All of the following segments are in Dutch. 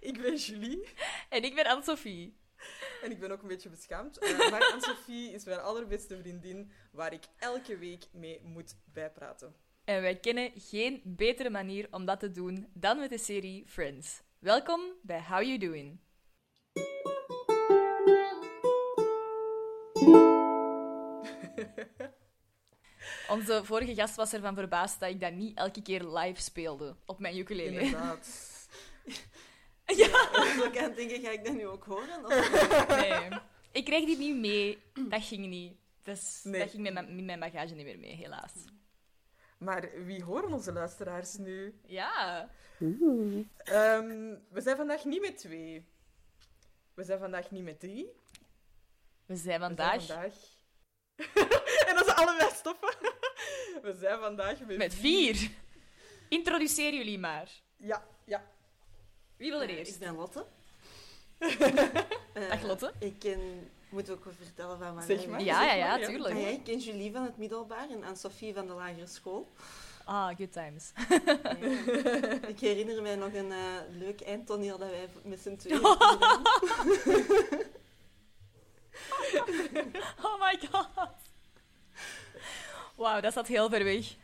Ik ben Julie. En ik ben Anne-Sophie. En ik ben ook een beetje beschaamd. Uh, maar Anne-Sophie is mijn allerbeste vriendin, waar ik elke week mee moet bijpraten. En wij kennen geen betere manier om dat te doen dan met de serie Friends. Welkom bij How You Doing. Onze vorige gast was ervan verbaasd dat ik dat niet elke keer live speelde op mijn ukulele. Inderdaad. Ja, zo kan denken, ga ik dat nu ook horen? Of... Nee. Ik kreeg die niet mee. Dat ging niet. Dus Nee. dat ging met mijn, met mijn bagage niet meer mee, helaas. Maar wie horen onze luisteraars nu? Ja. Ehm, we zijn vandaag niet met twee. We zijn vandaag niet met drie. We zijn We zijn vandaag vandaag... en als ze allebei stoppen. we zijn vandaag met... met vier. Introduceer jullie maar. Ja, ja. Wie wil er Eh, eerst? Ik ben Lotte. Eh, Dag Lotte. Ik ken... Moet ook wat vertellen van mijn Zeg maar. Ja, ja, ja, Ja. tuurlijk. Ah, ja, ik ken Julie van het middelbaar en Anne-Sophie van de lagere school. Ah, good times. Ja. ik herinner mij nog een eh, leuk eindtoneel dat wij met z'n tweeën hebben gedaan. Oh my god. Wauw, dat zat heel ver weg.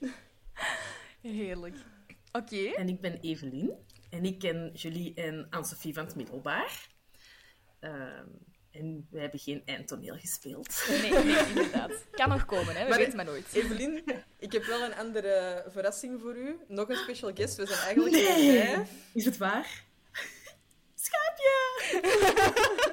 Heerlijk. Oké. En ik ben Evelien. En ik ken Julie en Anne-Sophie van het middelbaar. Ehm, en wij hebben geen eindtoneel gespeeld. Nee, nee, inderdaad. Kan nog komen, hè. We Maar- weten maar nooit. Evelien, ik heb wel een andere verrassing voor u. Nog een special guest. We zijn eigenlijk Nee. vijf. Is het waar? Schaapje!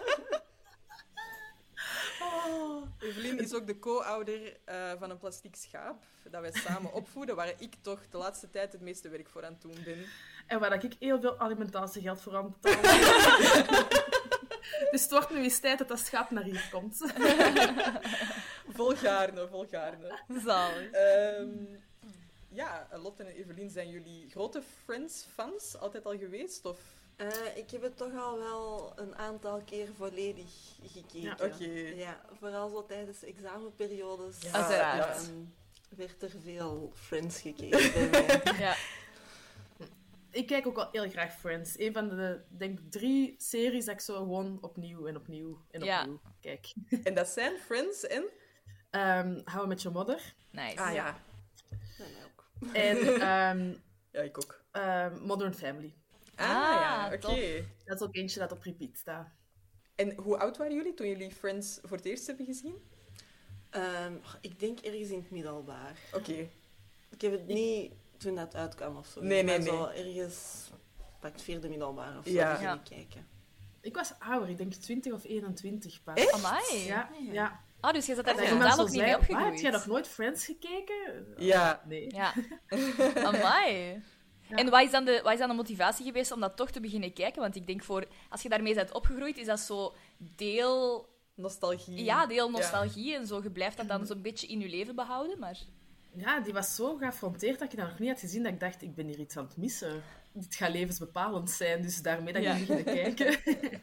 Evelien is ook de co-ouder eh, van een plastiek schaap dat wij samen opvoeden, waar ik toch de laatste tijd het meeste werk voor aan het doen ben. En waar ik heel veel alimentatiegeld voor aan betaal. dus het wordt nu eens tijd dat dat schaap naar hier komt. Volgaarne, volgaarne. Zalig. Ehm ja, Lotte en Evelien, zijn jullie grote Friends-fans altijd al geweest? Of... Eh, ik heb het toch al wel een aantal keer volledig gekeken. Ja, Oké. Ja, vooral zo tijdens examenperiodes. Ja, Uiteraard. werd er veel Friends gekeken bij mij. Ja. Ik kijk ook wel heel graag Friends. Een van de, denk drie series dat ik zo gewoon opnieuw en opnieuw en Ja. opnieuw kijk. En dat zijn Friends en... Ehm How I Met Your Mother. Nice. Ah ja, ook. En ehm, ja ik ook. ehm, Modern Family. Ah, Ah, ja, oké. Dat is ook eentje dat op repeat staat. En hoe oud waren jullie toen jullie Friends voor het eerst hebben gezien? Ehm, ik denk ergens in het middelbaar. Oké. Ik heb het niet toen dat uitkwam of zo. Nee, nee, maar zo nee. ergens pak het vierde middelbaar of zo Ja. kijken. Ik was ouder, ik denk 20 of 21 pas. Echt? Amai. Ja, ja. Ah, dus je zat daar Dat Ja. niet mee zei, "Wat, heb jij nog nooit Friends gekeken? Ja. Nee. Ja. Amai. Ja. En wat is, dan de, wat is dan de motivatie geweest om dat toch te beginnen kijken? Want ik denk, voor, als je daarmee bent opgegroeid, is dat zo deel, Nostalgie. ja, deel nostalgie en zo. Je blijft dat dan zo'n beetje in je leven behouden, maar... Ja, die was zo geaffronteerd dat ik dat nog niet had gezien. Dat ik dacht, ik ben hier iets aan het missen. Dit gaat levensbepalend zijn, dus daarmee dat ik Ja. beginnen kijken.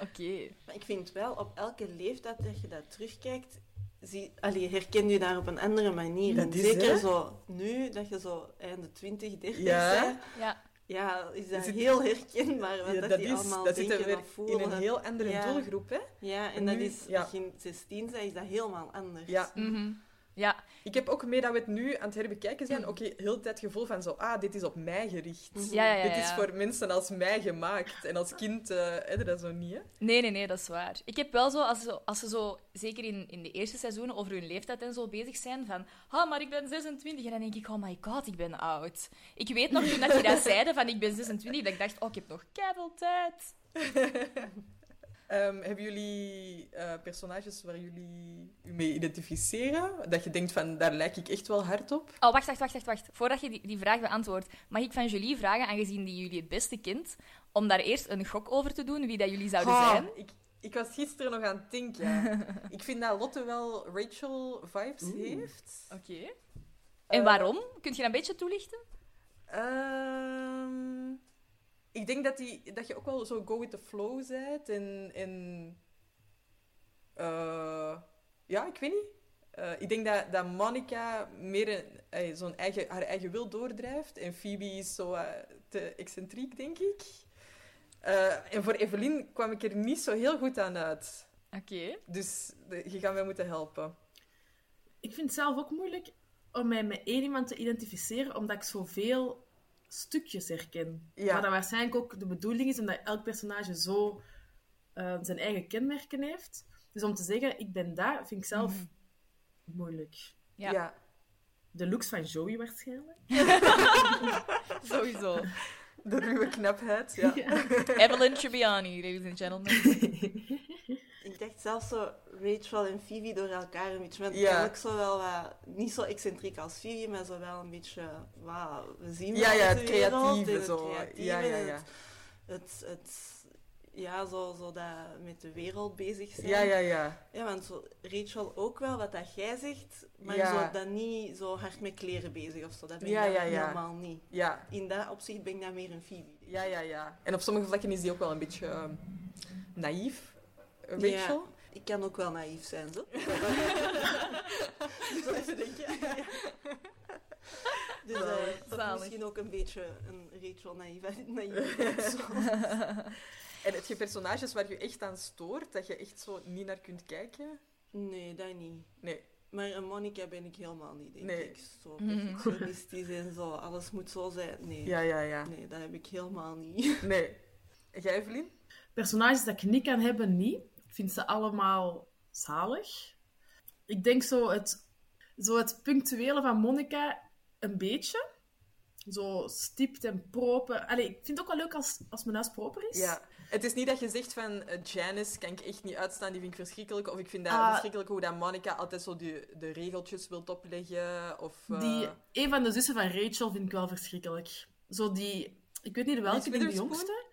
Oké. Maar ik vind wel, op elke leeftijd dat je dat terugkijkt, zie, allee, herken je daar op een andere manier. Dat En is, Zeker hè? zo nu, dat je zo einde 20, 30 Ja. bent. Ja. Ja, is dat heel herkenbaar. Wat Ja, dat, dat die is, allemaal dat zit denken er weer voelen. in een heel andere Ja. doelgroep, hè? Ja, en En dat nu- is, ja. begin 16 zijn, is dat helemaal anders. Ja. Mhm. Ja. Ik heb ook mee dat we het nu aan het herbekijken zijn. Oké, heel de tijd het gevoel van zo, ah, dit is op mij gericht. Mhm. Ja, ja, ja, Dit is voor mensen als mij gemaakt. En als kind eh heb je dat zo niet, hè? Nee, nee, nee, dat is waar. Ik heb wel zo, als ze, als ze zo, zeker in, in de eerste seizoenen, over hun leeftijd en zo bezig zijn, van, ah, maar ik ben 26. En dan denk ik, oh my god, ik ben oud. Ik weet nog toen dat je dat zeiden, van ik ben 26, dat ik dacht, oh, ik heb nog keiveel tijd. Ehm, hebben jullie eh, personages waar jullie u mee identificeren? Dat je denkt van, daar lijk ik echt wel hard op? Oh, wacht, wacht, wacht, wacht, wacht. Voordat je die, die vraag beantwoordt, mag ik van Julie vragen, aangezien die jullie het beste kent, om daar eerst een gok over te doen, wie dat jullie zouden zijn? Ik, ik was gisteren nog aan het denken. ik vind dat Lotte wel Rachel-vibes heeft. Oké. En Eh, waarom? Kun je dat een beetje toelichten? Ehm, ik denk dat, die, dat je ook wel zo go with the flow bent. En, en eh, ja, ik weet niet. Eh, ik denk dat, dat Monica meer een- eh, zo'n eigen, haar eigen wil doordrijft. En Phoebe is zo eh, te excentriek, denk ik. Eh, en voor Evelien kwam ik er niet zo heel goed aan uit. Oké. Dus de- je gaat mij moeten helpen. Ik vind het zelf ook moeilijk om mij met één iemand te identificeren, omdat ik zoveel stukjes herken. Ja. Maar dat waarschijnlijk ook de bedoeling is, omdat elk personage zo eh, zijn eigen kenmerken heeft. Dus om te zeggen, ik ben daar, vind ik zelf Mhm. moeilijk. Ja. ja. De looks van Joey waarschijnlijk. Sowieso. De ruwe knapheid, ja. Evelyn Tribbiani, ladies and gentlemen. Ik dacht zelfs zo Rachel en Phoebe door elkaar een beetje. Want Ja. ja. ook zo wel wat, niet zo excentriek als Phoebe, maar zo wel een beetje, wauw, we zien Ja, wel ja, de het wereld creatieve het creatieve Ja, ja, ja. Het, het, het- ja, zo, zo dat met de wereld bezig zijn. Ja, ja, ja. Ja, want zo, Rachel ook wel, wat dat jij zegt, maar Ja. zo dat niet zo hard met kleren bezig of zo. Dat ben Ja, ik ja, dan ja. helemaal niet. Ja, In dat opzicht ben ik dan meer een Phoebe. ja, ja, ja. En op sommige vlakken is die ook wel een beetje ehm, naïef, eh, Ja. Rachel. Ik kan ook wel naïef zijn, zo. zo even denken. Dus eh, dat is Zalig. misschien ook een beetje een Rachel naïef, naïef persoon. En heb je personages waar je echt aan stoort, dat je echt zo niet naar kunt kijken? Nee, dat niet. Nee. Maar een Monica ben ik helemaal niet, denk Nee. ik. Zo perfectionistisch en zo, alles moet zo zijn. Nee. Ja, ja, ja. Nee, dat heb ik helemaal niet. Nee. En jij, Evelien? Personages dat ik niet kan hebben, niet. Vind ze allemaal zalig. Ik denk zo het, zo het punctuele van Monica een beetje. Zo stipt en proper. Allee, ik vind het ook wel leuk als, als mijn huis proper is. Ja. Het is niet dat je zegt van eh, Janice kan ik echt niet uitstaan, die vind ik verschrikkelijk. Of ik vind dat Ah. verschrikkelijk hoe dat Monica altijd zo de, de regeltjes wil opleggen. Of, eh, Die, een van de zussen van Rachel vind ik wel verschrikkelijk. Zo die... Ik weet niet welke, de Witherspoon? jongste.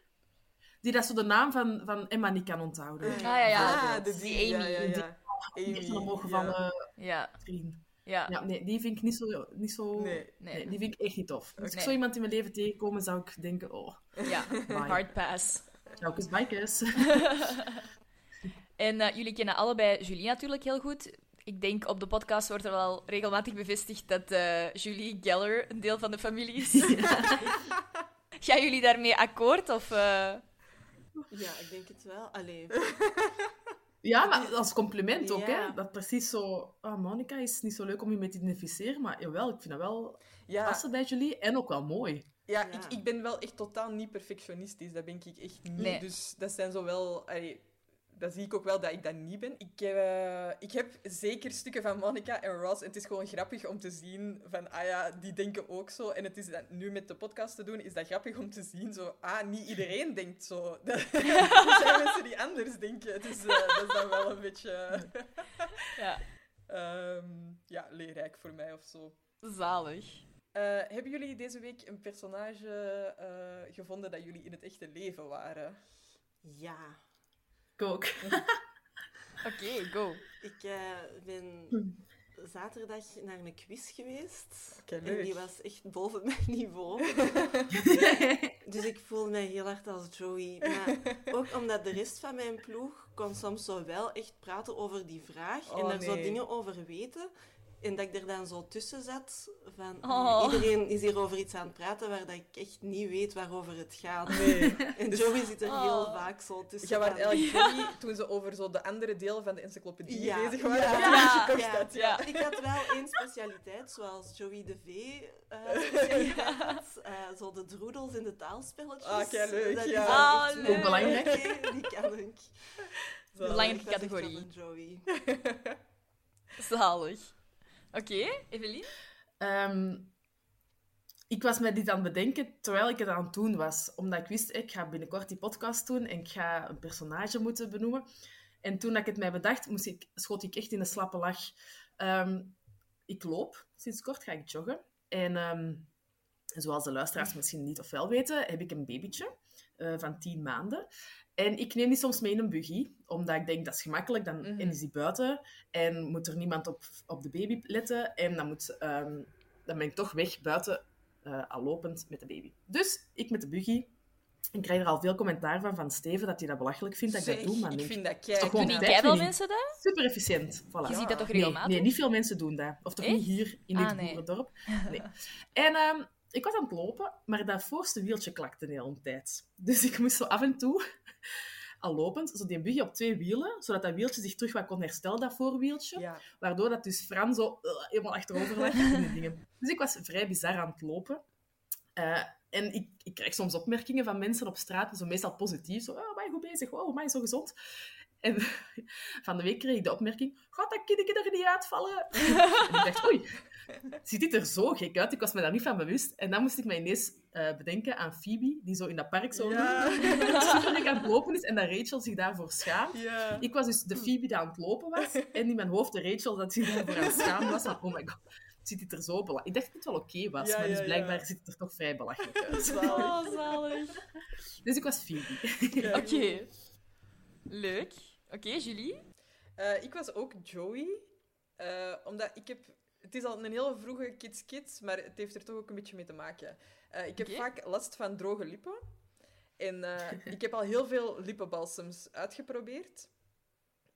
Die dat zo de naam van, van Emma niet kan onthouden. Ah, ja, ja. Ah, de Die die, Amy. Ja, ja, Die- ja. Die echt Amy, omhoog ja. gevallen Ja, vriend. ja. Ja, nee, die vind ik niet zo... Niet zo... Nee. Nee. Nee, die vind ik echt niet tof. Als ik zo iemand in mijn leven tegenkom, zou ik denken, oh, ja. bye. Hard pass. Telkens bikers. En eh, jullie kennen allebei Julie natuurlijk heel goed. Ik denk op de podcast wordt er wel regelmatig bevestigd dat eh, Julie Geller een deel van de familie is. Gaan jullie daarmee akkoord? Of, eh, Ja, ik denk het wel. Allee, Ja, maar als compliment ook, Ja. hè. Dat precies zo... Ah, Monica is niet zo leuk om je mee te identificeren, maar jawel, ik vind dat wel Ja, passen bij jullie. En ook wel mooi. ja, Ja. Ik, ik ben wel echt totaal niet perfectionistisch. Dat ben ik echt niet. Nee. Dus dat zijn zo wel... allee, dat zie ik ook wel dat ik dat niet ben. Ik, eh, ik heb zeker stukken van Monica en Ross. En het is gewoon grappig om te zien van... Ah ja, die denken ook zo. En het is dat, nu met de podcast te doen, is dat grappig om te zien. Zo, ah, niet iedereen denkt zo. Er zijn mensen die anders denken. Is, eh, dat is dan wel een beetje... ja, ehm, ja, leerrijk voor mij of zo. zalig. Eh, hebben jullie deze week een personage eh, gevonden dat jullie in het echte leven waren? ja. Ik ook. Oké, go. Ik eh, ben zaterdag naar een quiz geweest. En die was echt boven mijn niveau. dus ik voel mij heel hard als Joey. Maar ook omdat de rest van mijn ploeg kon soms zo wel echt praten over die vraag. en Oh, er zo dingen over weten. En dat ik er dan zo tussen zat van... Oh. Iedereen is hier over iets aan het praten waar dat ik echt niet weet waarover het gaat. Nee. En Joey zit er heel Oh. vaak zo tussen. Jij was eigenlijk Johnny toen ze over zo de andere delen van de encyclopedie Ja, bezig waren. ja, dat ja, gekocht ja. ja. Ja. Ik had wel één specialiteit, zoals Joey de V eh specialiteit had. Eh, zo de droedels en de taalspelletjes. Ah, kei leuk, Dat is ja. Ah, leuk. Ook belangrijk. Die kan ik. Zo. Belangrijke categorie. Joey. Zalig. Oké, Evelien? Ehm, ik was met dit aan het bedenken terwijl ik het aan het doen was. Omdat ik wist, ik ga binnenkort die podcast doen en ik ga een personage moeten benoemen. En toen ik het mij bedacht, moest ik, schoot ik echt in een slappe lach. Ehm, ik loop, sinds kort ga ik joggen. En ehm, zoals de luisteraars misschien niet of wel weten, heb ik een babytje eh, van tien maanden. En ik neem die soms mee in een buggy, omdat ik denk dat is gemakkelijk. Dan Mhm. en is die buiten en moet er niemand op, op de baby letten. En dan, moet, ehm, dan ben ik toch weg buiten, eh, al lopend met de baby. Dus ik met de buggy Ik krijg er al veel commentaar van van Steven dat hij dat belachelijk vindt dat ik dat doe. Maar ik denk, vind dat toch Doen veel winning. mensen dat? super efficiënt. Voilà. Je ziet dat toch Nee, regelmatig? nee, niet veel mensen doen dat. Of toch Echt? niet hier in dit Ah, nee. boerendorp. Nee. En ehm, ik was aan het lopen, maar dat voorste wieltje klakte de hele tijd. Dus ik moest zo af en toe, al lopend, zo die buggy op twee wielen, zodat dat wieltje zich terug wat kon herstellen, dat voorwieltje. Ja. Waardoor dat dus Fran zo eh, helemaal achterover lag dingen. Dus ik was vrij bizar aan het lopen. Eh, en ik, ik krijg soms opmerkingen van mensen op straat, zo meestal positief. Zo, oh, maar goed bezig, wow, maar zo gezond. En van de week kreeg ik de opmerking, gaat dat kindje er niet uitvallen? en ik dacht, oei, ziet dit er zo gek uit? Ik was me daar niet van bewust. En dan moest ik me ineens eh, bedenken aan Phoebe, die zo in dat park zo Ja. super aan het lopen is en dat Rachel zich daarvoor schaamt. Ja. Ik was dus de Phoebe die aan het lopen was. En in mijn hoofd de Rachel dat zich daarvoor aan het schamen was. Van, oh my god, ziet dit er zo belachelijk Ik dacht dat het wel oké was, Ja, maar dus ja, blijkbaar ja. ziet het er toch vrij belachelijk uit. Zalig. Oh, zalig. Dus ik was Phoebe. Oké. Leuk. Oké, Julie? Eh, ik was ook Joey. eh, omdat ik heb... Het is al een hele vroege kids kids, maar het heeft er toch ook een beetje mee te maken. Eh, ik heb vaak last van droge lippen. En ik heb al heel veel lippenbalsems uitgeprobeerd.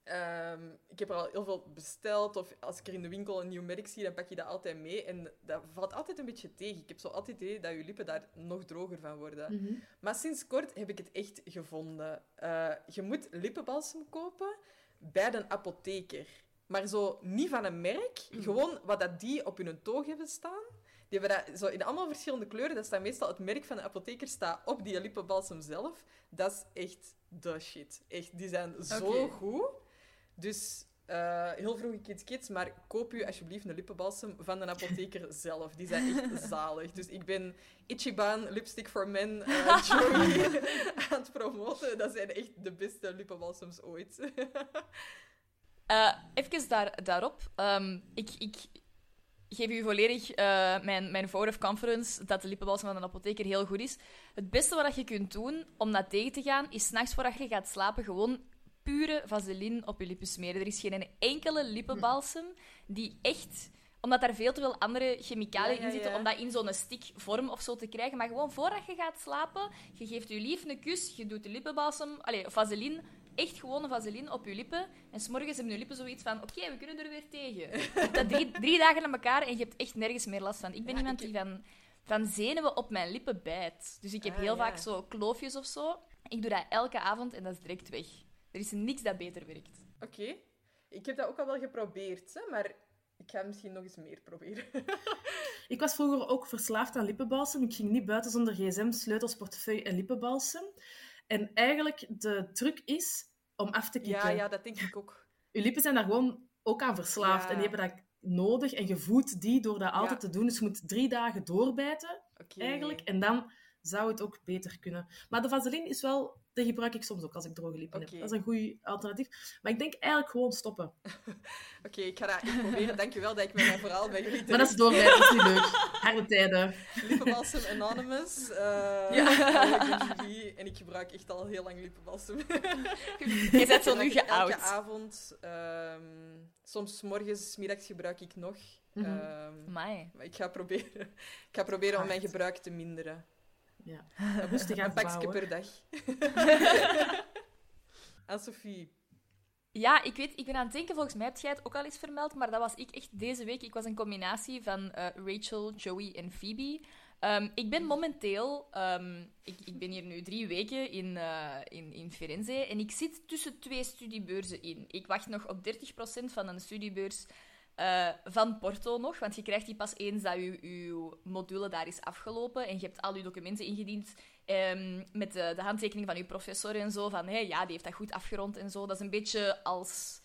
Ehm, ik heb er al heel veel besteld. Of als ik er in de winkel een nieuw merk zie, dan pak je dat altijd mee. En dat valt altijd een beetje tegen. Ik heb zo altijd het idee dat je lippen daar nog droger van worden. Mhm. Maar sinds kort heb ik het echt gevonden. Eh, je moet lippenbalsem kopen bij de apotheker. Maar zo niet van een merk. Gewoon wat dat die op hun toog hebben staan. Die hebben dat zo in allemaal verschillende kleuren. Dat staat meestal het merk van de apotheker staat op die lippenbalsem zelf. Dat is echt de shit. Echt, die zijn zo goed. Dus eh, heel vroege kids kids, maar koop u alsjeblieft een lippenbalsem van de apotheker zelf. Die zijn echt zalig. Dus ik ben Ichiban Lipstick for Men eh, Joey aan het promoten. Dat zijn echt de beste lippenbalsems ooit. Eh, even daar, daarop. Ehm, ik, ik geef u volledig mijn, mijn vote of conference dat de lippenbalsem van een apotheker heel goed is. Het beste wat je kunt doen om dat tegen te gaan, is s'nachts voordat je gaat slapen gewoon pure vaseline op je lippen smeren. Er is geen enkele lippenbalsem die echt omdat daar veel te veel andere chemicaliën Ja, ja, in zitten, ja. om dat in zo'n stick vorm of zo te krijgen. Maar gewoon voordat je gaat slapen, je geeft je lief een kus, je doet de lippenbalsem, allez, vaseline, echt gewone vaseline op je lippen. En s'morgens hebben je lippen zoiets van, oké, we kunnen er weer tegen. Dat drie, drie dagen aan elkaar en je hebt echt nergens meer last van. Ik ben iemand ik- die van, van zenuwen op mijn lippen bijt. Dus ik heb Ah, heel vaak zo kloofjes of zo. Ik doe dat elke avond en dat is direct weg. Er is niks dat beter werkt. Oké. Ik heb dat ook al wel geprobeerd, hè, maar ik ga misschien nog eens meer proberen. Ik was vroeger ook verslaafd aan lippenbalsem. Ik ging niet buiten zonder gsm, sleutels, portefeuille en lippenbalsem. En eigenlijk, de truc is om af te kicken. ja, ja, dat denk ik ook. Je lippen zijn daar gewoon ook aan verslaafd. Ja. En die hebben dat nodig. En je voedt die door dat altijd Ja. te doen. Dus je moet drie dagen doorbijten, eigenlijk. En dan zou het ook beter kunnen. Maar de vaseline is wel... Die gebruik ik soms ook als ik droge lippen heb. Dat is een goed alternatief. Maar ik denk eigenlijk gewoon stoppen. Oké, ik ga dat proberen. Dankjewel dat ik mijn verhaal bij jullie Maar dat is doorbijten, dat is niet leuk. Harde tijden. Lippenbalsem Anonymous. eh Ja. ik ben Julie en ik gebruik echt al heel lang lippenbalsem. Je bent zo nu geout. Elke avond. ehm, soms 's morgens, middags gebruik ik nog. Amai. maar ik ga proberen, ik ga proberen om mijn gebruik te minderen. Ja. Rustig Een pakje per dag. Aan Sophie. Ja, ik weet, ik ben aan het denken, volgens mij heb jij het ook al eens vermeld, maar dat was ik echt deze week. Ik was een combinatie van eh, Rachel, Joey en Phoebe. Ehm, ik ben momenteel, ehm, ik, ik ben hier nu drie weken in, eh, in, in Firenze en ik zit tussen twee studiebeurzen in. Ik wacht nog op 30% van een studiebeurs eh, van Porto nog, want je krijgt die pas eens dat je, je module daar is afgelopen en je hebt al je documenten ingediend ehm, met de, de handtekening van je professor en zo, van ja, die heeft dat goed afgerond en zo. Dat is een beetje als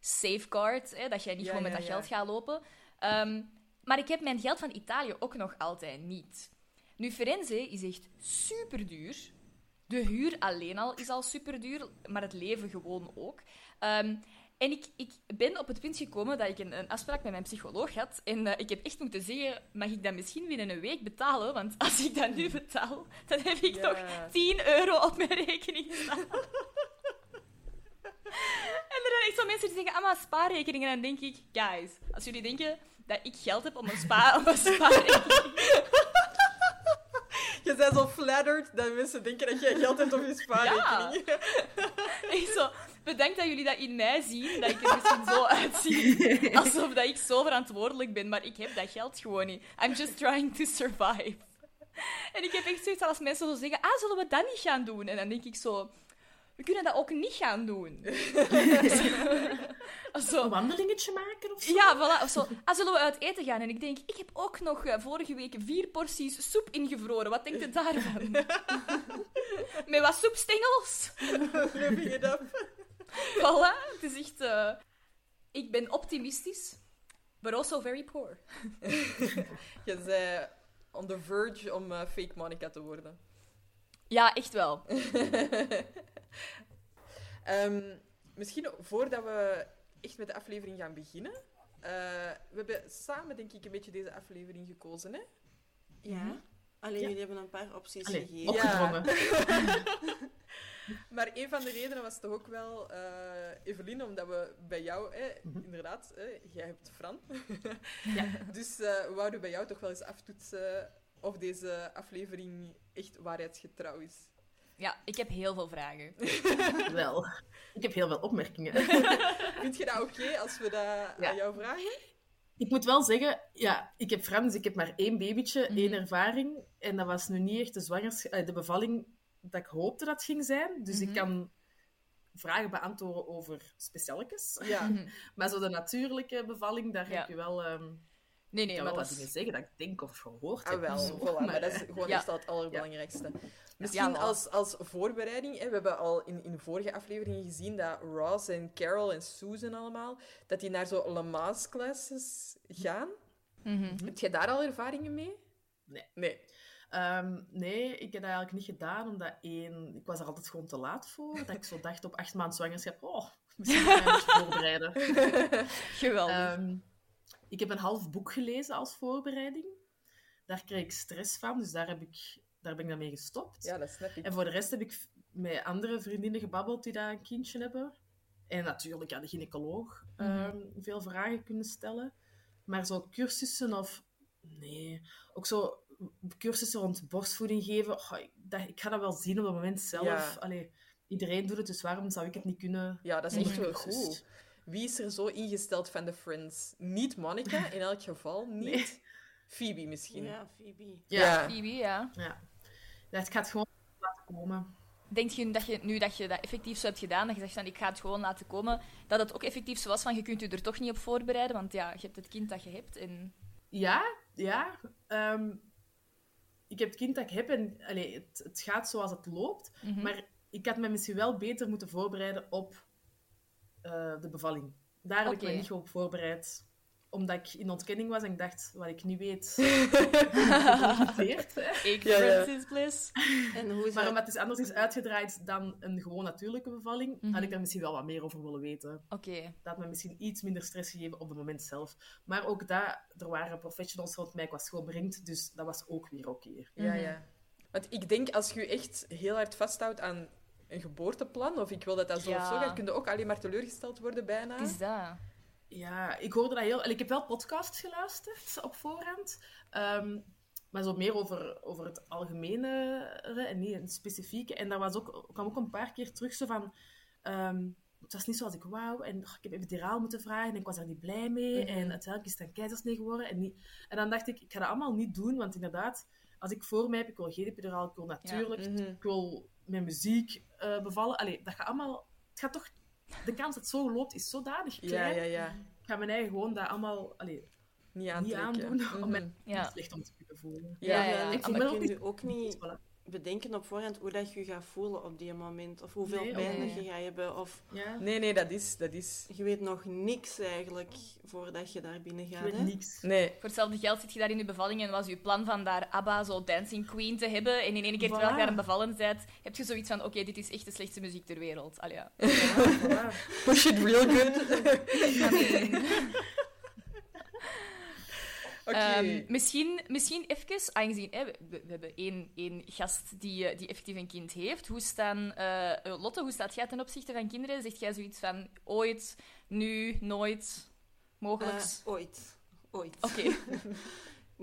safeguard, hè, dat jij niet Ja, gewoon met ja, dat ja. geld gaat lopen. Ehm, maar ik heb mijn geld van Italië ook nog altijd niet. Nu, Firenze is echt super duur. De huur alleen al is al super duur, maar het leven gewoon ook. Ehm, en ik, ik ben op het punt gekomen dat ik een, een afspraak met mijn psycholoog had. En eh, ik heb echt moeten zeggen, mag ik dat misschien binnen een week betalen? Want als ik dat nu betaal, dan heb ik Ja. nog 10 euro op mijn rekening staan. en er zijn echt zo mensen die zeggen, allemaal spaarrekeningen. En dan denk ik, guys, als jullie denken dat ik geld heb om een, spa om een spaarrekening... Je bent zo flattered dat mensen denken dat jij geld hebt op je spaarrekening. Echt zo, bedankt dat jullie dat in mij zien, dat ik er misschien zo uitzie. Alsof dat ik zo verantwoordelijk ben, maar ik heb dat geld gewoon niet. I'm just trying to survive. En ik heb echt zoiets als mensen zo zeggen, ah, zullen we dat niet gaan doen? En dan denk ik zo, we kunnen dat ook niet gaan doen. zo, Een wandelingetje maken of zo? ja, voilà. Of zo, ah, zullen we uit eten gaan? En ik denk, ik heb ook nog eh, vorige week vier porties soep ingevroren. Wat denkt u daarvan? Met wat soepstengels? Living it up. Voilà, het is echt... eh, ik ben optimistisch, but also very poor. Je zei on the verge om eh, fake Monica te worden. Ja, echt wel. Ehm, misschien voordat we echt met de aflevering gaan beginnen. eh, we hebben samen, denk ik, een beetje deze aflevering gekozen. Hè? Ja. Alleen Ja. jullie hebben een paar opties Allee, gegeven. opgedrongen. Maar een van de redenen was toch ook wel, eh Evelien, omdat we bij jou, hè, Mhm. inderdaad, hè, jij hebt Fran. Ja. Dus eh, we wouden bij jou toch wel eens aftoetsen of deze aflevering echt waarheidsgetrouw is. Ja, ik heb heel veel vragen. Wel. Ik heb heel veel opmerkingen. Vind je dat oké als we dat aan jou vragen? Ik moet wel zeggen, ja, ik heb Frans, ik heb maar één babytje, Mhm. één ervaring. En dat was nu niet echt de, zwangerschap, eh, de bevalling dat ik hoopte dat het ging zijn. Dus Mhm. ik kan vragen beantwoorden over specialekes. Ja. Maar zo de natuurlijke bevalling, daar Ja. heb je wel... ehm Nee, ik nee, kan maar wel dat wat is... dingen zeggen dat ik denk of gehoord Ah, heb. wel, of zo. voilà, maar dat is gewoon Ja. echt al het allerbelangrijkste. Misschien als, als voorbereiding, hè, we hebben al in, in de vorige afleveringen gezien dat Ross en Carol en Susan allemaal, dat die naar zo Lamaze classes gaan. Mhm. Heb jij daar al ervaringen mee? Nee. Nee. Ehm, nee, ik heb dat eigenlijk niet gedaan, omdat één, ik was er altijd gewoon te laat voor. Dat ik zo dacht op acht maanden zwangerschap, oh, misschien moet ik voorbereiden. Geweldig. Ehm, ik heb een half boek gelezen als voorbereiding. Daar kreeg ik stress van, dus daar, heb ik, daar ben ik dan mee gestopt. Ja, dat snap ik. En voor de rest heb ik met andere vriendinnen gebabbeld die daar een kindje hebben. En natuurlijk aan de gynaecoloog ehm, veel vragen kunnen stellen. Maar zo cursussen of... Nee. Ook zo cursussen rond borstvoeding geven. oh, ik, dacht, ik ga dat wel zien op het moment zelf. Ja. Allee, iedereen doet het, dus waarom zou ik het niet kunnen? Ja, dat is echt wel goed. Wie is er zo ingesteld van de Friends? Niet Monica, in elk geval. Niet Nee. Phoebe misschien. Ja, Phoebe. Ja. Phoebe, ja. Ja. Het gaat gewoon laten komen. Denk je dat je nu dat je dat effectief zo hebt gedaan, dat je zegt van ik ga het gewoon laten komen, dat het ook effectief zo was van je kunt je er toch niet op voorbereiden, want ja, je hebt het kind dat je hebt en... Ja, ja. Ehm, ik heb het kind dat ik heb en allee, het, het gaat zoals het loopt. Mhm. Maar ik had me misschien wel beter moeten voorbereiden op eh, de bevalling. Daar heb ik me niet op voorbereid. Omdat ik in ontkenning was en ik dacht, wat ik niet weet. Ignorance is bliss. En hoe is Maar dat? omdat het anders is uitgedraaid dan een gewoon natuurlijke bevalling, Mhm. had ik daar misschien wel wat meer over willen weten. Oké. Dat had me misschien iets minder stress gegeven op het moment zelf. Maar ook dat, er waren professionals rond mij qua schoonbrengt, dus dat was ook weer oké. Ja, Mhm. ja. Want ik denk, als je je echt heel hard vasthoudt aan een geboorteplan, of ik wil dat dat zo of zo gaat, kun je ook alleen maar teleurgesteld worden bijna. Het is dat. Ja, ik hoorde dat heel... en Ik heb wel podcasts geluisterd op voorhand. Ehm, maar zo meer over, over het algemene eh, en niet het specifieke. En daar was ook, kwam ook een paar keer terug zo van... ehm, het was niet zoals ik wou. En oh, ik heb epiduraal moeten vragen en ik was daar niet blij mee. Mhm. En uiteindelijk is het een keizersnee geworden. En, niet, en dan dacht ik, ik ga dat allemaal niet doen. Want inderdaad, als ik voor mij heb, ik wil geen epiduraal, ik wil natuurlijk. Mhm. Ik wil mijn muziek eh, bevallen. Allee, dat gaat allemaal... Het gaat toch... De kans dat het zo loopt, is zodanig Ja, klein. ja, ja. Ik ga mijn eigen gewoon dat allemaal allee, Niet niet aantrekken. aandoen om Mhm. mij Ja. slecht om te kunnen voelen. Ja, Ja, ja, ja. Ik voel maar me ook niet... je ook niet Voilà. Bedenken op voorhand hoe dat je je gaat voelen op die moment. Of hoeveel Nee, pijn nee. je gaat hebben. Of Ja, Nee, nee, dat is... Dat is... je weet nog niks eigenlijk voordat je daar binnen gaat. weet hè? niks. Nee. Voor hetzelfde geld zit je daar in je bevalling en was je plan van daar ABBA zo Dancing Queen te hebben. En in één keer, terwijl je daar een bevallen bent, heb je zoiets van, oké, dit is echt de slechtste muziek ter wereld. Allee, ja. Ja, voilà. Push it real good. Ehm, misschien, misschien even, aangezien hè, we, we hebben één, één gast die, eh, die effectief een kind heeft. Hoe staan, eh, eh, Lotte, hoe staat jij ten opzichte van kinderen? Zegt jij zoiets van ooit, nu, nooit, mogelijk? Ooit. Ooit. Oké.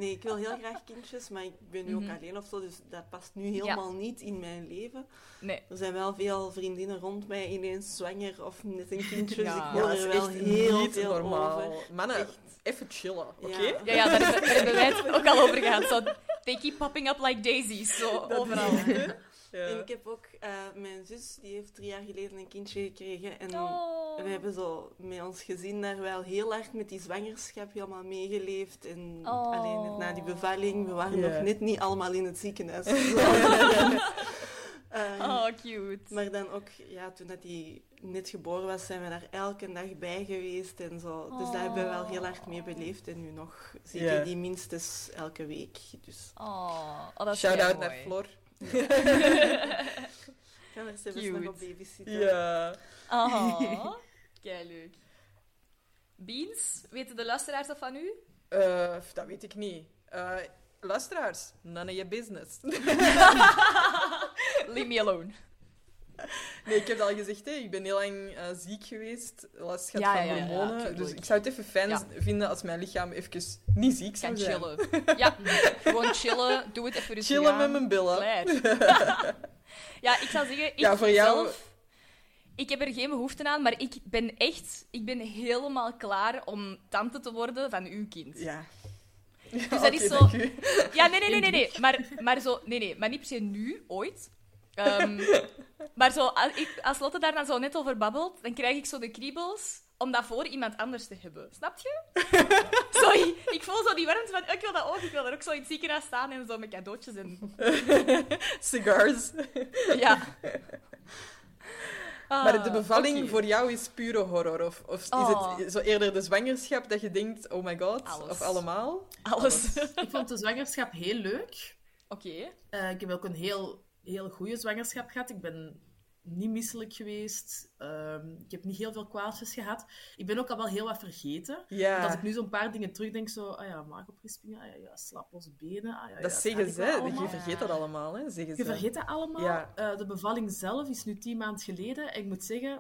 Nee, ik wil heel graag kindjes, maar ik ben nu ook Mhm. alleen of zo, dus dat past nu helemaal niet in mijn leven. Nee. Er zijn wel veel vriendinnen rond mij ineens zwanger of net een kindje, Ja. dus ik Ja, hoor dat is er wel echt heel niet veel normaal. over. Mannen, Echt. even chillen, oké? Ja. Ja, ja daar, hebben, daar hebben wij het ook al over gehad. Zo, they keep popping up like daisies, zo Dat overal. is? Ja. En ik heb ook eh, mijn zus, die heeft drie jaar geleden een kindje gekregen. En Oh. we hebben zo met ons gezin daar wel heel hard met die zwangerschap helemaal meegeleefd. En Oh. alleen net na die bevalling, we waren nog net niet allemaal in het ziekenhuis. Ehm, Oh, cute. Maar dan ook, ja, toen dat die net geboren was, zijn we daar elke dag bij geweest en zo. Dus daar hebben we wel heel hard mee beleefd. En nu nog zie ik die minstens elke week. Dus Oh, oh dat is Shout-out naar mooi. Kan er zelfs nog op babysitten. Ja. Oh, leuk. Beans, weten de luisteraars dat van u? Eh, dat weet ik niet. Eh, luisteraars, none of your business. Leave me alone. Nee, ik heb het al gezegd, hè. ik ben heel lang eh, ziek geweest, last gehad Ja, van ja, hormonen. dus ik zou het even fijn vinden als mijn lichaam even niet ziek zou Kan zijn. chillen. Ja, gewoon chillen. Doe het even rustig Chillen met mijn billen. Ja, ik zou zeggen, ik Ja, voor jou- zelf... Ik heb er geen behoefte aan, maar ik ben echt... Ik ben helemaal klaar om tante te worden van uw kind. Ja. Dus dat is zo- Ja, nee, nee, nee, nee, nee. Maar, maar zo... Nee, nee. Maar niet per se nu, ooit. Ehm, maar zo, als, ik, als Lotte daar dan zo net over babbelt, dan krijg ik zo de kriebels om dat voor iemand anders te hebben. Snap je? Sorry, ik voel zo die warmte van, ik wil dat ook. Ik wil er ook zo in het ziekenhuis staan en zo met cadeautjes en... Cigars. Ja. maar de Ah, bevalling voor jou is pure horror? Of, of is Oh. het zo eerder de zwangerschap dat je denkt, oh my god? Alles. Of allemaal? Alles. Ik vond de zwangerschap heel leuk. Oké. Eh, ik heb ook een heel, heel goede zwangerschap gehad. Ik ben niet misselijk geweest. Ehm, ik heb niet heel veel kwaaltjes gehad. Ik ben ook al wel heel wat vergeten. Ja. Want als ik nu zo'n paar dingen terugdenk, zo, ah ja, maagopgespingen, ah ja, ja slaaploze benen, ah ja, ja, Dat zeggen had ik ze, allemaal. Je vergeet dat allemaal, hè. Zeggen Je ze. vergeet dat allemaal. Ja. Eh, de bevalling zelf is nu tien maanden geleden. En ik moet zeggen,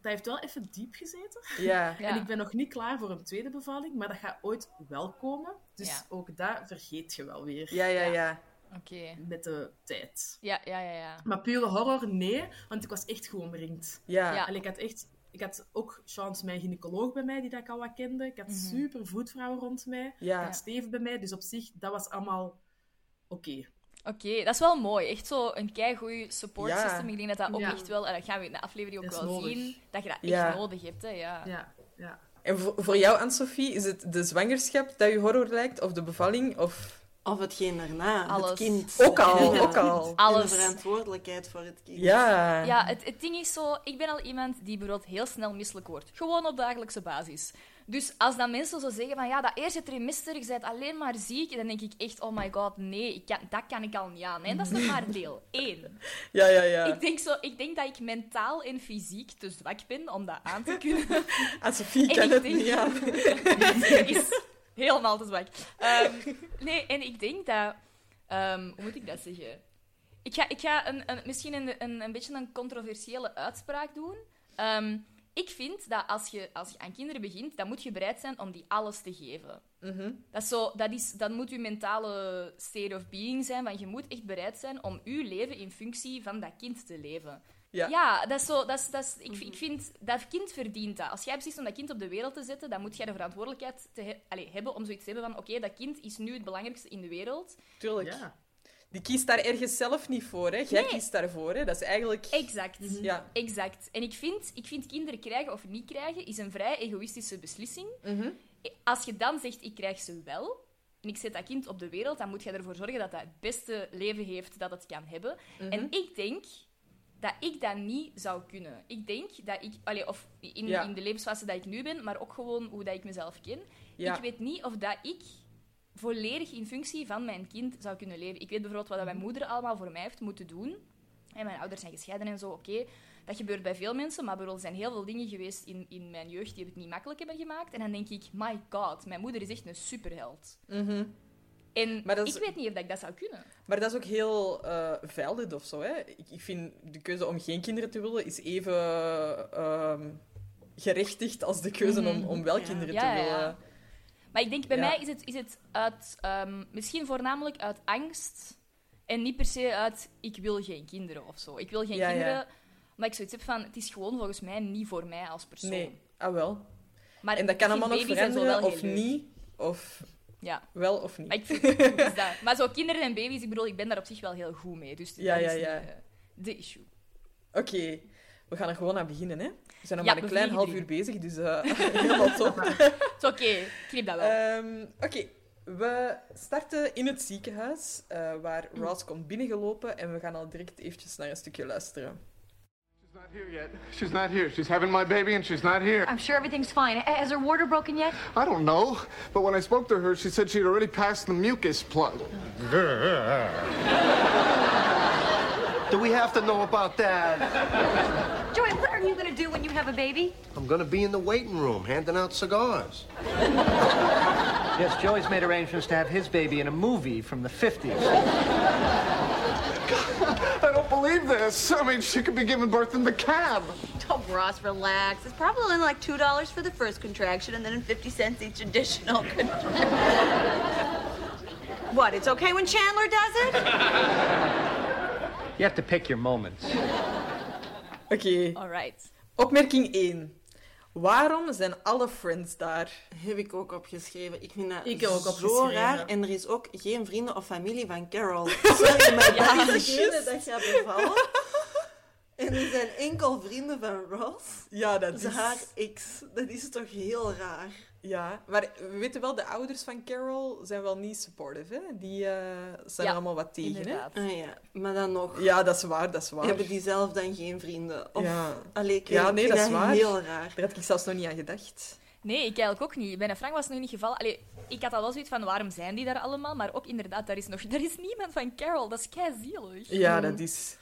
dat heeft wel even diep gezeten. Ja. Ja. En ik ben nog niet klaar voor een tweede bevalling, maar dat gaat ooit wel komen. Dus Ja. ook dat vergeet je wel weer Ja, ja, ja. Oké. met de tijd. Ja, ja, ja, ja. Maar pure horror, nee, want ik was echt gewoon omringd. Ja. Ja. En ik had echt... Ik had ook chance mijn gynaecoloog bij mij, die dat ik al wat kende. Ik had Mhm. super voetvrouwen rond mij. Ik Ja. had Steven bij mij. Dus op zich, dat was allemaal oké. Oké, dat is wel mooi. Echt zo een keigoed support Ja. system. Ik denk dat dat ook Ja. echt wel, en dat gaan we in de aflevering ook wel nodig. zien, dat je dat Ja. echt nodig hebt. Hè, ja. Ja, ja. En voor, voor jou, Anne-Sophie, is het de zwangerschap dat je horror lijkt? Of de bevalling? Of... Of hetgeen daarna, Alles. het kind. Ook al, Ja. ook al. En Alles. de verantwoordelijkheid voor het kind. Ja. Ja, het, het ding is zo, ik ben al iemand die bijvoorbeeld heel snel misselijk wordt. Gewoon op dagelijkse basis. Dus als dan mensen zo zeggen van ja, dat eerste trimester, je bent alleen maar ziek, dan denk ik echt, oh my god, nee, ik kan, dat kan ik al niet aan. Nee, dat is nog maar deel één. Ja, ja, ja. Ik, denk zo, ik denk dat ik mentaal en fysiek te zwak ben om dat aan te kunnen. En kan ik het denk- niet aan. is helemaal te zwak. Nee, en ik denk dat... ehm, hoe moet ik dat zeggen? Ik ga, ik ga een, een, misschien een, een, een beetje een controversiële uitspraak doen. Ehm, ik vind dat als je, als je aan kinderen begint, dan moet je bereid zijn om die alles te geven. Mhm. Dat, is zo, dat, is, dat moet je mentale state of being zijn, want je moet echt bereid zijn om je leven in functie van dat kind te leven. Ja. Ja, dat is zo, dat is, dat is, ik, ik vind dat kind verdient dat. Als jij beslist om dat kind op de wereld te zetten, dan moet jij de verantwoordelijkheid te he- allee, hebben om zoiets te hebben van: oké, dat kind is nu het belangrijkste in de wereld. Tuurlijk. ja. Die kiest daar ergens zelf niet voor, hè. Jij Nee. kiest daarvoor, hè. Dat is eigenlijk... Exact. Ja. Exact. En ik vind, ik vind kinderen krijgen of niet krijgen is een vrij egoïstische beslissing. Mhm. Als je dan zegt: ik krijg ze wel. En ik zet dat kind op de wereld, dan moet je ervoor zorgen dat dat het beste leven heeft dat het kan hebben. Mhm. En ik denk dat ik dat niet zou kunnen. Ik denk dat ik, allee, of in, Ja. in de levensfase dat ik nu ben, maar ook gewoon hoe dat ik mezelf ken. Ja. Ik weet niet of dat ik volledig in functie van mijn kind zou kunnen leven. Ik weet bijvoorbeeld wat mijn moeder allemaal voor mij heeft moeten doen. En mijn ouders zijn gescheiden en zo, oké. Dat gebeurt bij veel mensen, maar er zijn heel veel dingen geweest in, in mijn jeugd die het niet makkelijk hebben gemaakt. En dan denk ik, my god, mijn moeder is echt een superheld. Mhm. En Maar dat is- ik weet niet of dat ik dat zou kunnen. Maar dat is ook heel uh, valid of zo, hè. Ik, ik vind de keuze om geen kinderen te willen is even ehm, gerechtigd als de keuze om, om wel Ja. kinderen Mhm. Ja, te ja, ja. willen. Maar ik denk, bij Ja. mij is het, is het uit, ehm, misschien voornamelijk uit angst. En niet per se uit, ik wil geen kinderen of zo. Ik wil geen Ja, ja. kinderen, omdat ik zoiets heb van, het is gewoon volgens mij niet voor mij als persoon. Nee, ah wel. Maar En dat kan allemaal nog veranderen, of niet. Of Ja, wel of niet. maar ik vind het is dat. Maar zo kinderen en baby's, ik bedoel, ik ben daar op zich wel heel goed mee. Dus Ja, dat ja, is ja. niet, eh, de issue. Oké, we gaan er gewoon aan beginnen, hè. We zijn nog Ja, maar een klein half uur bezig, dus eh helemaal top. Het is oké, knip dat wel. Ehm, Oké, we starten in het ziekenhuis, eh, waar Ross komt binnengelopen en we gaan al direct eventjes naar een stukje luisteren. She's not here yet. She's not here. She's having my baby and she's not here. I'm sure everything's fine. Ha- Has her water broken yet? I don't know, but when I spoke to her, she said she'd already passed the mucus plug. Do we have to know about that? Joey, what are you going to do when you have a baby? I'm gonna be in the waiting room handing out cigars. Yes, Joey's made arrangements to have his baby in a movie from the 50s. I believe this. I mean, she could be giving birth in the cab. Oh, Ross, relax. It's probably only like $2 for the first contraction and then 50 cents each additional contraction. what, it's okay when Chandler does it? You have to pick your moments. Oké, Alright. opmerking 1. Waarom zijn alle friends daar? Heb ik ook opgeschreven. Ik vind dat Ik ook zo raar. En er is ook geen vrienden of familie van Carol. Sorry, maar dat is degene dat gaat bevallen. En er zijn enkel vrienden van Ross. Ja, dat Dat is is... haar ex. Dat is toch heel raar. Ja, maar we weten wel, de ouders van Carol zijn wel niet supportive, hè? Die eh, zijn Ja, allemaal wat tegen, hè? Inderdaad. Ah ja, maar dan nog. Ja, dat is waar, dat is waar. Hebben die zelf dan geen vrienden? Of, Ja. Allee, ik Ja, nee, dat is waar. heel raar. Daar had ik zelfs nog niet aan gedacht. Nee, ik eigenlijk ook niet. Bij een Frank was het nog niet gevallen. Allee, ik had al wel zoiets van, waarom zijn die daar allemaal? Maar ook inderdaad, daar is, nog, daar is niemand van Carol. Dat is kei zielig. Ja, dat is...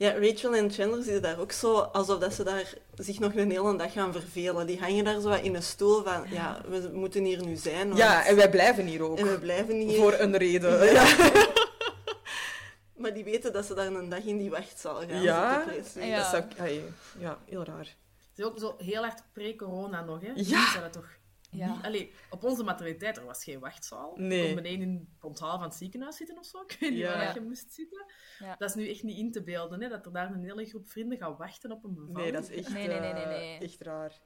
Ja, Rachel en Chandler zitten daar ook zo alsof dat ze daar zich nog een hele dag gaan vervelen. Die hangen daar zo wat in een stoel van, ja, we moeten hier nu zijn. want- Ja, en wij blijven hier ook. en we blijven hier. Voor een reden. Ja, Maar die weten dat ze daar een dag in die wachtzaal gaan Ja? zitten. Ja. dat zou ja heel raar. Het is ook zo heel hard pre-corona nog, hè? Ja. Dat toch Ja. Allee, op onze materniteit, er was geen wachtzaal. Nee. Je kon beneden in het onthaal van het ziekenhuis zitten of zo. Ik weet niet Ja. waar je moest zitten. Ja. Dat is nu echt niet in te beelden, hè? Dat er daar een hele groep vrienden gaat wachten op een bevalling. Nee, dat is echt, Nee, nee, nee, nee, eh, echt raar.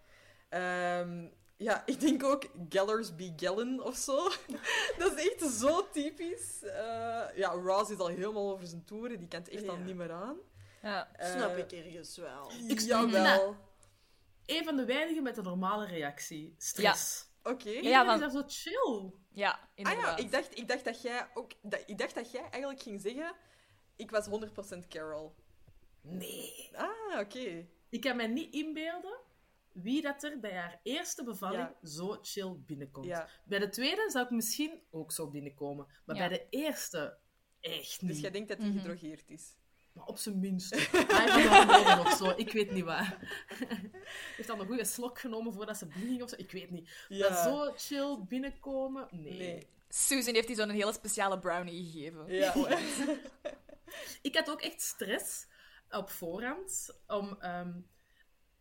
Ehm, ja, ik denk ook Gellers be Gellen of zo. dat is echt zo typisch. Eh, ja, Ross is al helemaal over zijn toeren. Die kent echt al niet meer aan. Ja. Snap Eh, ik ergens wel. Ik Jawel. Een van de weinigen met een normale reactie. Stress. Oké. Ja, Iedereen van- is daar zo chill. Ja, Ah inderdaad. ja, ik dacht, ik dacht dat jij ook... Dat, ik dacht dat jij eigenlijk ging zeggen... Ik was 100% Carol. Nee. Ah, oké. Ik kan mij niet inbeelden wie dat er bij haar eerste bevalling Ja. zo chill binnenkomt. Ja. Bij de tweede zou ik misschien ook zo binnenkomen. Maar Ja. bij de eerste echt niet. Dus jij denkt dat hij Mhm. gedrogeerd is. Maar op zijn minst. Hij heeft nog nodig of zo. Ik weet niet waar. heeft dan een goede slok genomen voordat ze binnenging of zo. Ik weet niet. Ja. Maar zo chill binnenkomen? Nee. Nee. Susan heeft die zo'n hele speciale brownie gegeven. Ja. Ik had ook echt stress op voorhand om ehm,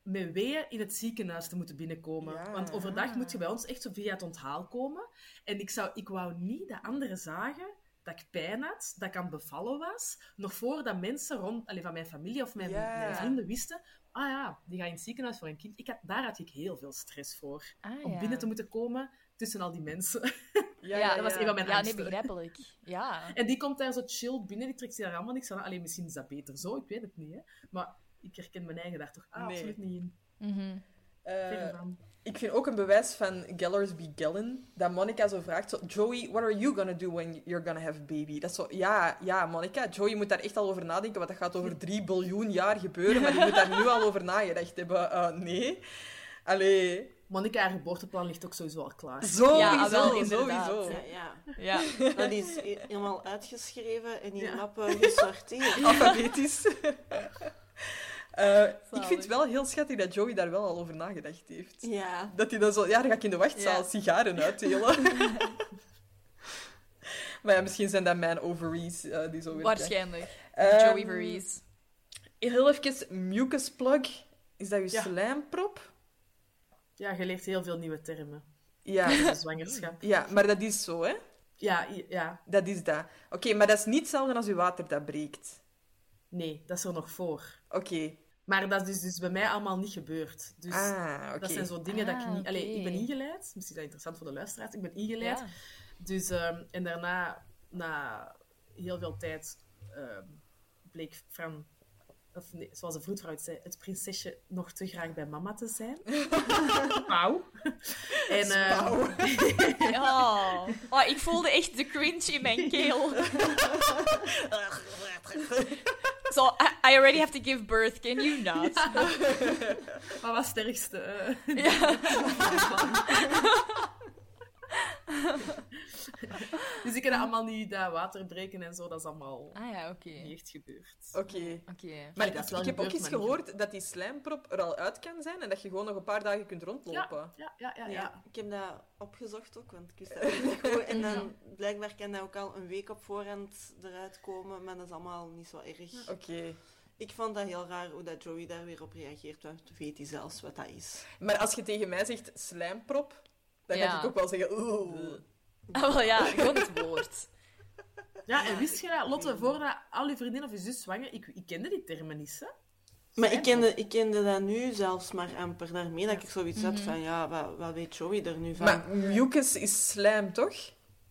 met weeën in het ziekenhuis te moeten binnenkomen. Ja. Want overdag moet je bij ons echt zo via het onthaal komen. En ik, zou, ik wou niet dat anderen zagen dat ik pijn had, dat ik aan het bevallen was, nog voordat mensen rond, allee, van mijn familie of mijn, Ja. mijn vrienden wisten, ah ja, die gaan in het ziekenhuis voor een kind. Ik had, daar had ik heel veel stress voor. Ah, Om ja. binnen te moeten komen tussen al die mensen. Ja, dat was een van mijn Ja, nee, angsten. begrijpelijk. Ja. En die komt daar zo chill binnen, die trekt zich daar allemaal niks aan. Alleen misschien is dat beter zo, ik weet het niet. Hè. Maar ik herken mijn eigen daar toch Nee. absoluut niet in. Verre van. Ik vind ook een bewijs van Gellers be Gellen dat Monica zo vraagt: zo, Joey, what are you gonna do when you're gonna have a baby? Dat is zo, ja, ja, Monica, Joey moet daar echt al over nadenken, want dat gaat over 3 biljoen jaar gebeuren, maar die moet daar nu al over nagedacht hebben. Eh, nee. Allee, Monica, haar geboorteplan ligt ook sowieso al klaar. sowieso, Ja, wel, inderdaad. sowieso. Ja, ja. Ja. Dat is he- helemaal uitgeschreven en in Ja. mappen gesorteerd. Alfabetisch. Eh, ik vind het wel heel schattig dat Joey daar wel al over nagedacht heeft. Ja. Dat hij dan zo, ja, dan ga ik in de wachtzaal Ja. sigaren uitdelen. maar ja, misschien zijn dat mijn ovaries eh, die zo werken. Waarschijnlijk. Ehm, Joey Verrees. Heel even, mucus plug. Is dat je Ja. slijmprop? Ja, je leert heel veel nieuwe termen. Ja. zwangerschap. ja, maar dat is zo, hè? Ja, ja. Dat is dat. Oké, maar dat is niet hetzelfde als je water dat breekt. Nee, dat is er nog voor. Oké. Maar dat is dus, bij mij allemaal niet gebeurd. Dus Ah, oké. dat zijn zo dingen dat ik Ah, niet... Allee, ik ben ingeleid. Misschien is dat interessant voor de luisteraars. Ik ben ingeleid. Ja. Dus, ehm, en daarna, na heel veel tijd, ehm, bleek Fran, of nee, zoals de vroedvrouw het zei, het prinsesje nog te graag bij mama te zijn. Pauw. En, ehm, Oh. Oh, ik voelde echt de cringe in mijn keel. So, I, I already have to give birth, can you not? wat was het ergste? eh? dus ik heb dat allemaal niet, dat water breken en zo, dat is allemaal Ah ja, oké. niet echt gebeurd. Oké. Oké. Maar dat is ik, wel ik heb ook eens niet gehoord dat die slijmprop er al uit kan zijn en dat je gewoon nog een paar dagen kunt rondlopen. Ja, ja, ja. Ja, ja. ik heb dat opgezocht ook, want ik wist dat ook niet goed. En dan blijkbaar kan dat ook al een week op voorhand eruit komen, maar dat is allemaal niet zo erg. Oké. Ik vond dat heel raar hoe dat Joey daar weer op reageert, want weet hij zelfs wat dat is. Maar als je tegen mij zegt slijmprop, dan ga Ja. ik ook wel zeggen... Oeh. Ah, wel ja, gewoon het woord. Ja, en wist je dat, Lotte, voordat al je vriendinnen of je zus zwanger... Ik, ik kende die termen niet, hè? Maar ik kende, ik kende dat nu zelfs maar amper daarmee, dat ik zoiets had van, ja, wat, wat weet Joey er nu van? Maar mucus is slijm, toch?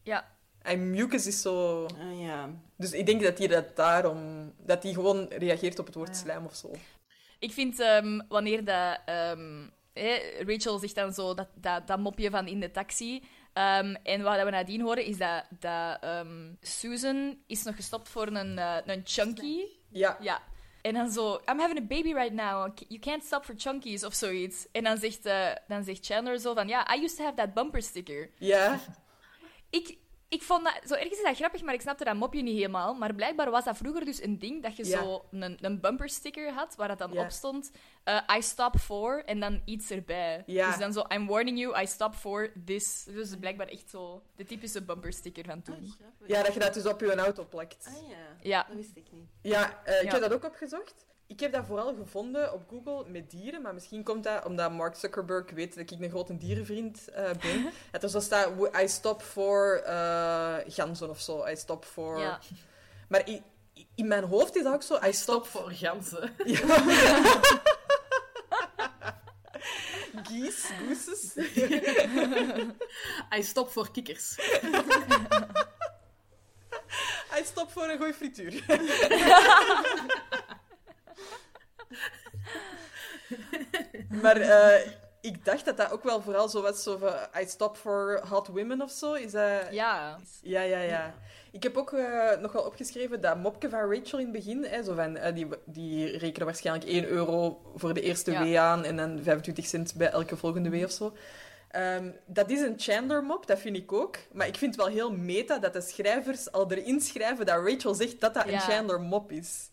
Ja. En mucus is zo... Ah, ja. Dus ik denk dat hij dat daarom... Dat hij gewoon reageert op het woord slijm of zo. Ik vind ehm, wanneer dat, ehm, hè, Rachel zegt dan zo dat, dat, dat mopje van in de taxi. ehm, en wat we nadien horen is dat, dat ehm, Susan is nog gestopt voor een, eh, een chunky. Ja. Ja. En dan zo, I'm having a baby right now. You can't stop for chunkies of zoiets. En dan zegt, eh, dan zegt Chandler zo van, ja, I used to have that bumper sticker. Ja. Ik, ik vond dat, zo ergens is dat grappig, maar ik snapte dat mopje niet helemaal. Maar blijkbaar was dat vroeger dus een ding, dat je Ja. zo een, een bumper sticker had, waar dat dan Ja. op stond, eh, I stop for, en dan iets erbij. Ja. Dus dan zo, I'm warning you, I stop for this. Dus blijkbaar echt zo de typische bumper sticker van toen. Ja, dat je dat dus op je auto plakt. Ah ja, Ja. dat wist ik niet. Ja, eh, ik Ja. heb dat ook opgezocht. Ik heb dat vooral gevonden op Google met dieren, maar misschien komt dat omdat Mark Zuckerberg weet dat ik een grote dierenvriend eh, ben. dat er zo staat, I stop for eh, ganzen of zo. I stop for... Ja. Maar in mijn hoofd is dat ook zo, I stop Stop voor ganzen. geese, gooses. I stop voor kikkers. I stop voor een goeie frituur. Maar eh, ik dacht dat dat ook wel vooral zo was, zo van, I stop for hot women of zo. Is dat... Ja. Ja, ja, ja. Ik heb ook eh, nog wel opgeschreven dat mopje van Rachel in het begin, hè, zo van, eh, die, die rekenen waarschijnlijk 1 euro voor de eerste Ja. W aan en dan 25 cent bij elke volgende W of zo. Ehm, dat is een Chandler-mop, dat vind ik ook. Maar ik vind het wel heel meta dat de schrijvers al erin schrijven dat Rachel zegt dat dat een. Chandler-mop is.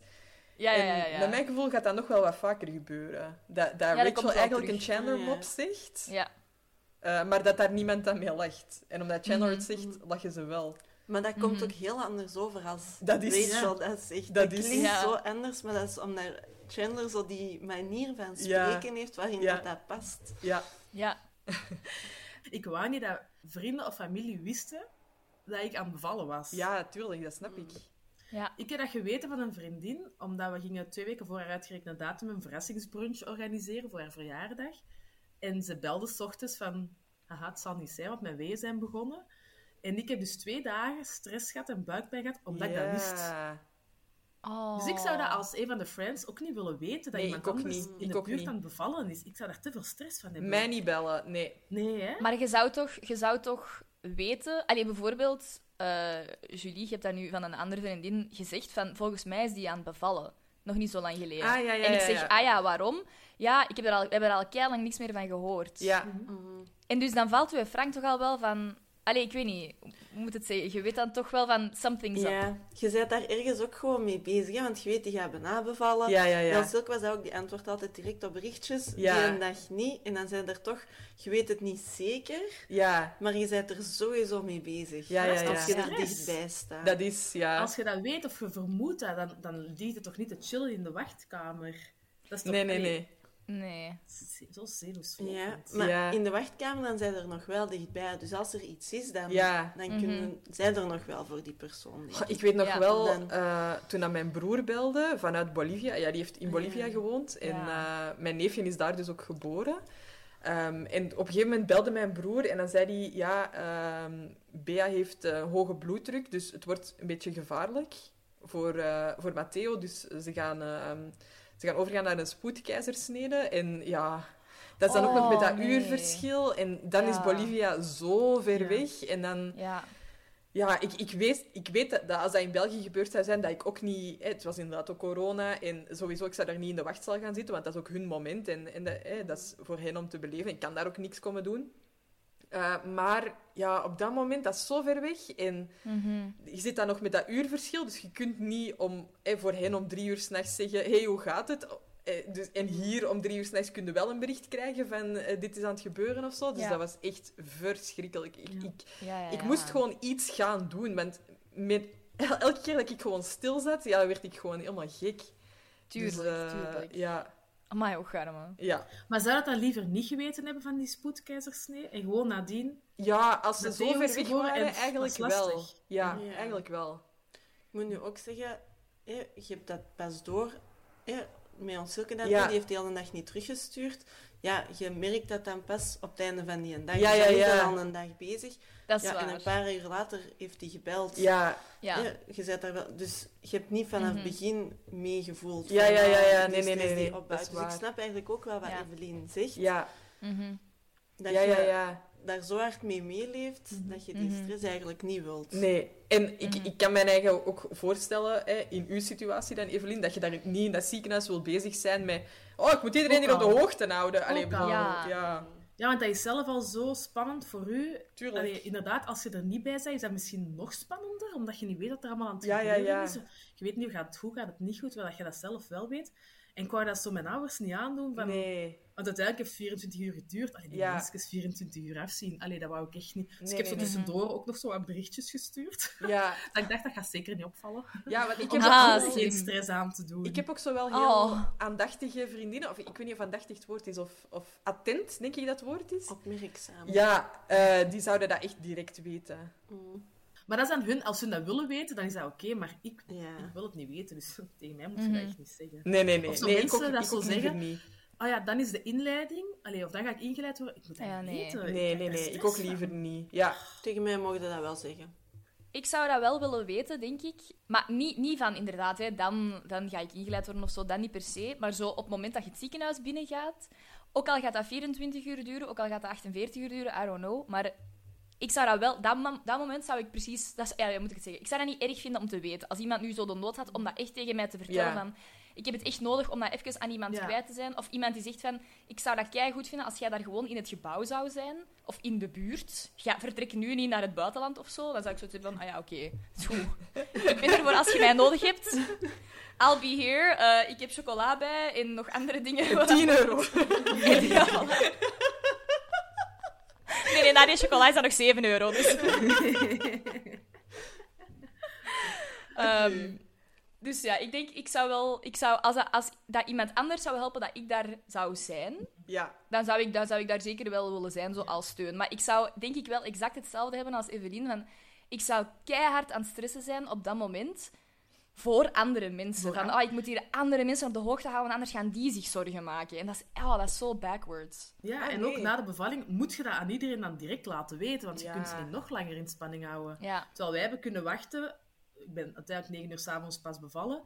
Ja, ja, ja. En naar mijn gevoel gaat dat nog wel wat vaker gebeuren. Dat, dat Rachel eigenlijk terug. een Chandler-mop Ja. zegt, Ja. eh, maar dat daar niemand aan mee lacht. En omdat Chandler het zegt, lachen ze wel. Maar dat komt Mhm. ook heel anders over als Dat is- Rachel dat zegt. Dat Dat, is- klinkt Ja. zo anders, maar dat is omdat Chandler zo die manier van Ja. spreken heeft waarin Ja. dat, dat past. Ja. Ja. Ik wou niet dat vrienden of familie wisten dat ik aan bevallen was. Ja, tuurlijk, dat snap ik. Ja. Ik heb dat geweten van een vriendin, omdat we gingen twee weken voor haar uitgerekende datum een verrassingsbrunch organiseren voor haar verjaardag. En ze belde s ochtends van, haha, het zal niet zijn, want mijn weeën zijn begonnen. En ik heb dus twee dagen stress gehad en buikpijn gehad, omdat ik dat wist. Ja. Oh. Dus ik zou dat als een van de friends ook niet willen weten dat Nee, iemand ik ook niet. in Ik de ook buurt niet. aan het bevallen is. Ik zou daar te veel stress van hebben. Mij niet bellen, nee. Nee, hè? Maar je zou toch, je zou toch weten... Allee, bijvoorbeeld, eh, Julie, je hebt dat nu van een andere vriendin gezegd, van volgens mij is die aan het bevallen. Nog niet zo lang geleden. Ah, ja, ja, en ik zeg, ja. ah ja, waarom? Ja, ik heb er al, we hebben er al lang niks meer van gehoord. Ja. En dus dan valt we Frank toch al wel van... Allee, ik weet niet, hoe moet het zeggen? Je weet dan toch wel van something's up. Ja, je bent daar ergens ook gewoon mee bezig, hè, want je weet, die gaat bijna bevallen. Ja, ja, ja. Was dat ook, die antwoordt altijd direct op berichtjes. Ja. Die een dag niet. En dan zijn er toch, je weet het niet zeker, Ja, maar je bent er sowieso mee bezig. Ja, ja, ja. Als je er dichtbij staat. dat is, ja. Als je dat weet of je vermoedt dat, dan, dan ligt het toch niet te chillen in de wachtkamer? Dat is toch, Nee, nee, nee. Nee. Zo zenuwsvol. Ja, maar Ja. in de wachtkamer dan zijn er nog wel dichtbij. Dus als er iets is, dan, Ja. dan kunnen, zijn er nog wel voor die persoon. ik. Ik weet nog Ja. wel, Dan- eh, toen dat mijn broer belde vanuit Bolivia. Ja, die heeft in Bolivia Ja. gewoond. En Ja. eh, mijn neefje is daar dus ook geboren. Ehm, en op een gegeven moment belde mijn broer en dan zei hij... Ja, ehm, Bea heeft eh, hoge bloeddruk, dus het wordt een beetje gevaarlijk voor, eh, voor Matteo. Dus ze gaan, ehm, ze gaan overgaan naar een spoedkeizersnede. En ja... Dat is dan ook nog met Oh, dat nee. uurverschil. En dan is. Bolivia zo ver Ja. weg. En dan... Ja. Ja, ik, ik, weet, ik weet dat, dat als dat in België gebeurd zou zijn, dat ik ook niet... Hè, het was inderdaad ook corona en sowieso, ik zou daar niet in de wachtzaal gaan zitten, want dat is ook hun moment en, en dat, hè, dat is voor hen om te beleven. Ik kan daar ook niks komen doen. Eh, maar ja, op dat moment, dat is zo ver weg en Mhm. je zit dan nog met dat uurverschil, dus je kunt niet om, hè, voor hen om drie uur s'nachts zeggen, hey, hoe gaat het? Eh, dus, en hier om drie uur s'nachts kun je wel een bericht krijgen van eh, dit is aan het gebeuren of zo. Dus Ja. dat was echt verschrikkelijk. Ik, Ja. ik, Ja, moest gewoon iets gaan doen. Want met, elke keer dat ik gewoon stil zat, ja, werd ik gewoon helemaal gek. Tuurlijk, Dus, eh, tuurlijk. Ja, Amai, ook ja. Maar zou dat dan liever niet geweten hebben van die spoedkeizersnee? En gewoon nadien... ja, als ze zo ver is weg geboren waren, en eigenlijk wel. Ja, Ja. eigenlijk wel. Ik moet nu ook zeggen, hè, je hebt dat pas door. Hè, met ons dat Ja. die heeft de hele dag niet teruggestuurd. Ja, je merkt dat dan pas op het einde van die dag. Ja, Dus ja, al een dag bezig. Dat is ja, waar. en een paar uur later heeft hij gebeld. Ja, je zet daar wel, dus je hebt niet vanaf het Mhm. begin meegevoeld. Ja, ja, ja, ah, ja. Nee, nee, nee. Dat is Dus ik snap eigenlijk ook wel wat Ja. Evelien zegt. ja, Mhm. Dat ja, je ja, ja. Daar zo hard mee meeleeft, dat je die Mhm. stress eigenlijk niet wilt. Nee, en ik, Mhm. ik kan mijn eigen ook voorstellen, hè, in uw situatie dan, Evelien, dat je daar niet in dat ziekenhuis wil bezig zijn met... Oh, ik moet iedereen hier op de hoogte houden. Allee, bedoel, ja. Ja. ja, Ja, want dat is zelf al zo spannend voor u. tuurlijk. Allee, inderdaad, als je er niet bij bent, is dat misschien nog spannender, omdat je niet weet wat er allemaal aan het Ja, ja, gebeuren ja. is. Je weet niet, gaat het goed, gaat het niet goed, terwijl je dat zelf wel weet. En ik wou dat zo mijn ouders niet aandoen, van, Nee. Want uiteindelijk heeft het 24 uur geduurd. Allee, die Ja. mensen 24 uur afzien. Allee, dat wou ik echt niet. Dus Nee, ik heb zo nee, nee. tussendoor ook nog zo wat berichtjes gestuurd. Ja, dat ik dacht, dat gaat zeker niet opvallen. ja want ik heb, er Ah, ook, geen stress aan te doen. ik heb ook zo wel heel Oh. aandachtige vriendinnen. Of ik weet niet of aandachtig het woord is, of, of attent, denk ik dat het woord is. Opmerkzaam. Ja, eh, die zouden dat echt direct weten. Mm. Maar dat is aan hun. Als hun dat willen weten, dan is dat oké. maar ik, Ja. ik wil het niet weten, dus tegen mij moet je Mhm. dat echt niet zeggen. Nee, nee, nee. Of zo nee ik mensen ook, dat ik zo zeggen. niet. Oh ja, dan is de inleiding. Allee, of dan ga ik ingeleid worden. Ik moet dat Ja, niet nee. weten. Nee, Ik nee, nee. Ik ook liever van. niet. Ja. Tegen mij mogen dat wel zeggen. Ik zou dat wel willen weten, denk ik. Maar niet, niet van inderdaad, hè, dan, dan ga ik ingeleid worden of zo, dat niet per se. Maar zo op het moment dat je het ziekenhuis binnengaat, ook al gaat dat 24 uur duren, ook al gaat dat 48 uur duren, I don't know. Maar ik zou dat wel, dat, dat moment zou ik precies, dat is, ja, hoe moet ik het zeggen? Ik zou dat niet erg vinden om te weten. Als iemand nu zo de nood had om dat echt tegen mij te vertellen Ja. van. Ik heb het echt nodig om dat even aan iemand Ja. kwijt te zijn. Of iemand die zegt van, ik zou dat kei goed vinden als jij daar gewoon in het gebouw zou zijn. Of in de buurt. Ja, vertrek nu niet naar het buitenland of zo. Dan zou ik zo zeggen van, ah ja, oké, goed. ik ben er voor als je mij nodig hebt. I'll be here. Eh, ik heb chocola bij en nog andere dingen. 10 euro. En- ja, voilà. Nee, nee, na die chocola is dat nog 7 euro. Dus. Ehm, dus ja, ik denk, ik zou wel... Ik zou, als, dat, als dat iemand anders zou helpen, dat ik daar zou zijn, Ja. dan zou ik, dan zou ik daar zeker wel willen zijn, zo als steun. Maar ik zou, denk ik, wel exact hetzelfde hebben als Evelien. Van, ik zou keihard aan het stressen zijn op dat moment voor andere mensen. Voor van, an- oh, ik moet hier andere mensen op de hoogte houden, anders gaan die zich zorgen maken. En dat is, oh, dat is zo backwards. Ja, Ah, en nee. ook na de bevalling moet je dat aan iedereen dan direct laten weten, want je kunt ze niet nog langer in spanning houden. Ja. Terwijl wij hebben kunnen wachten. Ik ben uiteindelijk 9 uur s'avonds pas bevallen.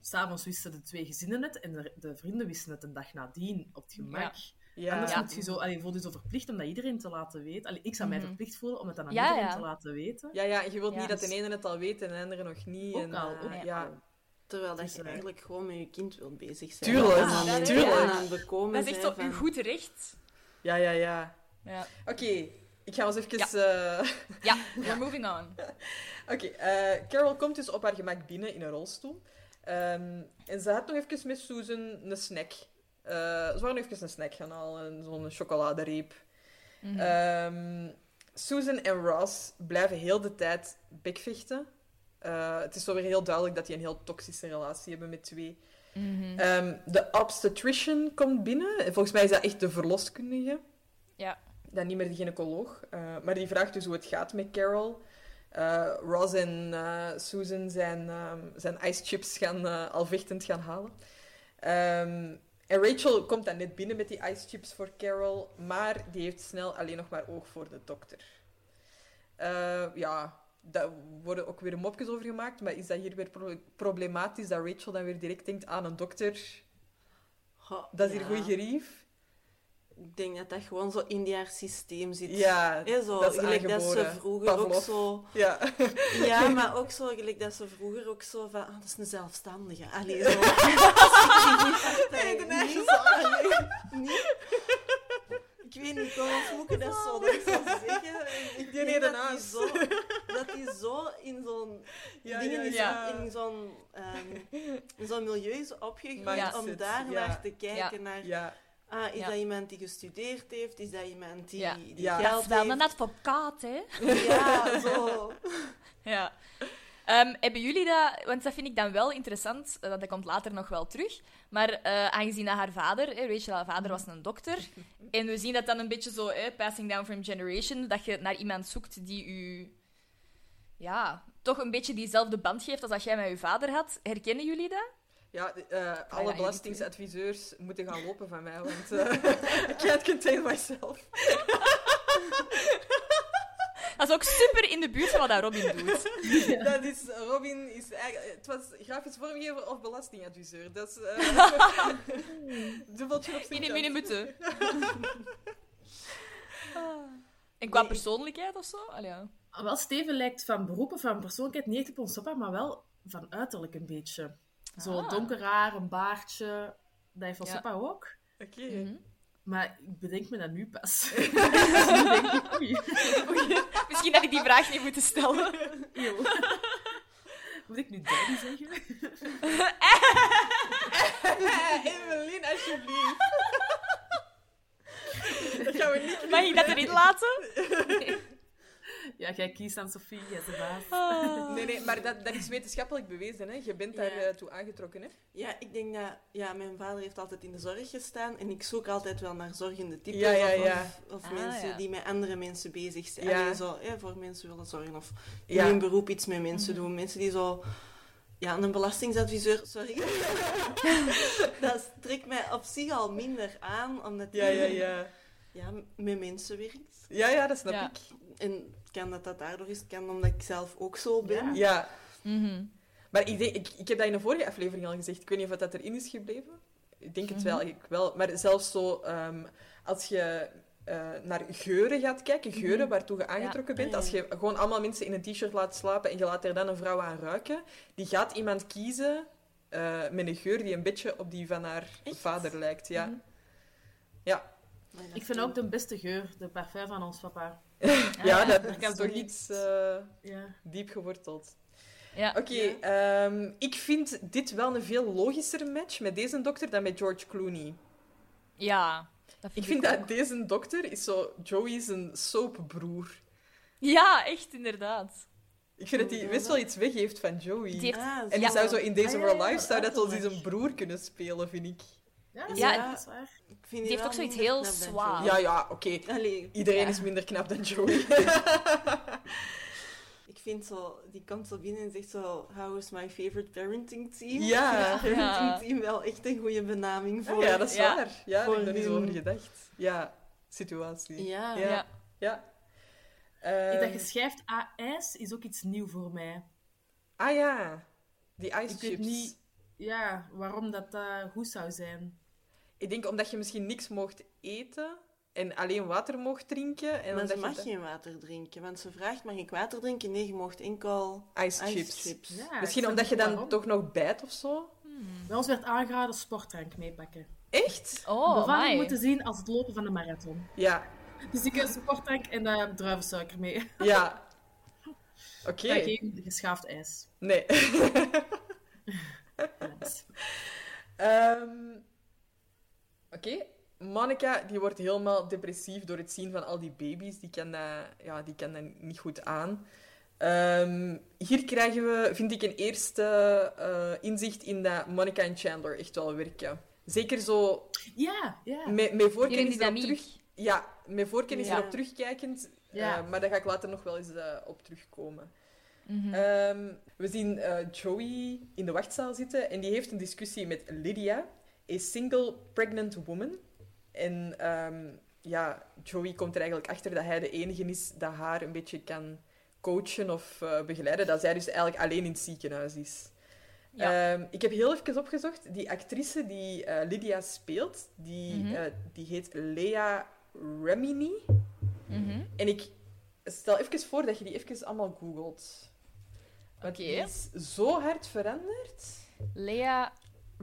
S'avonds wisten de twee gezinnen het en de, de vrienden wisten het een dag nadien op het gemak. Ja. Anders Ja. moet je zo, allee, voel je zo verplicht om dat iedereen te laten weten. Allee, ik zou mij Mhm. verplicht voelen om het dan aan Ja, iedereen ja. te laten weten. Ja, ja, je wilt Ja, niet dat de ene het al weet en de andere nog niet. Ook en, al, eh, ook ja. al. Terwijl dat Dus, je eh, eigenlijk gewoon met je kind wilt bezig zijn. Tuurlijk, En tuurlijk. en aan het bekomen Dat is echt uw van- goed recht. ja, ja, ja. Ja, Oké, ik ga ons even... eh, ja we're moving on. Oké, eh, Carol komt dus op haar gemak binnen in een rolstoel. Ehm, en ze had nog even met Susan een snack. Eh, ze waren nog even een snack gaan halen, zo'n chocoladereep. Mhm. Ehm, Susan en Ross blijven heel de tijd bekvechten. Eh, het is zo weer heel duidelijk dat die een heel toxische relatie hebben met twee. Ehm, de obstetrician komt binnen. En Volgens mij is dat echt de verloskundige. Ja. Dan niet meer de gynaecoloog. Eh, maar die vraagt dus hoe het gaat met Carol. Eh, Ross en eh, Susan zijn, ehm, zijn ice chips gaan, al vechtend gaan halen. Ehm, en Rachel komt dan net binnen met die ice chips voor Carol, maar die heeft snel alleen nog maar oog voor de dokter. Ja, daar worden ook weer mopjes over gemaakt, maar is dat hier weer pro- problematisch dat Rachel dan weer direct denkt aan een dokter? Dat is hier ja. goed gerief. Ik denk dat dat gewoon zo in haar systeem zit. Ja, zo, dat is gelijk dat ze vroeger ook zo... Ja. Ja, maar ook zo, gelijk dat ze vroeger ook zo van... Ah, dat is een zelfstandige. Allee, zo. nee, de niet zo. Niet. Ik weet niet, hoe moet ik dat zo dat ik zou zeggen? Ik Die denk nee, dat daarnaast. zo, dat die zo in zo'n Ja, dingen ja, is ja. in zo'n ehm, in zo'n milieu is opgegroeid om daar naar te kijken naar Ja. Ah, is Ja. dat iemand die gestudeerd heeft is dat iemand die, Ja. die Ja. Dat geld is wel een advocaat, hè? ja zo Ja. Ehm, hebben jullie dat... Want dat vind ik dan wel interessant, eh, dat komt later nog wel terug. Maar eh, aangezien dat haar vader, hè, Rachel, haar vader was een dokter, en we zien dat dan een beetje zo, hè, passing down from generation, dat je naar iemand zoekt die u... Ja, toch een beetje diezelfde band geeft als dat jij met je vader had. Herkennen jullie dat? Ja, eh, alle belastingsadviseurs moeten gaan lopen van mij, want eh I can't contain myself. Dat is ook super in de buurt van wat dat Robin doet. Dat is, Robin is eigenlijk... Het was grafisch vormgever of belastingadviseur. Dat is... eh dubbeltje op zijn. En qua persoonlijkheid of zo? Allee, ja. Wel, Steven lijkt van beroep of van persoonlijkheid niet echt op ons papa, maar wel van uiterlijk een beetje. Zo Ah. donker haar, een baardje. Dat heeft ons Ja. papa ook. Oké. Mhm. Maar ik bedenk me dat nu pas. Dus nu denk ik, oei. Misschien had ik die vraag niet moeten stellen. Eeuw. Moet ik nu daddy zeggen? Evelien, alsjeblieft. Dat gaan we niet Mag ik dat erin laten? Ja, jij kiest aan Sofie, jij de baas. Ah. Nee, nee, maar dat, dat is wetenschappelijk bewezen. Hè? Je bent daar Ja. eh, toe aangetrokken. Hè? ja ik denk dat ja mijn vader heeft altijd in de zorg gestaan en ik zoek altijd wel naar zorgende types Ja, ja, of, ja. of, of Ah, mensen ja. die met andere mensen bezig zijn Ja. Allee, zo hè, voor mensen willen zorgen of in Ja. hun beroep iets met mensen doen mensen die zo ja, een belastingsadviseur, sorry. dat trekt mij op zich al minder aan, omdat die Ja, ja, ja. ja, met mensen werkt. Ja, ja, dat snap Ja. ik. En kan dat dat daardoor is, het kan omdat ik zelf ook zo ben. Ja. Mhm. Maar ik, denk, ik, ik heb dat in de vorige aflevering al gezegd. Ik weet niet of dat erin is gebleven. Ik denk het wel, ik wel. Maar zelfs zo, ehm, als je eh, naar geuren gaat kijken, geuren waartoe je aangetrokken bent, Ja. als je gewoon allemaal mensen in een t-shirt laat slapen en je laat er dan een vrouw aan ruiken, die gaat iemand kiezen eh, met een geur die een beetje op die van haar Echt? vader lijkt. Ja. Ja. Ik vind ook de beste geur, de parfum van ons papa. ja, dat is kan toch iets eh, Ja. diep geworteld. Ja. Oké, ehm, ik vind dit wel een veel logischer match met deze dokter dan met George Clooney. ja, dat Ik vind vind ik dat deze dokter is zo Joey's een soapbroer. Ja, echt, inderdaad. Ik vind dat hij best wel iets weggeeft van Joey. Die heeft... En die Ja. zou zo in Days Ah, of ja, Our ja, Lives zou dat wel eens uiterlijk. een broer kunnen spelen, vind ik. Ja, dat is, Ja, waar, Die heeft ook zoiets heel zwaar. Ja, ja, oké. Iedereen Ja. is minder knap dan Joey. ik vind zo, die komt zo binnen en zegt zo, how is my favorite parenting team? Ja. parenting team wel echt een goede benaming voor. Ah, ja, dat is Ja. waar. Ja, daar Voor heb ik nog niet zo over gedacht. Ja, situatie. Ja. Ja. Ja. Ja. Dat Ehm, je schrijft AS is ook iets nieuw voor mij. ah ja, die ice Ik chips. weet niet ja, waarom dat eh, goed zou zijn. Ik denk omdat je misschien niks mocht eten en alleen water mocht drinken. En Maar ze je mag dan- geen water drinken, want ze vraagt, mag ik water drinken? Nee, je mocht enkel Ice ice chips. chips. Ja, Misschien omdat je dan waarom. toch nog bijt of zo. Bij ons werd aangeraden sportdrank meepakken. Echt? Oh, Bevalling moeten zien als het lopen van een marathon. Ja. Dus ik heb sportdrank en uh, druivensuiker mee. Ja. Oké. Ja, geen geschaafd ijs. Nee. Helaas. Ehm, Oké. Monica die wordt helemaal depressief door het zien van al die baby's. Die kan dat, ja, die kan dat niet goed aan. Ehm, hier krijgen we, vind ik, een eerste eh, inzicht in dat Monica en Chandler echt wel werken. Zeker zo Ja, ja. met, met voorkennis erop terug... Ja, met voorkennis Ja. erop terugkijkend. Ja. eh, maar daar ga ik later nog wel eens eh, op terugkomen. Mhm. Ehm, we zien eh, Joey in de wachtzaal zitten en die heeft een discussie met Lydia, a single pregnant woman. En ehm, ja, Joey komt er eigenlijk achter dat hij de enige is dat haar een beetje kan coachen of eh, begeleiden, dat zij dus eigenlijk alleen in het ziekenhuis is. Ja. Ehm, ik heb heel even opgezocht. Die actrice die eh, Lydia speelt, die, Mhm. eh, die heet Lea Remini. Mhm. En ik stel even voor dat je die even allemaal googelt. Oké. die is zo hard veranderd. Lea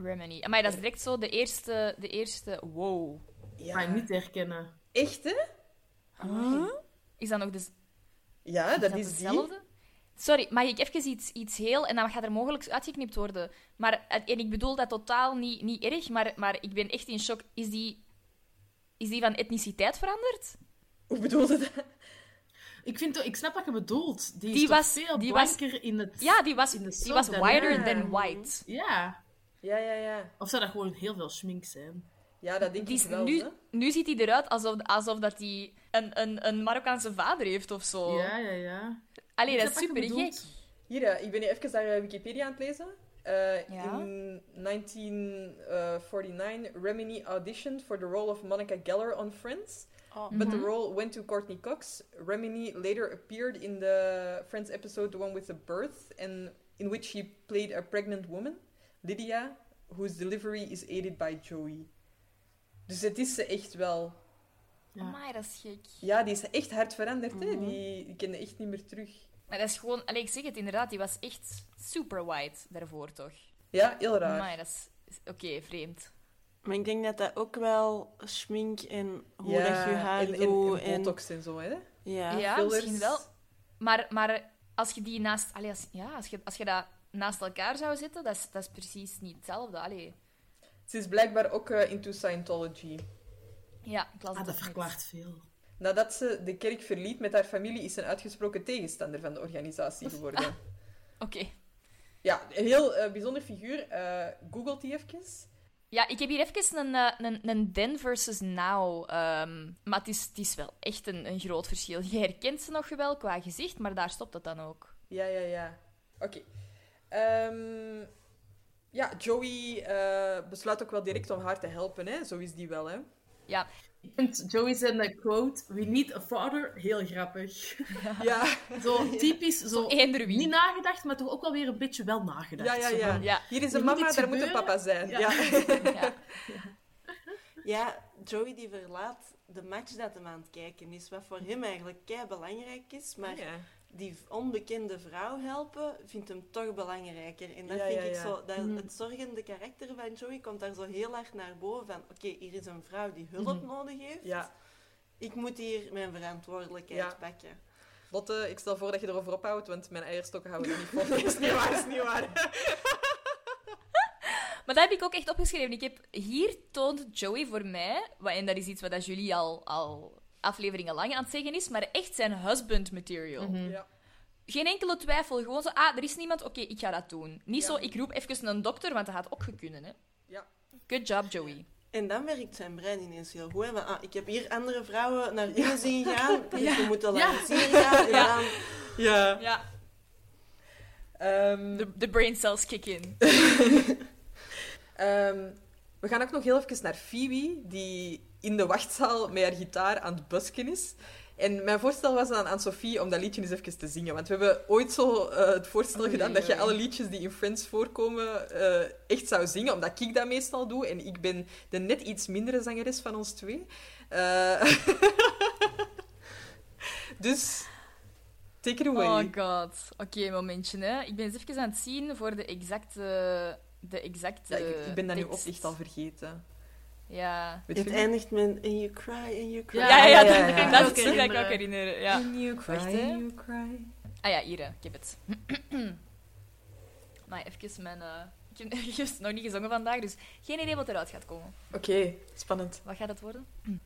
Remini. Maar dat is direct zo de eerste... De eerste wow. Ja. Ga je niet herkennen. Echt, hè? Is dat nog de, Ja, dat dat is die. dezelfde? Sorry, mag ik even iets, iets heel... En dan gaat er mogelijk uitgeknipt worden. Maar, en ik bedoel dat totaal niet, niet erg, maar, maar ik ben echt in shock. Is die, is die van etniciteit veranderd? Hoe bedoelde dat? Ik, vind, ik snap wat je bedoelt. Die was- veel die was- blanker in het... Ja, die was, in de die was ik. than white. Ja. Ja, ja, ja. Of zou dat gewoon heel veel schmink zijn? Ja, dat denk Die ik wel. nu, hè. nu ziet hij eruit alsof, alsof dat hij een, een, een Marokkaanse vader heeft of zo. Ja, ja, ja. Allee, Ik dat is super gek. Hier, eh, ik ben hier even naar eh, Wikipedia aan het lezen. Eh, Ja. In 1949, Remini auditioned for the role of Monica Geller on Friends. Oh. But the Mhm. role went to Courtney Cox. Remini later appeared in the Friends episode, the one with the birth, and in which she played a pregnant woman, Lydia, whose delivery is aided by Joey. Dus het is ze echt wel. Ja. Amai, dat is gek. Ja, die is echt hard veranderd. hè? Mhm. Die, die kende echt niet meer terug. Maar dat is gewoon... Allee, ik zeg het inderdaad, die was echt super white daarvoor, toch? Ja, heel raar. Amai, dat is... Oké, vreemd. Maar ik denk dat dat ook wel schmink en hoe ja, dat je haar en, en, botox en zo, hè? ja. Ja, fillers. misschien wel. Maar, maar als je die naast... Allee, als, ja, als je, als je dat naast elkaar zou zetten, dat is, dat is precies niet hetzelfde. Allee. Ze is blijkbaar ook eh, into Scientology. Ja, ik las Ah, het dat verklaart veel. Nadat ze de kerk verliet met haar familie, is ze een uitgesproken tegenstander van de organisatie geworden. Oké. Ja, een heel eh, bijzonder figuur. Eh googelt die even. Ja, ik heb hier even een, een, een then versus now. ehm, maar het is, het is wel echt een, een groot verschil. Je herkent ze nog wel qua gezicht, maar daar stopt het dan ook. Ja, ja, ja. Oké. Ehm, ja, Joey eh, besluit ook wel direct om haar te helpen, hè. Zo is die wel, hè. Ja, Ik vind Joey zijn eh, quote, we need a father, heel grappig. Ja, Zo typisch, zo eender wie. niet nagedacht, maar toch ook wel weer een beetje wel nagedacht. ja, ja. Zo ja. van, Ja. Hier is een mama, iets daar moet een gebeuren. papa zijn. Ja. Ja. ja. Ja, Joey die verlaat de match dat hem aan het kijken is. Wat voor hem eigenlijk kei belangrijk is. Maar Ja. Die onbekende vrouw helpen vindt hem toch belangrijker. En dat Ja, vind ja, ik ja. zo... Dat, Mhm. Het zorgende karakter van Joey komt daar zo heel hard naar boven. Van, oké, hier is een vrouw die hulp Mhm. nodig heeft. ja. Ik moet hier mijn verantwoordelijkheid Ja. pakken. Lotte, ik stel voor dat je erover ophoudt, want mijn eierstokken houden er niet vol. is niet waar, is niet waar. Maar dat heb ik ook echt opgeschreven. Ik heb, hier toont Joey voor mij, en dat is iets wat dat Julie al, al afleveringen lang aan het zeggen is, maar echt zijn husband material. Ja. Geen enkele twijfel. Gewoon zo, ah, er is niemand, oké, ik ga dat doen. Niet Ja. zo, ik roep even een dokter, want dat had ook gekunnen, hè. Ja. Good job, Joey. En dan werkt zijn brein ineens heel goed. hè. Ah, ik heb hier andere vrouwen naar binnen zien gaan. Dus we moeten laten zien gaan. Ja. dan... Ja. Ja, Ehm, de, de brain cells kick in. Ehm, we gaan ook nog heel even naar Phoebe, die in de wachtzaal met haar gitaar aan het busken is. En mijn voorstel was dan aan Sophie om dat liedje eens even te zingen. Want we hebben ooit zo eh, het voorstel gedaan dat je alle liedjes die in Friends voorkomen eh, echt zou zingen. Omdat ik dat meestal doe. En ik ben de net iets mindere zangeres van ons twee. Eh, dus, take it away. Oh god. Oké, momentje, hè. Ik ben eens even aan het zien voor de exacte... De exacte Ja, ik, ik ben dat nu ook tekst. echt al vergeten. Ja. Weet Het eindigt met and you cry and you cry. Ja, ja, ja, ja, ja, dat, ja. dat Ook is dat ik ook herinneren. Ja. You cry, Wacht, you cry. Ah ja, hier, ik heb het. maar even mijn... eh, ik heb juist nog niet gezongen vandaag, dus geen idee wat eruit gaat komen. Oké, spannend. Wat gaat het worden?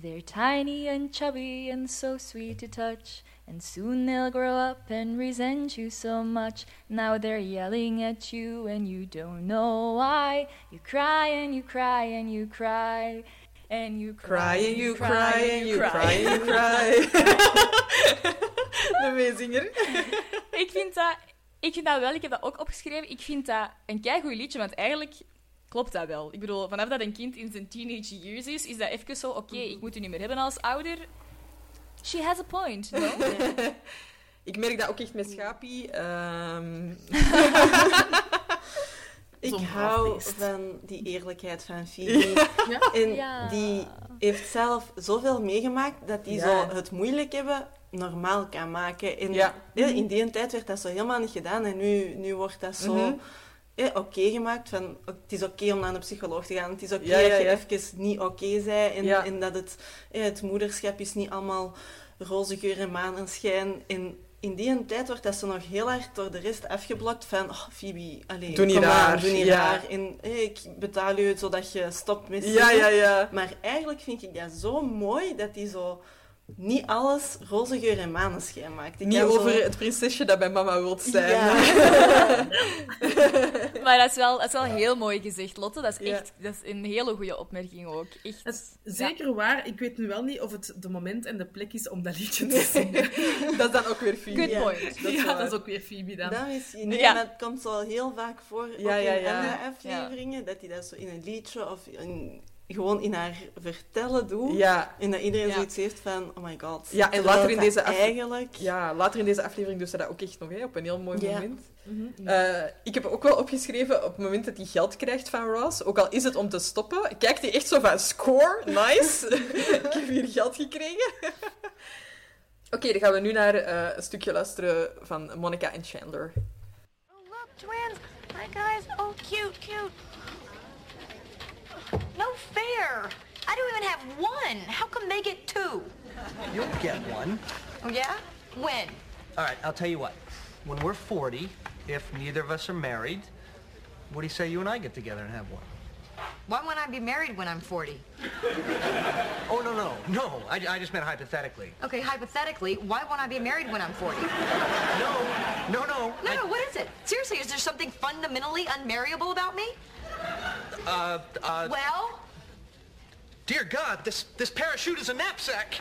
They're tiny and chubby and so sweet to touch. And soon they'll grow up and resent you so much. Now they're yelling at you and you don't know why. You cry and you cry and you cry. And you cry, and you cry and you cry and you cry. De meezinger. ik, vind dat, ik vind dat wel, ik heb dat ook opgeschreven, ik vind dat een keigoed liedje, want eigenlijk klopt dat wel. Ik bedoel, vanaf dat een kind in zijn teenage years is, is dat even zo, oké, ik moet u niet meer hebben als ouder. She has a point, no? Ik merk dat ook echt met Schapie. ehm, Ik hou van die eerlijkheid van Phoebe. En Ja. die heeft zelf zoveel meegemaakt dat die Ja. zo het moeilijk hebben normaal kan maken. En in die tijd werd dat zo helemaal niet gedaan en nu, nu wordt dat zo Mhm. Oké gemaakt. Van, het is oké om naar een psycholoog te gaan. Het is oké ja, dat je ja. even niet oké bent. En, dat het, het moederschap is niet allemaal roze geur en maneschijn. En in die tijd wordt dat zo nog heel hard door de rest afgeblokt van... Oh, Phoebe, allez, Doe niet raar, doe niet raar. En ik betaal je zodat je stopt met ja, zingen. ja, ja. Maar eigenlijk vind ik dat zo mooi dat hij zo niet alles roze geur en maneschijn maakt. Ik Niet zo- over het prinsesje dat bij mama wilt zijn. Ja. maar dat is, wel, dat is wel heel mooi gezegd, Lotte. Dat is Ja. echt dat is een hele goede opmerking ook. Echt. Dat is zeker waar. Ik weet nu wel niet of het de moment en de plek is om dat liedje te zingen. Dat is dan ook weer Phoebe. Good Ja. point. Dat is ja, waar. dat is ook weer Phoebe dan. Dat is niet, Ja. het komt zo heel vaak voor Ja, ook ja, in ja. andere afleveringen, dat hij dat zo in een liedje of in, gewoon in haar vertellen doet. Ja, En dat iedereen Ja. zoiets heeft van, oh my god. Ja, en later in deze afle- Eigenlijk... ja, later in deze aflevering doen ze dat ook echt nog, hè, op een heel mooi Ja. moment. Eh, ik heb ook wel opgeschreven, op het moment dat hij geld krijgt van Ross, ook al is het om te stoppen, kijkt hij echt zo van, score, nice, ik heb hier geld gekregen. Oké, dan gaan we nu naar eh, een stukje luisteren van Monica en Chandler. Oh, look, twins. Hi, guys. Oh, cute, cute. No fair. I don't even have one. How come they get two? You'll get one. Oh, yeah? When? All right, I'll tell you what. When we're 40, if neither of us are married, what do you say you and I get together and have one? Why won't I be married when I'm 40? Oh, no, no, no. I, I just meant hypothetically. Okay, hypothetically, why won't I be married when I'm 40? No, no, no. No, I- no, what is it? Seriously, is there something fundamentally unmarriable about me? Uh, uh, Well, dear God, this, this parachute is a knapsack.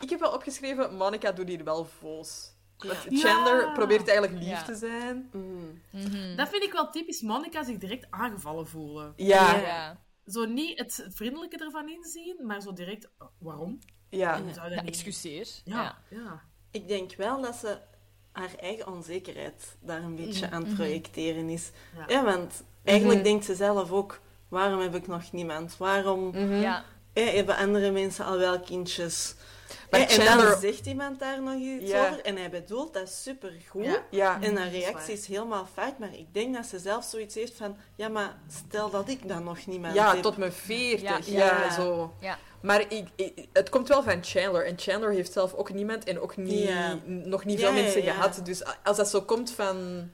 Ik heb wel opgeschreven, Monica doet hier wel voos. Want Ja. Chandler probeert eigenlijk lief Ja. te zijn. Dat vind ik wel typisch Monica zich direct aangevallen voelen. Ja. Zo niet het vriendelijke ervan inzien, maar zo direct, oh, waarom? ja. Hoe zou dat Ja, niet- excuseer. Ja, ja. Ik denk wel dat ze haar eigen onzekerheid daar een beetje Mhm. aan het projecteren is. Ja. Ja, want eigenlijk Mhm. denkt ze zelf ook, waarom heb ik nog niemand? Waarom Mhm. Ja. eh, hebben andere mensen al wel kindjes? Maar Eh, en dan zegt iemand daar nog iets Ja. over en hij bedoelt dat supergoed. Ja. Ja. En haar is reactie is helemaal fout, maar ik denk dat ze zelf zoiets heeft van, ja, maar stel dat ik dan nog niemand Ja, heb. tot mijn 40. Ja. Ja, Ja. zo. Maar ik, ik- het komt wel van Chandler. En Chandler heeft zelf ook niemand en ook niet, nog niet veel mensen gehad. Dus als dat zo komt van...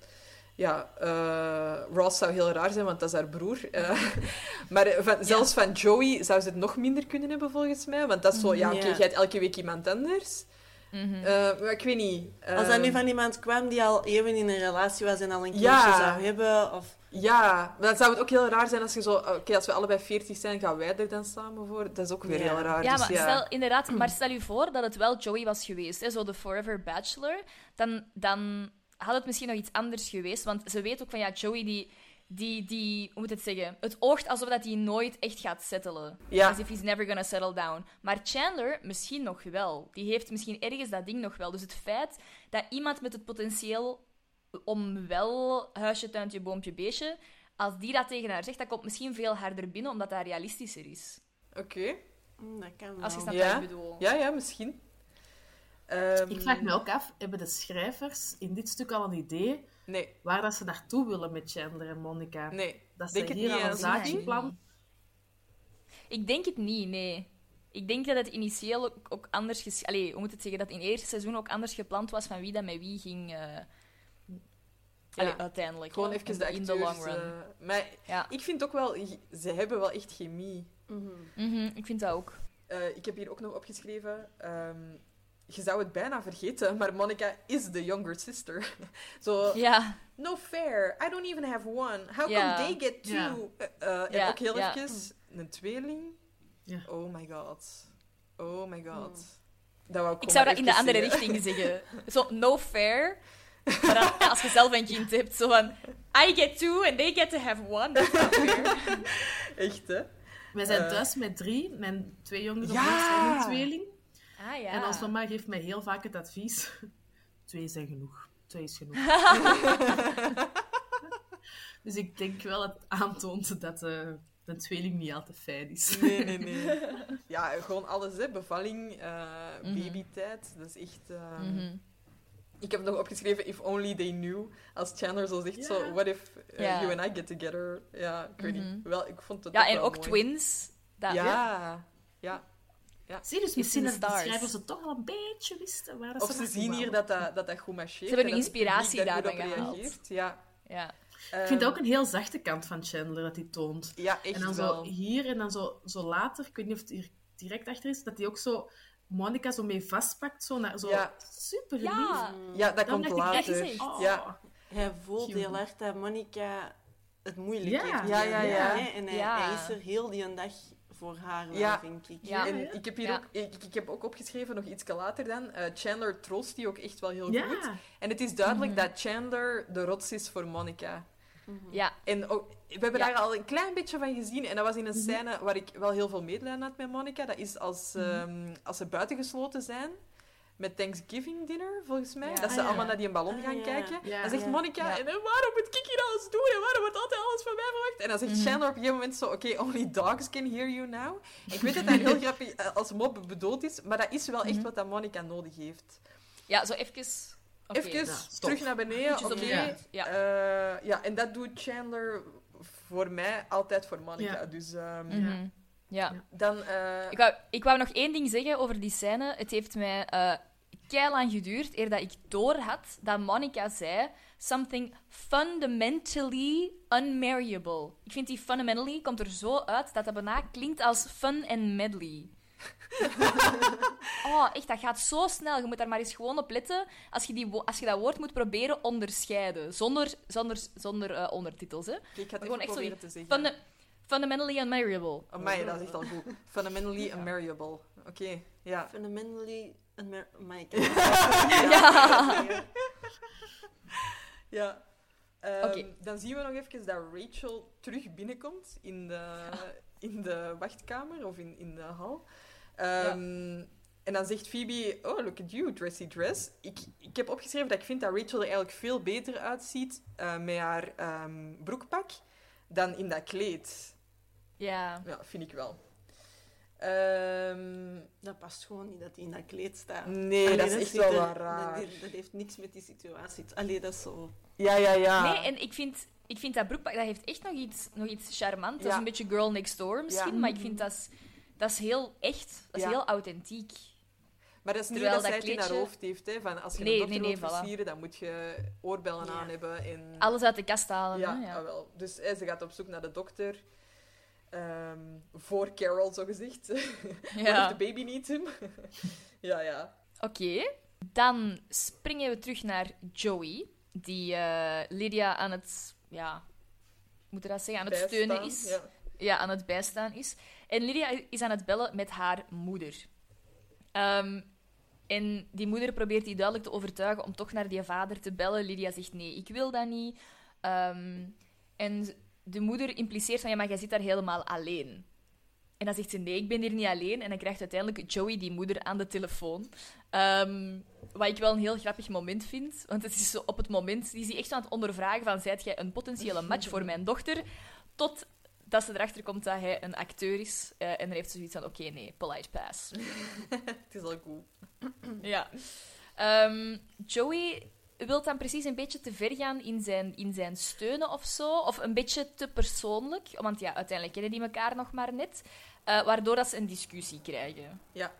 Ja, eh, Ross zou heel raar zijn, want dat is haar broer. Eh, maar van, zelfs van Joey zou ze het nog minder kunnen hebben, volgens mij. Want dat is zo, ja, oké, jij hebt elke week iemand anders. Mhm. Eh, maar ik weet niet. Als dat nu Ehm, van iemand kwam die al eeuwen in een relatie was en al een kindje zou hebben, of... Ja, maar dan zou het ook heel raar zijn als je zo... Oké, als we allebei 40 zijn, gaan wij er dan samen voor? Dat is ook weer Ja. heel raar. Ja, dus maar ja. stel inderdaad, maar stel je voor dat het wel Joey was geweest, hè, zo de Forever Bachelor, dan, dan had het misschien nog iets anders geweest. Want ze weet ook van ja, Joey die, die, die hoe moet het zeggen? Het oogt alsof dat hij nooit echt gaat settelen. Ja. As if he's never gonna settle down. Maar Chandler misschien nog wel. Die heeft misschien ergens dat ding nog wel. Dus het feit dat iemand met het potentieel om wel huisje, tuintje, boompje, beestje, als die dat tegen haar zegt, dat komt misschien veel harder binnen, omdat dat realistischer is. Oké. Hm, dat kan wel. Als je snapt Ja. wat ik bedoel. Ja, ja, misschien. Ehm, Ik vraag me ook af, hebben de schrijvers in dit stuk al een idee Nee, waar dat ze naartoe willen met Chandler en Monica? nee. Dat ze Denk het hier niet, al een zaakje Nee. plan... Ik denk het niet, nee. Ik denk dat het initieel ook, ook anders... ges- Allee, hoe moet het zeggen? Dat in het eerste seizoen ook anders gepland was van wie dat met wie ging... allee, uiteindelijk. Gewoon even de In the long run. eh, maar Ja. ik vind ook wel... Ze hebben wel echt chemie. Mhm, ik vind dat ook. eh, ik heb hier ook nog opgeschreven. ehm, je zou het bijna vergeten, maar Monica is de younger sister. Zo, Ja. no fair. I don't even have one. How Ja. come they get two? Ja. Eh, eh, en ook heel even, een tweeling. Ja. Oh my god. Oh my god. Dat wou ik Ik zou dat in de andere zeggen. richting zeggen. Zo, no fair. Maar dan, als je zelf een kind hebt, zo van... I get two and they get to have one. Dat. Echt, hè? Wij zijn Eh. thuis met drie. Mijn twee jongere Ja! broers zijn een tweeling. Ah ja. En ons mama geeft mij heel vaak het advies... Twee zijn genoeg. Twee is genoeg. dus ik denk wel het aantoont dat eh een tweeling niet altijd fijn is. Nee, nee, nee. Ja, gewoon alles, hè. Bevalling, eh, Mhm. babytijd. Dat is echt... ehm, Mhm. Ik heb nog opgeschreven, if only they knew. Als Chandler zo zegt, Ja. zo, what if uh, Ja. you and I get together? Ja, ik weet Mhm. niet. Wel, ik vond het Ja, ook en wel ook mooi. twins. Dat, Ja, ja. Zie je, dus misschien dat de schrijvers het toch al een beetje wisten. Waar dat Of ze zien hier dat dat, dat, dat goed marcheert. Ze hebben en een inspiratie daar goed daarbij op gehaald. Ja. Ja. Ik vind dat ook een heel zachte kant van Chandler dat hij toont. Ja, echt en dan wel. zo hier en dan zo, zo later, ik weet niet of het hier direct achter is, dat hij ook zo Monica zo mee vastpakt. Zo, naar, zo Ja. super lief. Ja. Ja, dat Dan komt dacht ik echt, later. echt, oh. Ja. Hij voelt Cute. heel hard dat Monica het moeilijk Ja. heeft. Ja, ja, ja. En hij, Ja. hij is er heel die dag voor haar, wel, Ja. vind ik. Ja. En ik heb hier Ja. ook, ik, ik heb ook opgeschreven, nog iets later dan, eh, Chandler troost die ook echt wel heel Ja. goed. En het is duidelijk dat Chandler de rots is voor Monica. Ja. En ook, we hebben Ja. daar al een klein beetje van gezien. En dat was in een scène waar ik wel heel veel medelijden had met Monica. Dat is als, ehm, als ze buitengesloten zijn. Met Thanksgiving dinner, volgens mij. Ja. Dat ze Ah, ja. allemaal naar die ballon Ah, gaan ja. kijken. Ja. dan zegt Ja. Monica, Ja. en eh, waarom moet ik hier alles doen? En waarom wordt altijd alles van mij verwacht? En dan zegt Mhm. Chandler op een gegeven moment zo, oké, only dogs can hear you now. Ik weet dat dat heel grappig eh, als mop bedoeld is, maar dat is wel echt Mhm. wat dat Monica nodig heeft. ja, zo even... oké. Even stop. terug naar beneden, oké. omhoog. Ja. Eh, ja, en dat doet Chandler voor mij altijd voor Monica. Ja. Dus ehm, Mhm. Ja. dan... eh, Ik wou, ik wou nog één ding zeggen over die scène. Het heeft mij eh lang geduurd eer dat ik doorhad dat Monica zei something fundamentally unmarriable. Ik vind die fundamentally komt er zo uit dat dat bijna klinkt als fun and medley. oh, echt, dat gaat zo snel. Je moet daar maar eens gewoon op letten als je, die wo- als je dat woord moet proberen onderscheiden. Zonder, zonder, zonder eh, ondertitels, hè. ik ga het Gewoon even echt proberen te zeggen. Funda- fundamentally unmarriable. Amai, dat is echt al goed. Fundamentally unmarriable. Oké, ja. Fundamentally... Mer- my Ja. Ja. Ehm, Oké. Dan zien we nog even dat Rachel terug binnenkomt in de, in de wachtkamer of in, in de hal. Ehm, En dan zegt Phoebe, oh, look at you, dressy dress. Ik, ik heb opgeschreven dat ik vind dat Rachel er eigenlijk veel beter uitziet eh, met haar ehm, broekpak dan in dat kleed. Ja. Ja, vind ik wel. Ehm, Dat past gewoon niet dat hij in dat kleed staat. nee, Allee, dat is echt wel er- raar. Dat, dat heeft niks met die situatie. te- Allee, dat is zo... Ja, ja, ja. Nee, en ik vind, ik vind dat broekpak dat heeft echt nog iets, nog iets charmant. Dat Ja. is een beetje girl next door misschien, Ja. maar ik vind dat is, dat is heel echt. Dat is Ja. heel authentiek. Maar dat is niet Terwijl dat zij dat het in haar hoofd heeft. Hè, van als je Nee, een dochter nee, nee, wilt voilà. versieren, dan moet je oorbellen Ja. aan hebben. En... Alles uit de kast halen. Ja, hè, ja. ah, wel. Dus hè, ze gaat op zoek naar de dokter. Ehm, voor Carol, zo gezegd. Ja. de baby needs him. ja, ja. Oké. Dan springen we terug naar Joey, die eh, Lydia aan het, ja, moet dat zeggen, aan het Bijstaan, steunen is. Ja. ja, aan het bijstaan is. En Lydia is aan het bellen met haar moeder. Ehm, en die moeder probeert die duidelijk te overtuigen om toch naar die vader te bellen. Lydia zegt nee, ik wil dat niet. Ehm, en de moeder impliceert van ja, maar jij zit daar helemaal alleen. En dan zegt ze nee, ik ben hier niet alleen. En dan krijgt uiteindelijk Joey die moeder aan de telefoon. Ehm, wat ik wel een heel grappig moment vind. Want het is zo op het moment, die is echt aan het ondervragen van zijt jij een potentiële match voor mijn dochter? Tot dat ze erachter komt dat hij een acteur is. eh, en dan heeft ze zoiets van, oké, nee, polite pass. Het is al goed. ja. Ehm, Joey wil dan precies een beetje te ver gaan in zijn, in zijn steunen of zo. Of een beetje te persoonlijk. Want ja, uiteindelijk kennen die elkaar nog maar net. eh, waardoor dat ze een discussie krijgen. Ja.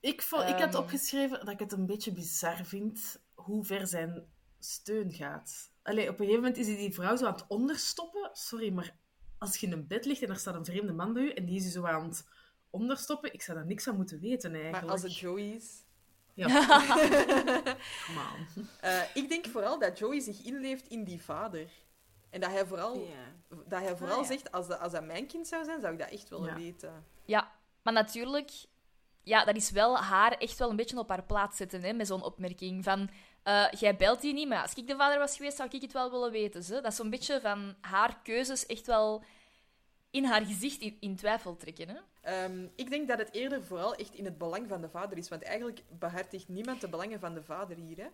Ik, vond, ik had Ehm. opgeschreven dat ik het een beetje bizar vind hoe ver zijn steun gaat. Allee, op een gegeven moment is hij die vrouw zo aan het onderstoppen. Sorry, maar als je in een bed ligt en er staat een vreemde man bij je en die is je zo aan het onderstoppen. Ik zou daar niks van moeten weten, eigenlijk. Maar als het Joey is... Ja. Come on. Eh, ik denk vooral dat Joey zich inleeft in die vader. En dat hij vooral, dat hij vooral Ah, ja. zegt, als dat, als dat mijn kind zou zijn, zou ik dat echt willen Ja. weten. Ja, maar natuurlijk, ja, dat is wel haar echt wel een beetje op haar plaats zetten, hè, met zo'n opmerking van... eh, jij belt die niet, maar als ik de vader was geweest, zou ik het wel willen weten. Ze. Dat is zo'n beetje van haar keuzes echt wel in haar gezicht in, in twijfel trekken. Hè? Ehm, ik denk dat het eerder vooral echt in het belang van de vader is. Want eigenlijk behartigt niemand de belangen van de vader hier. Hè?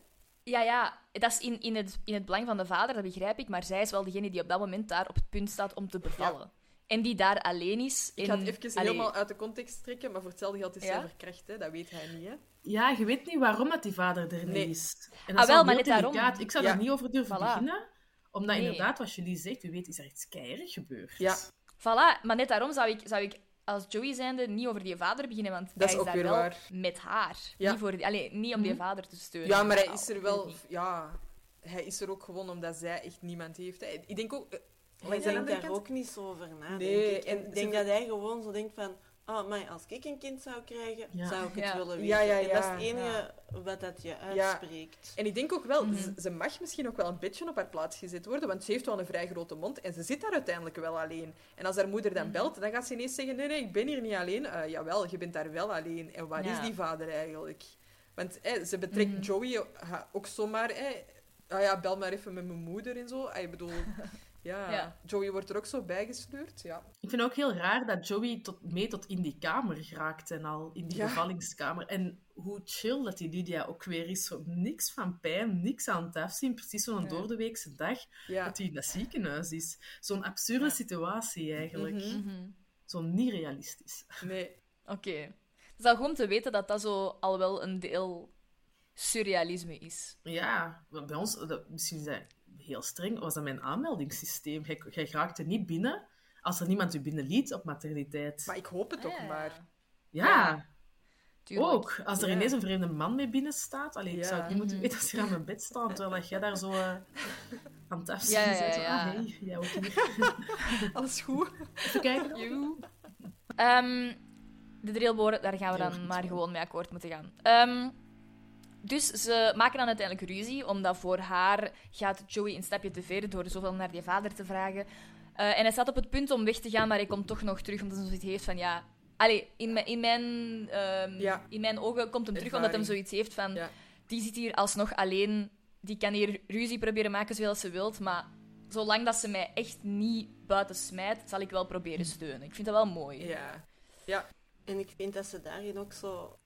Ja, ja, dat is in, in, het, in het belang van de vader, dat begrijp ik. Maar zij is wel degene die op dat moment daar op het punt staat om te bevallen. En die daar alleen is. Ik ga het even allee, helemaal uit de context trekken, maar voor hetzelfde geld is Ja? hij verkracht. Hè? Dat weet hij niet. Hè? Ja, je weet niet waarom dat die vader er niet Nee. is. En Ah, is wel, maar net daarom. Ik zou Ja. er niet over durven Voilà. beginnen. Omdat Nee. inderdaad, wat jullie zegt, wie weet is er iets keirig gebeurd. Ja. Voilà, maar net daarom zou ik, zou ik als Joey zijnde niet over die vader beginnen, want Dat is hij is ook daar weer wel waar. met haar. Ja. Niet, voor, die- allee, niet om die vader te steunen. Ja, maar hij Nou, is er wel... Ja, hij is er ook gewoon omdat zij echt niemand heeft. Hè? Ik denk ook... eh, Hij langs de denkt daar kant- ook niet zo over na, Nee, denk ik. en ik denk dat hij gewoon zo denkt van... Oh, maar als ik een kind zou krijgen, Ja. zou ik het Ja. willen weten. Ja, ja, En dat is ja, het enige wat dat je uitspreekt. En ik denk ook wel, Mhm. ze- ze mag misschien ook wel een beetje op haar plaats gezet worden, want ze heeft wel een vrij grote mond en ze zit daar uiteindelijk wel alleen. En als haar moeder Mhm. dan belt, dan gaat ze ineens zeggen, nee, nee, ik ben hier niet alleen. Eh, jawel, je bent daar wel alleen. En waar Ja. is die vader eigenlijk? Want hè, ze betrekt Mhm. Joey ha, ook zomaar, hè, ah ja, bel maar even met mijn moeder en zo. Ah, ik bedoel, ja, Ja. Joey wordt er ook zo bijgesleurd. Ja. Ik vind het ook heel raar dat Joey tot, mee tot in die kamer geraakt en al, in die Ja. bevallingskamer. En hoe chill dat die Lydia ook weer is. Zo, niks van pijn, niks aan het afzien. Precies zo'n Ja. doordeweekse dag Ja. dat hij in dat ziekenhuis is. Zo'n absurde situatie eigenlijk. Mhm. Mhm. Zo niet realistisch. Nee. Oké. Het is al goed om te weten dat dat zo al wel een deel surrealisme is. Ja, bij ons, dat, misschien is dat heel streng, was dat mijn aanmeldingssysteem. Jij, jij raakte niet binnen als er niemand u binnenliet op materniteit. Maar ik hoop het toch Ah, maar. ja, ja, Tuurlijk. ook. Als er Ja. ineens een vreemde man mee binnen staat. Allee, ik zou het niet moeten Mhm. weten als je aan mijn bed staat, terwijl dat jij daar zo eh, aan het afzien Ja, ja, bent. Ja. Ah, hey, jij ook hier. Alles goed? Even kijken. Ehm, de drillboren, daar gaan we dan maar gewoon mee akkoord moeten gaan. Ehm, dus ze maken dan uiteindelijk ruzie, omdat voor haar gaat Joey een stapje te ver door zoveel naar die vader te vragen. Eh, en hij staat op het punt om weg te gaan, maar hij komt toch nog terug, omdat hij zoiets heeft van ja... Allee, in, mijn- in, mijn, ehm, Ja. in mijn ogen komt hem terug omdat hij zoiets heeft van... Ja. Die zit hier alsnog alleen, die kan hier ruzie proberen maken zoveel als ze wilt, maar zolang dat ze mij echt niet buiten smijt, zal ik wel proberen steunen. Ik vind dat wel mooi. Ja. Ja. En ik vind dat ze daarin ook zo...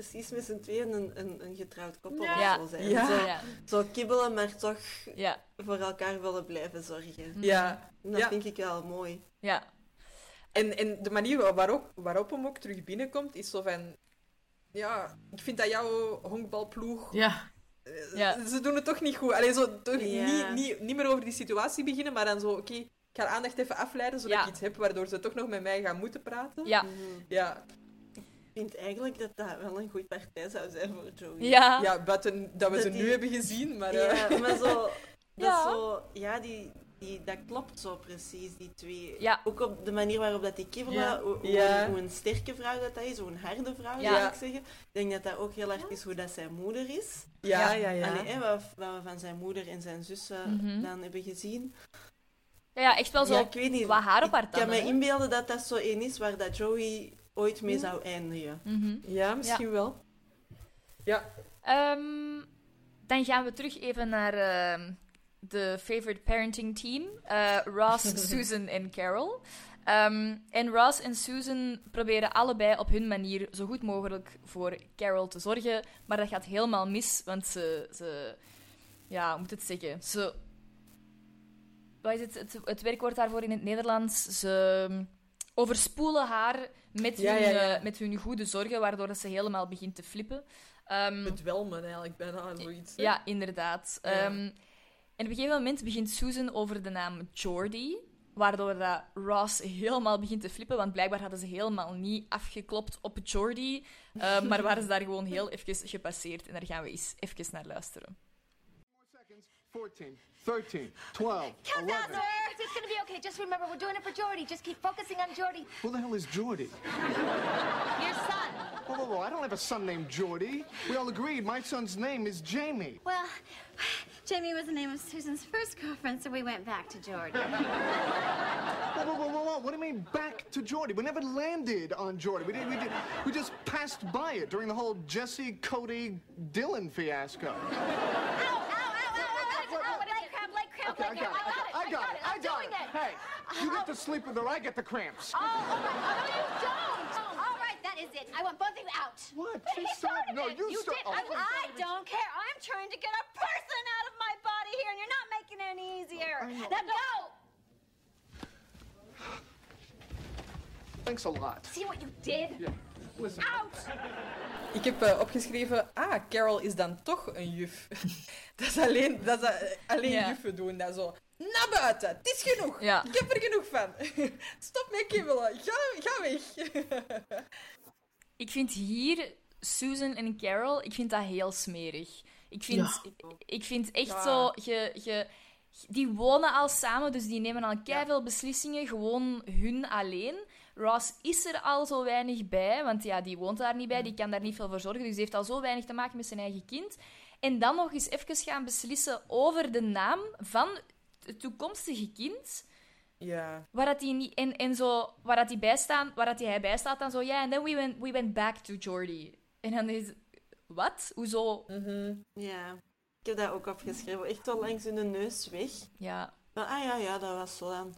Precies met z'n tweeën een, een, een getrouwd koppel Ja. of zo zijn. Ja. Zo, Ja. zo kibbelen, maar toch Ja. voor elkaar willen blijven zorgen. Ja. En dat Ja. vind ik wel mooi. Ja. En, en de manier waarop, waarop hem ook terug binnenkomt, is zo van... Ja, ik vind dat jouw honkbalploeg... Ja, eh, Ja. Ze doen het toch niet goed. Allee, zo, toch Ja. niet, niet, niet meer over die situatie beginnen, maar dan zo... Oké, ik ga de aandacht even afleiden, zodat Ja. ik iets heb waardoor ze toch nog met mij gaan moeten praten. Ja. Mhm. Ja, vind eigenlijk dat dat wel een goede partij zou zijn voor Joey. Ja. ja buiten dat we Dat ze die- nu hebben gezien, maar... eh, Ja, maar zo... Dat Ja. Zo, ja, die, die, dat klopt zo precies, die twee. Ja. Ook op de manier waarop dat die kibbelen, Ja. hoe, Ja. een, hoe een sterke vrouw dat, dat is, hoe een harde vrouw Ja. zou ik zeggen. Ik denk dat dat ook heel erg is hoe dat zijn moeder is. ja, ja, ja. Allee, hè, wat, wat we van zijn moeder en zijn zussen Mhm. dan hebben gezien. Ja, ja, echt wel zo ja, ik weet niet. wat haar op haar Ik kan me inbeelden dat dat zo één is waar dat Joey ooit mee zou eindigen. Mhm. Ja, misschien wel. Ja. Ehm, dan gaan we terug even naar ehm, de favorite parenting team. Eh, Ross, Susan en Carol. Ehm, en Ross en Susan proberen allebei op hun manier zo goed mogelijk voor Carol te zorgen. Maar dat gaat helemaal mis, want ze... ze ja, hoe moet het zeggen? Ze... Wat is het, het, het werkwoord daarvoor in het Nederlands? Ze overspoelen haar met, Ja, hun, ja, ja. eh, met hun goede zorgen, waardoor dat ze helemaal begint te flippen. Ehm, Bedwelmen eigenlijk bijna, zoiets. hè. ja, inderdaad. Ja. Ehm, en op een gegeven moment begint Susan over de naam Jordy. Waardoor dat Ross helemaal begint te flippen. Want blijkbaar hadden ze helemaal niet afgeklopt op Jordy. Ehm, maar waren ze daar gewoon heel even gepasseerd. En daar gaan we eens even naar luisteren. 14, 13, 12, Count 11. down, sir. It's gonna be okay. Just remember, we're doing it for Jordy. Just keep focusing on Jordy. Who the hell is Jordy? Your son. Whoa, whoa, whoa, I don't have a son named Jordy. We all agreed my son's name is Jamie. Well, Jamie was the name of Susan's first girlfriend, so we went back to Jordan. Whoa, whoa, whoa, whoa, whoa. What do you mean back to Jordy? We never landed on Jordy. We, did, we, did, we just passed by it during the whole Jesse, Cody, Dylan fiasco. Okay, I got it. I got it. I got it. Hey, you get oh. to sleep with her. I get the cramps. Oh, all right. No, you don't. All right, that is it. I want both of you out. What? But She started- started no, it. you you oh, I, please. I don't care. I'm trying to get a person out of my body here, and you're not making it any easier. Now go. Thanks a lot. See what you did? Yeah. Listen. Out. Ik heb eh, opgeschreven, ah, Carol is dan toch een juf. dat is alleen, dat is, eh, alleen Ja. juffen doen dat zo. Naar buiten, het is genoeg. Ja. Ik heb er genoeg van. Stop met kibbelen, ga, ga weg. Ik vind hier Susan en Carol, ik vind dat heel smerig. Ik vind, ik, ik vind echt Ja. zo, je, je, die wonen al samen, dus die nemen al veel beslissingen, gewoon hun alleen. Ross is er al zo weinig bij, want ja, die woont daar niet bij, die kan daar niet veel voor zorgen, dus die heeft al zo weinig te maken met zijn eigen kind. En dan nog eens even gaan beslissen over de naam van het toekomstige kind. Ja. Waar dat die niet, en, en zo, waar dat die bij staan, waar dat hij bij staat, dan zo, ja, en then we went, we went back to Jordy. En dan is, wat? Hoezo? Ja, ik heb dat ook opgeschreven. Echt wel langs hun neus weg. Ja. Maar, ah ja, ja, dat was zo dan.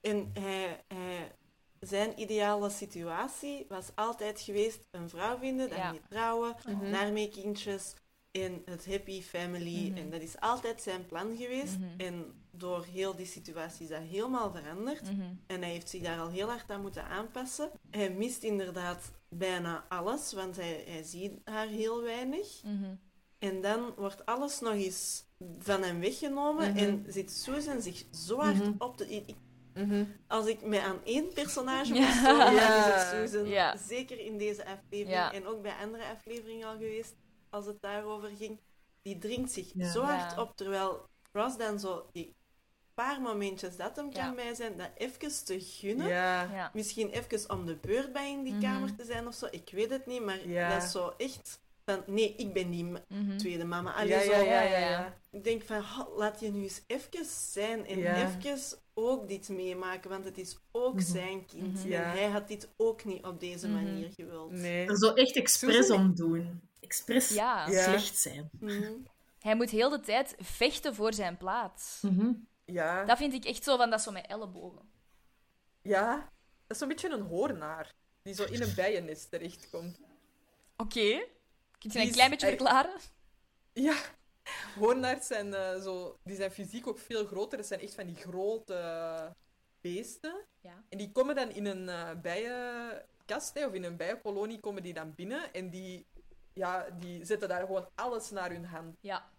En hij, hij, zijn ideale situatie was altijd geweest een vrouw vinden, dan Ja. niet trouwen, Mhm. daarmee kindjes en het happy family. Mhm. En dat is altijd zijn plan geweest. Mhm. En door heel die situatie is dat helemaal veranderd. Mhm. En hij heeft zich daar al heel hard aan moeten aanpassen. Hij mist inderdaad bijna alles, want hij, hij ziet haar heel weinig. En dan wordt alles nog eens van hem weggenomen en zit Susan zich zo hard op te... ik- Mhm. als ik mij aan één personage moet storen, dan is Ja. het Susan. Ja. Zeker in deze aflevering Ja. en ook bij andere afleveringen al geweest, als het daarover ging. Die dringt zich Ja. zo hard Ja. op, terwijl Ross dan zo die paar momentjes dat hem kan Ja. bij zijn, dat even te gunnen. Misschien even om de beurt bij in die Mhm. kamer te zijn of zo. Ik weet het niet, maar Ja. dat is zo echt van... Nee, ik ben die Mhm. tweede mama. Allee, Ja, zo, ja, ja, ja. Ik denk van, "Ha, laat je nu eens even zijn en Ja. even ook dit meemaken, want het is ook Mhm. zijn kind. Mhm. Ja. En hij had dit ook niet op deze manier gewild. Nee. Er zo echt expres om doen. Expres slecht zijn. Hij moet heel de tijd vechten voor zijn plaats. Ja. Dat vind ik echt zo van, dat is zo met ellebogen. Ja. Dat is zo'n beetje een hoornaar. Die zo in een bijennest terechtkomt. Oké. Kun je dat een klein beetje verklaren? Ja. Hoornaars zijn, eh, zo, die zijn fysiek ook veel groter. Het zijn echt van die grote beesten. Ja. En die komen dan in een eh, bijenkast, hè, of in een bijenkolonie, komen die dan binnen. En die, ja, die zetten daar gewoon alles naar hun hand. Ja.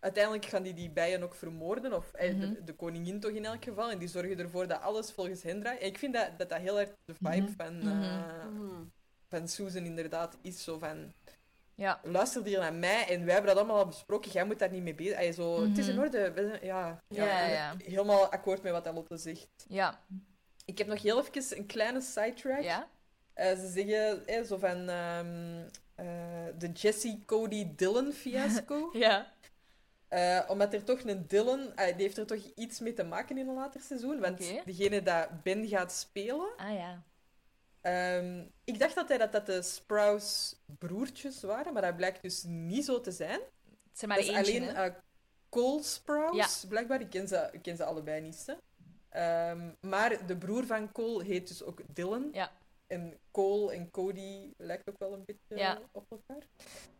Uiteindelijk gaan die die bijen ook vermoorden, of eh, Mhm. de, de koningin toch in elk geval. En die zorgen ervoor dat alles volgens hen draait. En ik vind dat dat, dat heel erg de vibe Mhm. van, Mhm. van Susan inderdaad is. Zo van, Ja. luister hier naar mij en wij hebben dat allemaal al besproken. Jij moet daar niet mee bezig Allee, zo, Het is in Mhm. orde. We zijn- ja, ja, Ja, ja. Helemaal akkoord met wat Lotte zegt. Ja. Ik heb nog heel even een kleine sidetrack. Ja. Eh, ze zeggen eh, zo van ehm, eh, de Jesse Cody Dylan fiasco. Ja. Omdat er toch een Dylan, eh, die heeft er toch iets mee te maken in een later seizoen. Want degene dat Ben gaat spelen, Ah ja. Ehm, ik dacht altijd dat dat de Sprouse broertjes waren, maar dat blijkt dus niet zo te zijn. Het zijn maar dat is alleen hè? eh, Cole Sprouse, blijkbaar. Ik ken ze, ik ken ze allebei niet. Hè. Ehm, maar de broer van Cole heet dus ook Dylan. Ja. En Cole en Cody lijkt ook wel een beetje Ja. op elkaar.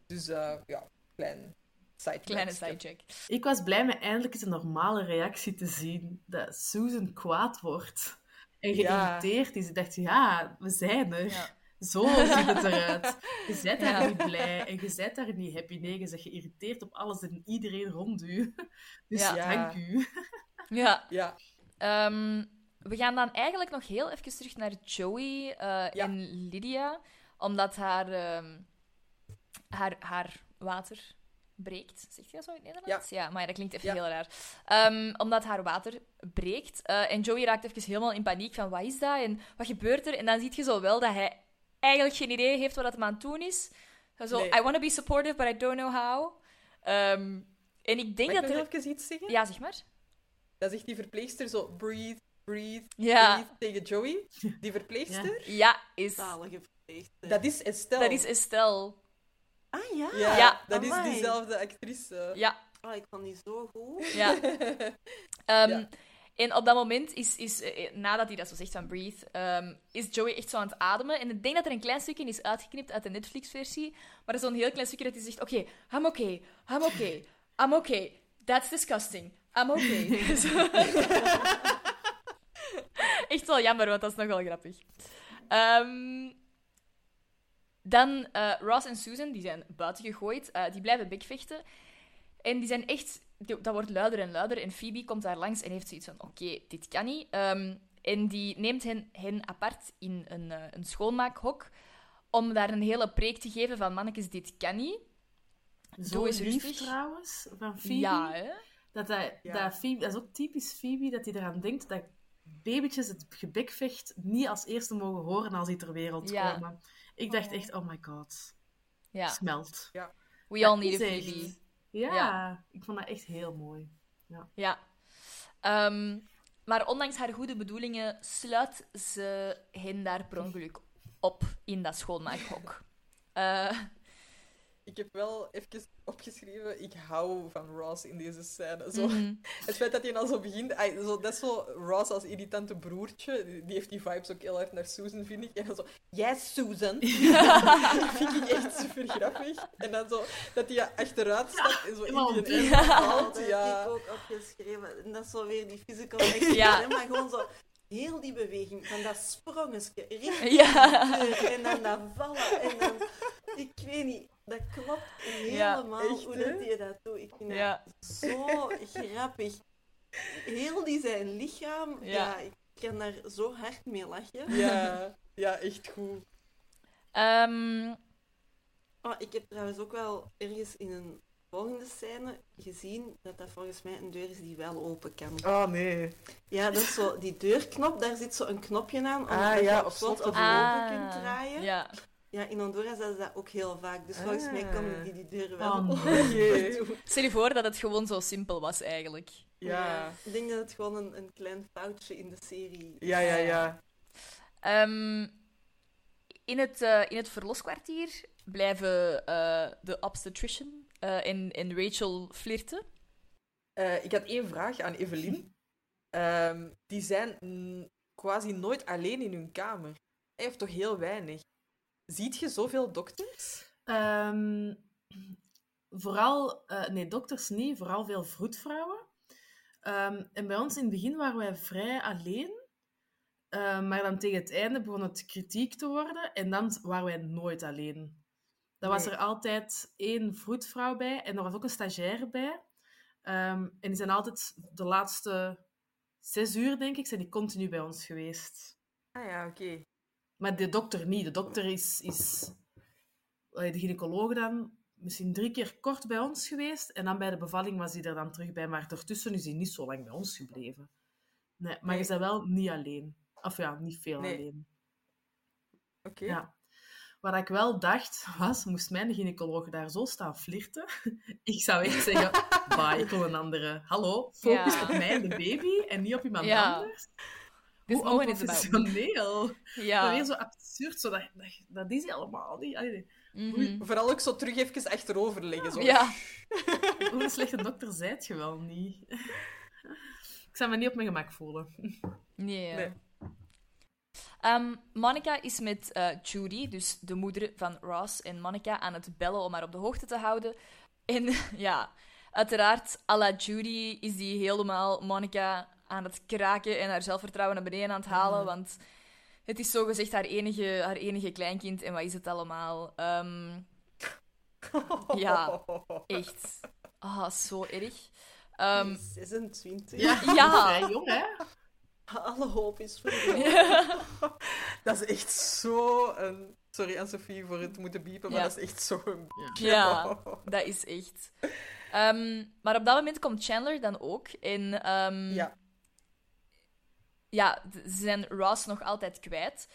Dus eh, ja, klein sidetrack. Kleine sidecheck. Ik was blij met eindelijk eens een normale reactie te zien. Dat Susan kwaad wordt. En Ja. geïrriteerd is. Ik dacht, ja, we zijn er. Ja. Zo ziet het eruit. Je bent daar Ja. niet blij en je bent daar niet happy. Nee, je bent geïrriteerd op alles en iedereen rond u. Dus Ja. dank u. Ja. Ja, Ehm, we gaan dan eigenlijk nog heel even terug naar Joey eh, Ja. en Lydia. Omdat haar, ehm, haar, haar water breekt. Zegt je dat zo in het Nederlands? Ja, maar ja, dat klinkt even Ja. heel raar. Ehm, omdat haar water breekt. Eh, en Joey raakt even helemaal in paniek van wat is dat en wat gebeurt er? En dan zie je zo wel dat hij eigenlijk geen idee heeft wat het aan het doen is. Zo, Nee. I want to be supportive, but I don't know how. Ehm, en ik denk dat ik er... nog even iets zeggen? Ja, zeg maar. Dan zegt die verpleegster zo, breathe, breathe, Ja. breathe tegen Joey. Die verpleegster, Ja, is... Dat is Estelle. Dat is Estelle. Ah ja? Ja, Ja. dat is diezelfde actrice. Ja, Oh, ik vond die zo goed. ja. Ehm, Ja. En op dat moment is, is eh, nadat hij dat zo zegt van breathe, ehm, is Joey echt zo aan het ademen. En ik denk dat er een klein stukje is uitgeknipt uit de Netflix-versie. Maar er is zo'n heel klein stukje dat hij zegt: Oké, I'm okay, I'm okay, I'm okay. That's disgusting. I'm okay. Zo. echt wel jammer, want dat is nog wel grappig. Ehm, dan eh, Ross en Susan, die zijn buiten gegooid. Eh, die blijven bekvechten. En die zijn echt... die- Dat wordt luider en luider. En Phoebe komt daar langs en heeft zoiets van... Oké, dit kan niet. Ehm, en die neemt hen, hen apart in een, eh, een schoonmaakhok. Om daar een hele preek te geven van... Mannetjes, dit kan niet. Zo eens lief rustig. trouwens, van Phoebe. Ja, hè? Dat, hij, Ja. dat, Phoebe, dat is ook typisch Phoebe, dat hij eraan denkt dat babytjes het gebekvecht niet als eerste mogen horen als die ter wereld Ja. komen. Ik dacht echt, oh my god. Ja. Smelt. We all need a Phoebe. Ja, Ja. ik vond dat echt heel mooi. Ja. Ehm, maar ondanks haar goede bedoelingen sluit ze hen daar per ongeluk op in dat schoonmaakhok. Eh, Ik heb wel even opgeschreven, ik hou van Ross in deze scène. Zo. mhm. Het feit dat hij al zo begint, zo, dat is zo Ross als irritante broertje. Die die heeft die vibes ook heel erg naar Susan, vind ik. En dan zo, yes, Susan. dat vind ik echt super grappig. En dan zo, dat hij achteruit stapt en zo helemaal in die valt. dat Ja. heb ik ook opgeschreven. En dat is zo weer die physical action. Ja. Maar gewoon zo heel die beweging van dat sprongetje richting Ja. en dan dat vallen. En dan, ik weet niet, dat klopt helemaal echt, hoe dat hij dat doet. Ik vind Ja. dat zo grappig. Heel die zijn lichaam, Ja. ja. ik kan daar zo hard mee lachen. Ja, ja, echt goed. Ehm, Oh, ik heb trouwens ook wel ergens in een volgende scène gezien dat dat volgens mij een deur is die wel open kan. Oh nee. Ja, dat is zo, die deurknop, daar zit zo een knopje aan, om Ah, ja, je op slot of of open ah, kunt draaien. Ja. Ja, in Honduras is dat ook heel vaak, dus volgens mij Ah. konden die die deur wel Oh, open nee. doen. Stel je voor dat het gewoon zo simpel was, eigenlijk. Ja. Ik denk dat het gewoon een, een klein foutje in de serie is. Ja, ja, ja. Ehm, in, het, eh, in het verloskwartier blijven eh, de obstetrician eh, en, en Rachel flirten. Eh, ik had één vraag aan Evelien. Ehm, die zijn mm, quasi nooit alleen in hun kamer. Hij heeft toch heel weinig. Ziet je zoveel dokters? Ehm, vooral, eh, nee, dokters niet, vooral veel vroedvrouwen. Ehm, en bij ons in het begin waren wij vrij alleen. Ehm, maar dan tegen het einde begon het kritiek te worden en dan waren wij nooit alleen. Dan was er altijd één vroedvrouw bij en er was ook een stagiaire bij. Ehm, en die zijn altijd de laatste zes uur, denk ik, zijn die continu bij ons geweest. Ah ja, oké. Maar de dokter niet. De dokter is, is de gynaecoloog dan misschien drie keer kort bij ons geweest. En dan bij de bevalling was hij er dan terug bij. Maar daartussen is hij niet zo lang bij ons gebleven. Nee, maar Nee. je bent wel niet alleen. Of ja, niet veel Nee. alleen. Oké. Ja. Wat ik wel dacht, was, moest mijn gynaecoloog daar zo staan flirten? ik zou echt zeggen, bye, ik wil een andere. Hallo, focus Ja. op mij en de baby en niet op iemand Ja. anders. This Hoe moment is. Dat Ja. weer zo absurd, zo dat, dat, dat is helemaal niet. Allee, Mhm. Vooral ook zo terug even achterover liggen. Zo. Ja. hoe een slechte dokter zijt je wel niet. ik zou me niet op mijn gemak voelen. Nee. Nee. Ehm, Monica is met eh, Judy, dus de moeder van Ross en Monica, aan het bellen om haar op de hoogte te houden. En ja, uiteraard, à la Judy is die helemaal Monica aan het kraken en haar zelfvertrouwen naar beneden aan het halen, want het is zogezegd haar enige, haar enige kleinkind en wat is het allemaal? Ehm, Ja. echt. Ah, zo erg. Ehm, 26. Ja, Ja. jong, hè? Alle hoop is verloren. Dat is echt zo een... Sorry aan Sophie voor het moeten biepen, maar Ja. dat is echt zo een... Ja, dat is echt. Ehm, maar op dat moment komt Chandler dan ook. En ehm, Ja. Ja, ze zijn Ross nog altijd kwijt.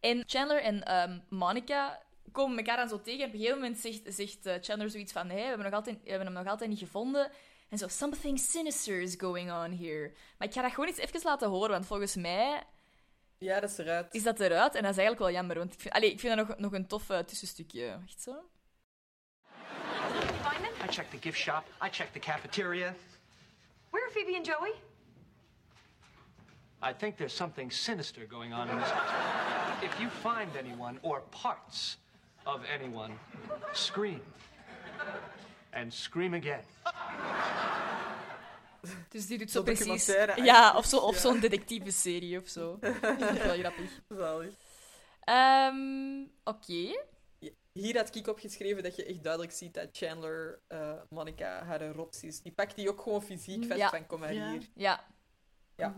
En Chandler en ehm, Monica komen elkaar dan zo tegen. En op een gegeven moment zegt, zegt eh, Chandler zoiets van: hey, we, hebben nog altijd, we hebben hem nog altijd niet gevonden. En zo, something sinister is going on here. Maar ik ga dat gewoon eens even laten horen, want volgens mij Ja, dat is eruit. is dat eruit. En dat is eigenlijk wel jammer, want ik vind, allee, ik vind dat nog, nog een tof eh, tussenstukje. Echt zo. I checked the gift shop. I checked the cafeteria. Where are Phoebe and Joey? I think there's something sinister going on in this house. If you find anyone or parts of anyone, scream. And scream again. Dus die doet zo precies... Ja, of, zo, of ja. zo'n detectieve serie of zo. Dat vind ik wel grappig. Zalig. Ehm, Oké. Hier had ik opgeschreven dat je echt duidelijk ziet dat Chandler, eh, Monica, haar rots is. Die pakt die ook gewoon fysiek vast Ja. van kom maar Ja. hier. Ja. Ja.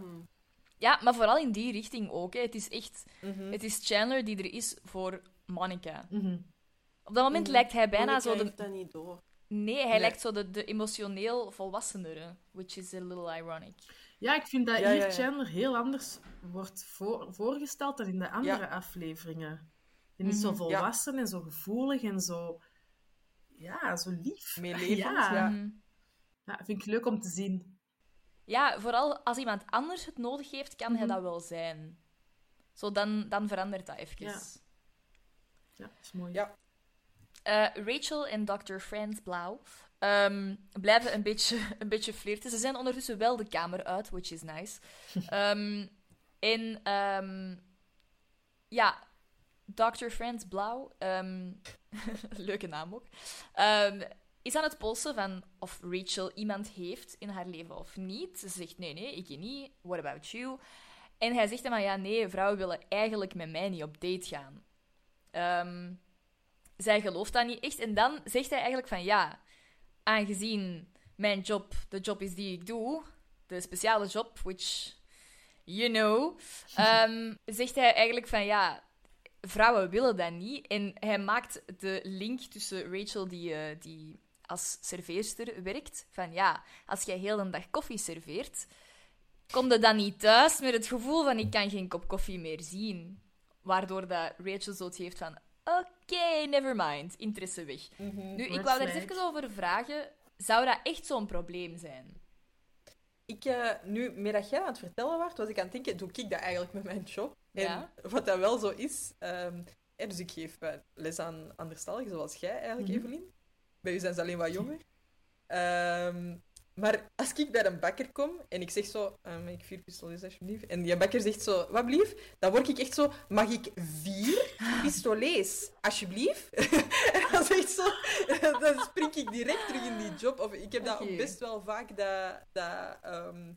Ja, maar vooral in die richting ook. Hè. Het is echt... Mhm. Het is Chandler die er is voor Monica. Mhm. Op dat moment Mhm. lijkt hij bijna Monica zo de... heeft dat niet door. Nee, hij Nee. lijkt zo de, de emotioneel volwassenere. Which is a little ironic. Ja, ik vind dat Ja, hier ja, ja. Chandler heel anders wordt voor, voorgesteld dan in de andere Ja. afleveringen. Die is zo volwassen en zo gevoelig en zo... Ja, zo lief. Meelevend, ja. ja. Ja, vind ik leuk om te zien. Ja, vooral als iemand anders het nodig heeft, kan hij Mhm. dat wel zijn. Zo, dan, dan verandert dat even. Ja. Ja, dat is mooi. Ja. Eh, Rachel en Dr. Franz Blau ehm, blijven een beetje, een beetje flirten. Ze zijn ondertussen wel de kamer uit, which is nice. Ehm, en ehm, ja, Dr. Franz Blau, ehm, leuke naam ook, ehm, is aan het polsen van of Rachel iemand heeft in haar leven of niet. Ze zegt nee, nee, ik niet. What about you? En hij zegt dan maar ja, nee, vrouwen willen eigenlijk met mij niet op date gaan. Ehm, zij gelooft dat niet echt. En dan zegt hij eigenlijk van ja, aangezien mijn job de job is die ik doe, de speciale job, which you know, ehm, zegt hij eigenlijk van ja, vrouwen willen dat niet. En hij maakt de link tussen Rachel, die, eh, die als serveerster werkt, van ja, als jij heel een dag koffie serveert, kom je dan niet thuis met het gevoel van ik kan geen kop koffie meer zien. Waardoor dat Rachel zoiets heeft van oké, never mind, interesse weg. Nu, ik wou daar eens even over vragen. Zou dat echt zo'n probleem zijn? Ik, eh, nu, meer dat jij aan het vertellen was, was ik aan het denken, doe ik dat eigenlijk met mijn job? En wat dat wel zo is, hè, dus ik geef eh, les aan anderstaligen, zoals jij eigenlijk, Mhm. Evelien. Bij u zijn ze alleen wat jonger. Ehm, maar als ik bij een bakker kom en ik zeg zo, mag ik vier pistolets alsjeblieft? En die bakker zegt zo, wat blief? Dan word ik echt zo, mag ik vier pistolets alsjeblieft? en dan zegt zo, dan spring ik direct terug in die job. Of ik heb dat best wel vaak dat, dat ehm,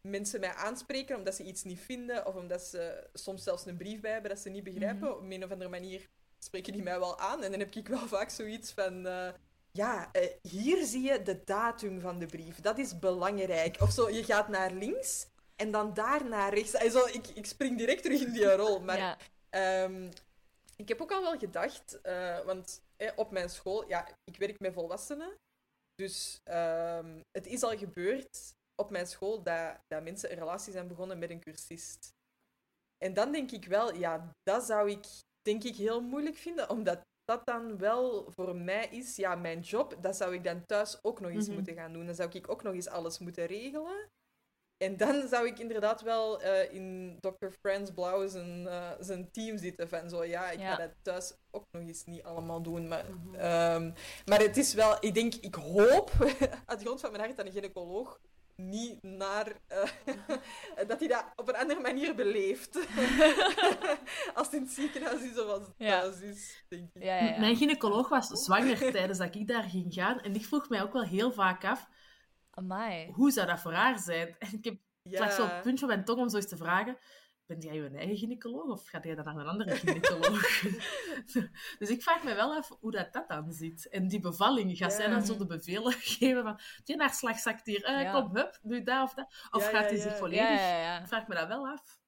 mensen mij aanspreken omdat ze iets niet vinden of omdat ze soms zelfs een brief bij hebben dat ze niet begrijpen. Op een of andere manier spreken die mij wel aan en dan heb ik wel vaak zoiets van... eh, ja, eh, hier zie je de datum van de brief. Dat is belangrijk. Of zo, je gaat naar links en dan daar naar rechts. En zo, ik, ik spring direct terug in die rol. Maar ja. Ehm, ik heb ook al wel gedacht, eh, want eh, op mijn school, ja, ik werk met volwassenen. Dus ehm, het is al gebeurd op mijn school dat, dat mensen een relatie zijn begonnen met een cursist. En dan denk ik wel, ja, dat zou ik denk ik heel moeilijk vinden, omdat dat dan wel voor mij is, ja, mijn job, dat zou ik dan thuis ook nog eens Mhm. moeten gaan doen. Dan zou ik ook nog eens alles moeten regelen. En dan zou ik inderdaad wel eh, in Dr. Franz Blauw zijn, eh, zijn team zitten. Van zo, ja, ik Ja. ga dat thuis ook nog eens niet allemaal doen. Maar, ehm, maar het is wel, ik denk, ik hoop uit de grond van mijn hart dat een gynaecoloog niet naar. eh, dat hij dat op een andere manier beleeft. Als het in het ziekenhuis is zoals het Ja. thuis is, denk ik. Ja, ja, ja. Mijn gynaecoloog was zwanger tijdens dat ik daar ging gaan. En ik vroeg mij ook wel heel vaak af, Amai. hoe zou dat voor haar zijn? En ik heb Ja. lag zo op het puntje op mijn tong om zo eens te vragen. Bent jij je eigen gynaecoloog of gaat jij dan naar een andere gynaecoloog? dus ik vraag me wel af hoe dat, dat dan zit. En die bevalling, gaat zij dan zo de bevelen geven van, die naarslag zakt hier, eh, Ja. kom, hup, doe dat of dat. Of Ja, gaat ja, hij ja. zich volledig... Ja, ja, ja. Ik vraag me dat wel af.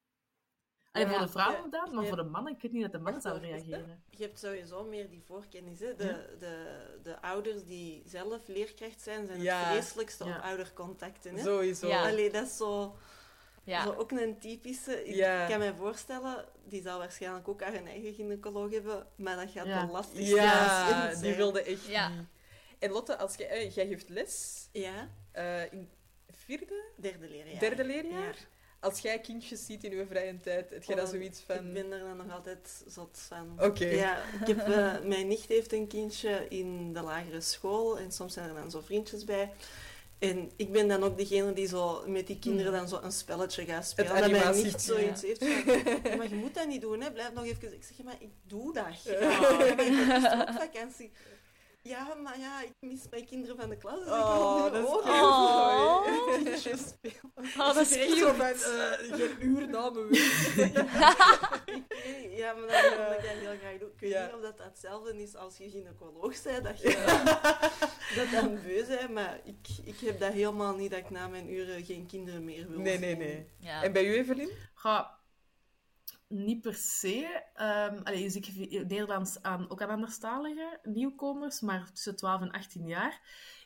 Ja, voor de vrouwen ja, dan, maar ja. voor de mannen, ik weet niet dat de mannen wacht, reageren. Je hebt sowieso meer die voorkennis. Hè? De, Ja. de, de ouders die zelf leerkracht zijn, zijn Ja. het vreselijkste Ja. op oudercontacten. Hè? Sowieso. Ja. Allee, dat is zo, Ja. zo ook een typische. Ik Ja. kan me voorstellen, die zal waarschijnlijk ook haar eigen gynaecoloog hebben, maar dat gaat Ja. wel lastig Ja, zijn. die wilde echt Ja. niet. En Lotte, als jij, eh, jij geeft les Ja, eh, in vierde, derde leerjaar. derde leerjaar. Ja. Als jij kindjes ziet in je vrije tijd, heb jij dan Oh, zoiets van... Ik ben er dan nog altijd zot van. Oké. Ja, ik heb, eh, mijn nicht heeft een kindje in de lagere school en soms zijn er dan zo vriendjes bij. En ik ben dan ook degene die zo met die kinderen dan zo een spelletje gaat spelen. Dat mijn animatie- nicht zoiets ja. heeft van, "Ja, maar je moet dat niet doen, hè. blijf nog even. Ik zeg, ja, maar ik doe dat. Ja, maar ik heb dus ook vakantie. Ja, maar ja, ik mis mijn kinderen van de klas. Dus Oh, ik dat is ook. Oh. kindjes spelen. Oh, dat is Echt zo van, eh, geen uur na. Nee, Ja, maar dat wil ik dat heel graag doen. Ik weet Ja. niet of dat hetzelfde is als je gynaecoloog bent, dat je dat dan beu bent, maar ik, ik heb dat helemaal niet, dat ik na mijn uren geen kinderen meer wil Nee, nee, nee. Ja. En bij u, Evelien? Ga niet per se. Ehm allee, dus ik geef Nederlands aan, ook aan anderstalige nieuwkomers, maar tussen 12 en 18 jaar.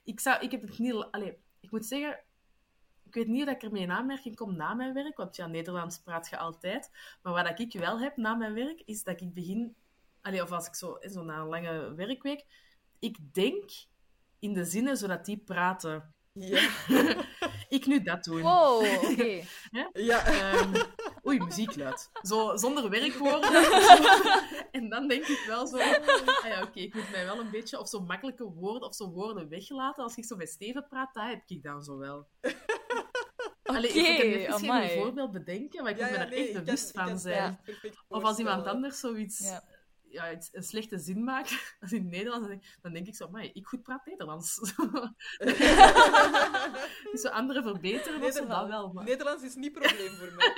Ik, zou, ik heb het niet... Allee, ik moet zeggen, ik weet niet dat ik ermee in aanmerking kom na mijn werk, want ja, Nederlands praat je altijd. Maar wat ik wel heb na mijn werk, is dat ik begin... Allee, of als ik zo, zo na een lange werkweek... Ik denk in de zinnen zodat die praten. Ja. ik nu dat doen. Wow, oké. Ja. Ehm, oei, muziek luid. Zo, zonder werkwoorden. en dan denk ik wel zo... Ah ja, oké, ik moet mij wel een beetje... Of zo makkelijke woorden, of zo woorden weglaten. Als ik zo met Steven praat, dat heb ik dan zo wel. Allee, ik, ik kan even geen amai. goed voorbeeld bedenken, maar ik Ja, moet ja, me er nee, echt bewust kan van zijn. Of als iemand anders zoiets... Ja. Ja, een slechte zin maakt, als in het Nederlands, dan denk, dan denk ik zo, maar ik goed praat Nederlands. dus zo anderen verbeteren of zo, dat wel. Maar... Nederlands is niet probleem voor mij.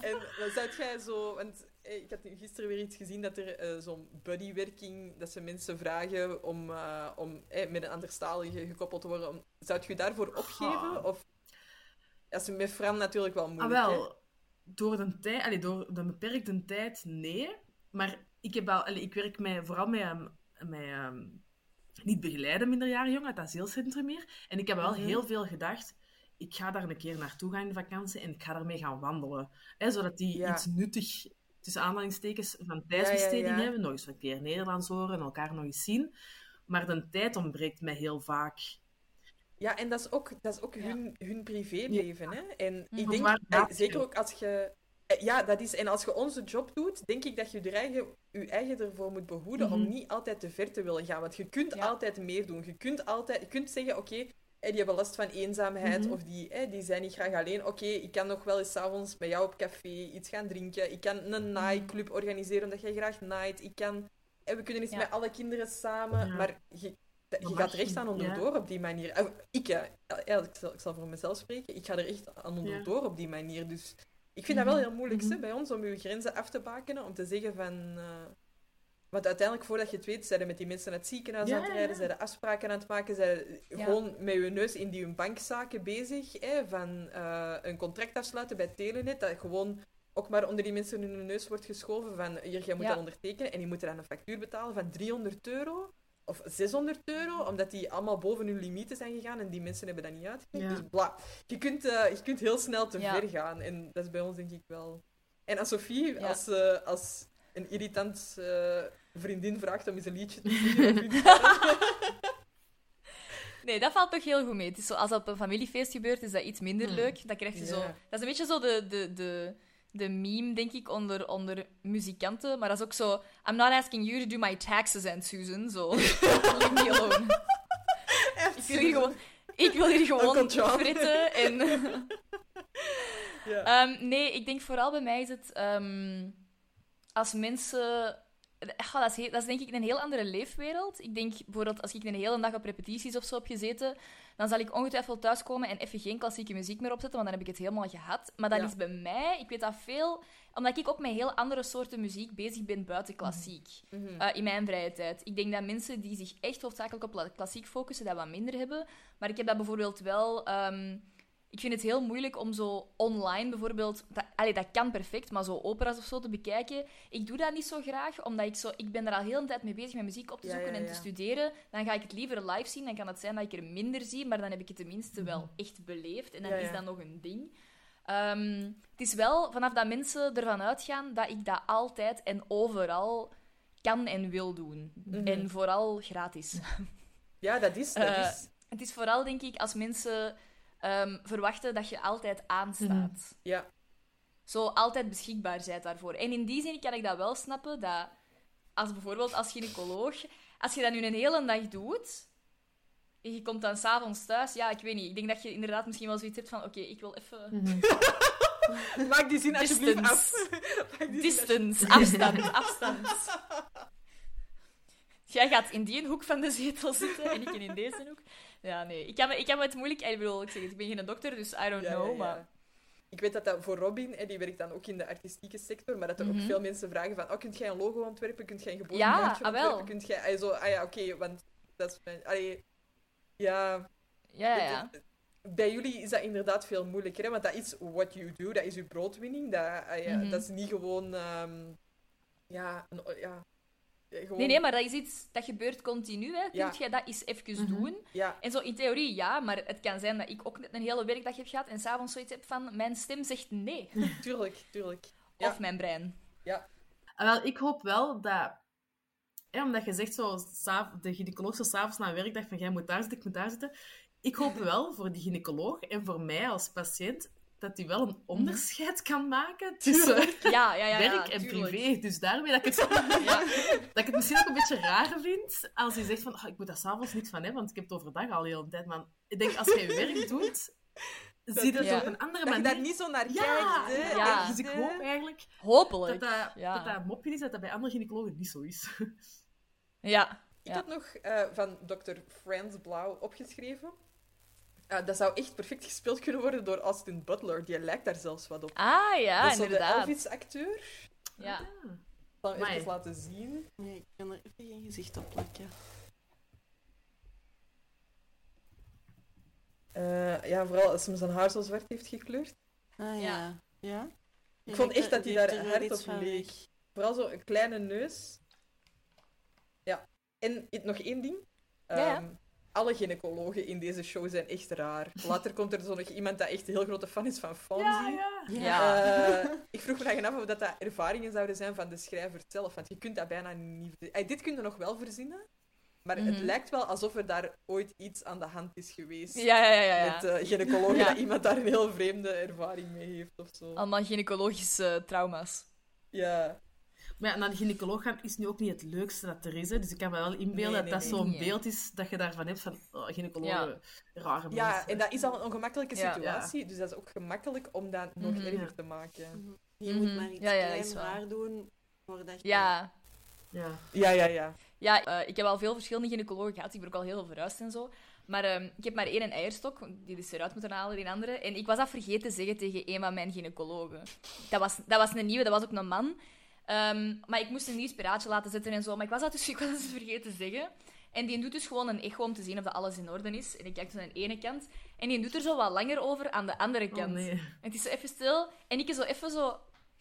en dan zou jij zo... Want eh, ik had gisteren weer iets gezien dat er eh, zo'n buddywerking... Dat ze mensen vragen om, eh, om eh, met een anderstalige gekoppeld te worden. Om, zou je daarvoor opgeven? Of... Dat is met Fran natuurlijk wel Ah, moeilijk, hè? Door de, tijd, allee, door de beperkte tijd, nee. Maar ik, heb al, allee, ik werk met, vooral met, ehm, met ehm, niet begeleiden minderjarige jongeren, het asielcentrum hier. En ik heb wel Mhm. heel veel gedacht, ik ga daar een keer naartoe gaan in de vakantie en ik ga daarmee gaan wandelen. Hè, zodat die Ja. iets nuttig, tussen aanhalingstekens, van tijdsbesteding ja. hebben. Nog eens een keer Nederlands horen en elkaar nog eens zien. Maar de tijd ontbreekt mij heel vaak. Ja, en dat is ook, dat is ook hun, hun privéleven. Hè? En ik denk, eh, zeker ook als je... eh, Ja, dat is... En als je onze job doet, denk ik dat je je eigen, je eigen ervoor moet behoeden om Mhm. niet altijd te ver te willen gaan. Want je kunt Ja. altijd meer doen. Je kunt altijd... Je kunt zeggen, oké, eh, die hebben last van eenzaamheid Mhm. of die, eh, die zijn niet graag alleen. Oké, ik kan nog wel eens avonds met jou op café iets gaan drinken. Ik kan Mhm. een nightclub organiseren omdat jij graag night. Ik kan... eh, we kunnen eens Ja. met alle kinderen samen. Ja. Maar je, je gaat er echt aan onderdoor op die manier. Eh, Ik, ja, ik, zal, ik zal voor mezelf spreken. Ik ga er echt aan onderdoor op die manier. Dus ik vind dat wel heel moeilijk Mhm. hè, bij ons om je grenzen af te bakenen. Om te zeggen van... eh, want uiteindelijk, voordat je het weet, zijn er met die mensen naar het ziekenhuis aan het rijden, zijn er afspraken aan het maken, zijn gewoon met je neus in die hun bankzaken bezig. Hè, van eh, een contract afsluiten bij Telenet, dat gewoon ook maar onder die mensen hun neus wordt geschoven van hier, jij moet dat ondertekenen en die moeten dan een factuur betalen van 300 euro of 600 euro, omdat die allemaal boven hun limieten zijn gegaan en die mensen hebben dat niet uitgegeven. Ja. Dus bla. Je kunt, eh, je kunt heel snel te Ja. ver gaan en dat is bij ons denk ik wel... En als Sophie, Ja. als, eh, als een irritant eh, vriendin vraagt om eens een liedje te zingen, dat- Nee, dat valt toch heel goed mee. Het is zo, als dat op een familiefeest gebeurt, is dat iets minder Hmm. leuk. Dan krijg je Ja. zo... Dat is een beetje zo de, de, de, de meme, denk ik, onder, onder muzikanten. Maar dat is ook zo... I'm not asking you to do my taxes, Aunt Susan. Zo, leave me alone. ik wil hier gewoon, ik wil hier gewoon fritten en... Ehm, nee, ik denk vooral bij mij is het... ehm, als mensen... Dat, is, dat is denk ik een heel andere leefwereld. Ik denk bijvoorbeeld, als ik een hele dag op repetities of zo heb gezeten, dan zal ik ongetwijfeld thuiskomen en even geen klassieke muziek meer opzetten, want dan heb ik het helemaal gehad. Maar dat Ja. is bij mij, ik weet dat veel, omdat ik ook met heel andere soorten muziek bezig ben buiten klassiek. Mhm. eh, in mijn vrije tijd. Ik denk dat mensen die zich echt hoofdzakelijk op la- klassiek focussen, dat wat minder hebben. Maar ik heb dat bijvoorbeeld wel... ehm, ik vind het heel moeilijk om zo online bijvoorbeeld... Dat, allee, dat kan perfect, maar zo opera's of zo te bekijken. Ik doe dat niet zo graag, omdat ik zo... Ik ben er al heel de tijd mee bezig met muziek op te Ja, zoeken ja, en te studeren. Dan ga ik het liever live zien. Dan kan het zijn dat ik er minder zie, maar dan heb ik het tenminste wel echt beleefd. En dan Mhm. Is dat nog een ding. Ehm, het is wel vanaf dat mensen ervan uitgaan dat ik dat altijd en overal kan en wil doen. Mhm. En vooral gratis. Ja, dat is. Dat Eh, is. Het is vooral, denk ik, als mensen ehm, verwachten dat je altijd aanstaat. Mhm. Ja. Zo altijd beschikbaar bent daarvoor. En in die zin kan ik dat wel snappen, dat als bijvoorbeeld als gynaecoloog, als je dat nu een hele dag doet, en je komt dan s'avonds thuis, ja, ik weet niet. Ik denk dat je inderdaad misschien wel zoiets hebt van, oké, ik wil even... Mhm. Maak die zin alsjeblieft af. Zin Distance, afstand, afstand. Jij gaat in die hoek van de zetel zitten en ik in deze hoek. Ja, nee. Ik heb, me- ik heb het moeilijk... Ik bedoel, ik zeg het, ik ben geen dokter, dus I don't Ja, know, ja, ja. maar... Ik weet dat dat voor Robin, hè, die werkt dan ook in de artistieke sector, maar dat er Mhm. ook veel mensen vragen van, oh, kunt jij een logo ontwerpen? Kunt jij een Ja, geboorteplaatje ah, ontwerpen? Kunt jij... Ah, zo, ah ja, oké, want dat is mijn... Allee, ja... Ja, ja, ja. Bij jullie is dat inderdaad veel moeilijker, hè? want dat is what you do, dat is je broodwinning. Dat, ah ja, Mhm. dat is niet gewoon... ehm, ja, een, ja, gewoon... Nee, nee, maar dat is iets dat gebeurt continu. Hè. Ja. Kunt jij dat eens even Mhm. doen? Ja. En zo in theorie ja, maar het kan zijn dat ik ook net een hele werkdag heb gehad en s'avonds zoiets heb van mijn stem zegt nee. Tuurlijk, tuurlijk. Of mijn brein. Ja. Ah, wel, ik hoop wel dat... Ja, omdat je zegt zo, de gynaecoloog zo s'avonds na een werkdag van jij moet daar zitten, ik moet daar zitten. Ik hoop wel voor die gynaecoloog en voor mij als patiënt dat hij wel een onderscheid kan maken tussen Ja, ja, ja, ja, werk en tuurlijk. privé. Dus daarmee dat ik, het, dat ik het misschien ook een beetje raar vind als hij zegt van "Ah, ik moet daar s'avonds niks van hebben, want ik heb het overdag al heel de tijd. Maar ik denk, als je je werk doet, zie je het Ja. op een andere Dat je manier. daar niet zo naar Ja, kijkt, hè. Ja. Dus ik hoop eigenlijk Hopelijk. dat dat, ja. dat dat een mopje is, dat dat bij andere gynaecologen niet zo is. Ja. Ik had nog eh, van Dr. Franz Blauw opgeschreven. Dat zou echt perfect gespeeld kunnen worden door Austin Butler. Die lijkt daar zelfs wat op. Ah ja, dat is zo de inderdaad. Elvis-acteur. Ja. Ik zal hem Amai. even laten zien. Nee, ik kan er even geen gezicht op plakken. Eh, ja, vooral als hem zijn haar zo zwart heeft gekleurd. Ah ja. Ja? Ik vond echt dat hij daar hard op leek. Vooral zo een kleine neus. Ja. En nog één ding. Ja, ja. Alle gynaecologen in deze show zijn echt raar. Later komt er zo nog iemand dat echt een heel grote fan is van Fonzie. Ja. Eh, ik vroeg me dan af of dat, dat ervaringen zouden zijn van de schrijver zelf. Want je kunt dat bijna niet... Eh, dit kun je nog wel verzinnen. Maar het Mhm. lijkt wel alsof er daar ooit iets aan de hand is geweest. Ja, ja, ja, ja. Met uh, gynaecologen, Ja. dat iemand daar een heel vreemde ervaring mee heeft of zo. Allemaal gynaecologische trauma's. Ja. Maar ja, naar de gynaecoloog gaan is nu ook niet het leukste dat er is. Hè. Dus ik kan me wel inbeelden Nee, dat nee, dat nee. zo'n Nee. beeld is dat je daarvan hebt van oh, gynaecologen, rare Ja, mensen. en dat is al een ongemakkelijke Ja. situatie. Dus dat is ook gemakkelijk om dat nog Mhm. erger Ja. te maken. Je Mhm. moet maar iets Ja, ja, dat klein waar. raar doen voordat je... Ja. Ja. Ja, ja, ja. Ja, eh, ik heb al veel verschillende gynaecologen gehad. Ik ben ook al heel veel verhuisd en zo. Maar ehm, ik heb maar één eierstok. Die is eruit moeten halen, die andere. En ik was dat vergeten te zeggen tegen een van mijn gynaecologen. Dat was, dat was een nieuwe, dat was ook een man. Ehm, maar ik moest een nieuw spiraatje laten zetten en zo. Maar ik was dat dus, ik was dat dus vergeten te zeggen. En die doet dus gewoon een echo om te zien of dat alles in orde is. En ik kijk zo aan de ene kant. En die doet er zo wat langer over aan de andere Oh, kant. nee. En het is zo even stil. En ik is zo even zo...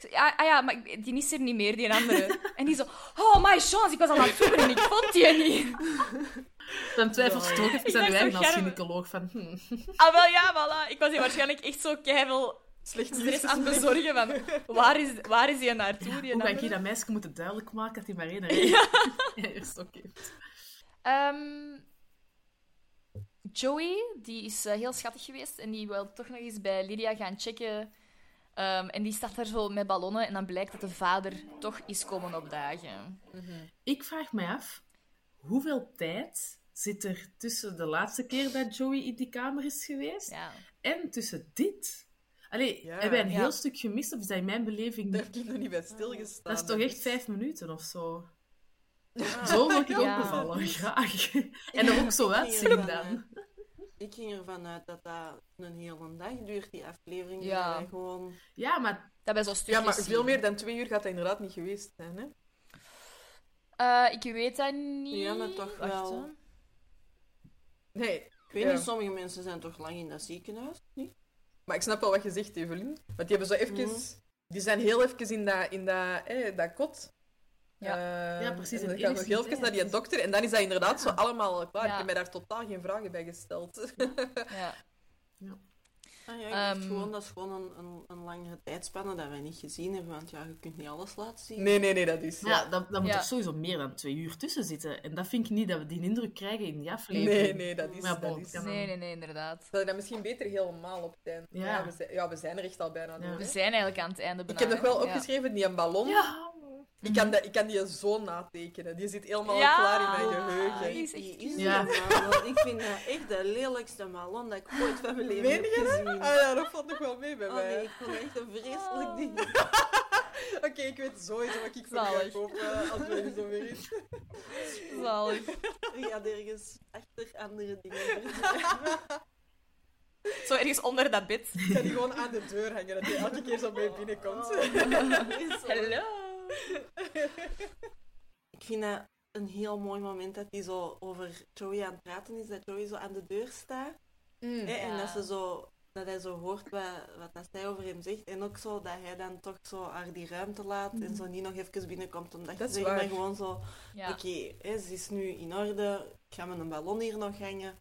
Ja, ah ja, maar die is er niet meer, die andere. en die zo... Oh, my chance, ik was al aan het zoeken en ik vond die niet. Dan twijfelt je toch even eigen zo, als gynaecoloog van... hm. Ah, wel ja, voilà. Ik was hier waarschijnlijk echt zo keihard Slecht stress aan het bezorgen van... Waar is, waar is die naartoe, die Hoe ga ik hier dat meisje moeten duidelijk maken dat hij maar één ja. eierstok heeft? Ehm, Joey, die is eh, heel schattig geweest en die wil toch nog eens bij Lydia gaan checken. Ehm, en die staat daar zo met ballonnen en dan blijkt dat de vader toch is komen opdagen. Ik vraag mij af, hoeveel tijd zit er tussen de laatste keer dat Joey in die kamer is geweest Ja. en tussen dit? Allee, Ja. hebben wij een Ja. heel stuk gemist of is dat in mijn beleving... Daar heb ik nog niet bij stilgestaan. Dat is toch echt vijf minuten of zo? Zo word ik Ja. ook bevallen, graag. En er ook zo uitzien dan. ik ging ervan uit dat dat een hele dag duurt, die aflevering. Ja. Gewoon... Ja, maar... Dat bij zo'n Ja, stukjes maar veel meer dan twee uur gaat dat inderdaad niet geweest zijn, hè? Eh, ik weet dat niet. Ja, maar toch Wacht, wel. hè. Nee. Ik weet Ja. niet, sommige mensen zijn toch lang in dat ziekenhuis, niet? Maar ik snap wel wat je zegt, Evelien. Want die hebben zo even... Mhm. Die zijn heel even in dat, in dat, eh, dat kot. Ja. Eh, Ja, precies, En dan gaan we nog heel even naar die dokter. En dan is dat inderdaad zo allemaal al klaar. Ja. Ik heb mij daar totaal geen vragen bij gesteld. Ja. Ah, ja, Ehm. gewoon, dat is gewoon een, een, een langere tijdspanne dat wij niet gezien hebben, want ja, je kunt niet alles laten zien. nee, nee, nee, dat is... Maar ja, dan, dan moet Ja. er sowieso meer dan twee uur tussen zitten. En dat vind ik niet dat we die indruk krijgen in die aflevering. Nee, nee, dat is... Maar dat is... dan- Nee, nee, nee, inderdaad. Dat je dat misschien beter helemaal op het einde... Ja. Ja, we, zijn, ja, we zijn er echt al bijna. Ja. We zijn eigenlijk aan het einde Ik heb nog wel ja. opgeschreven, die een ballon. Ja. Ik, kan dat, ik kan die zo natekenen. Die zit helemaal Ja. klaar in mijn geheugen. Die is Die echt is. Ja. Ik vind dat echt de lelijkste ballon dat ik ooit van mijn leven Meen heb je dat? gezien. Ah ja, dat valt nog wel mee bij Oh mij. nee, ik vond het echt een vreselijk Oh. ding. Oké, ik weet sowieso wat ik voor ga Zalig. kopen als er zo weer is. Zalig. Je gaat ergens achter andere dingen. Zo ergens onder dat bed. Ik ga die gewoon aan de deur hangen, dat die elke keer zo mee binnenkomt. Hallo. Ik vind dat een heel mooi moment dat hij zo over Joey aan het praten is, dat Joey zo aan de deur staat. Mm. Hè, En dat, ze zo, dat hij zo hoort wat, wat dat zij over hem zegt. En ook zo dat hij dan toch zo haar die ruimte laat en zo niet nog even binnenkomt om dat, is zeggen. Maar gewoon zo, Ja. oké, hè, ze is nu in orde, ik ga met een ballon hier nog hangen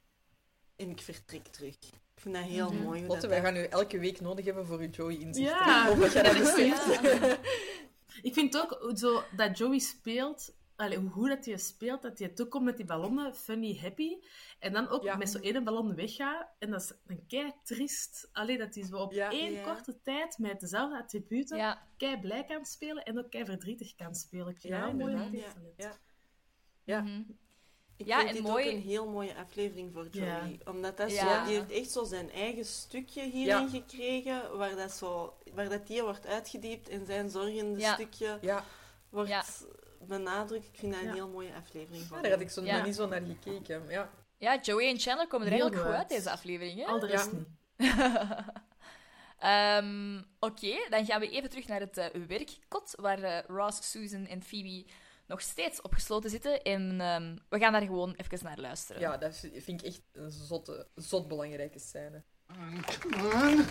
en ik vertrek terug. Ik vind dat heel Mhm. mooi. hoe Lotte, dat wij dat- gaan u elke week nodig hebben voor uw Joey-inzichten. Ja. Ik hoop dat jij dat beseft. Ja. Ik vind ook zo dat Joey speelt, allee, hoe goed dat hij speelt, dat hij toekomt met die ballonnen, funny, happy. En dan ook Ja. met zo'n ene ballon weggaat. En dat is dan kei triest. Alleen dat hij zo op Ja. één Ja. korte tijd met dezelfde attributen Ja. kei blij kan spelen en ook kei verdrietig kan spelen. Ik vind Ja, mooi Ja. Ja. Ja. Ik Ja, vind en dit mooi- ook een heel mooie aflevering voor Joey. Ja. Omdat dat Ja. zo, die heeft echt zo zijn eigen stukje hierin Ja. gekregen, waar dat, zo, waar dat die wordt uitgediept en zijn zorgende Ja. stukje Ja, wordt Ja. benadrukt. Ik vind dat een Ja. heel mooie aflevering voor ja, daar had ik zo nog niet zo naar gekeken. Ja. Ja, Joey en Chandler komen er Heel eigenlijk goed uit, deze aflevering. Hè? Al de rest niet. Ehm, Oké, dan gaan we even terug naar het eh, werkkot, waar eh, Ross, Susan en Phoebe nog steeds opgesloten zitten. En ehm, we gaan daar gewoon even naar luisteren. ja, dat vind ik echt een zotte, zot belangrijke scène. Come on.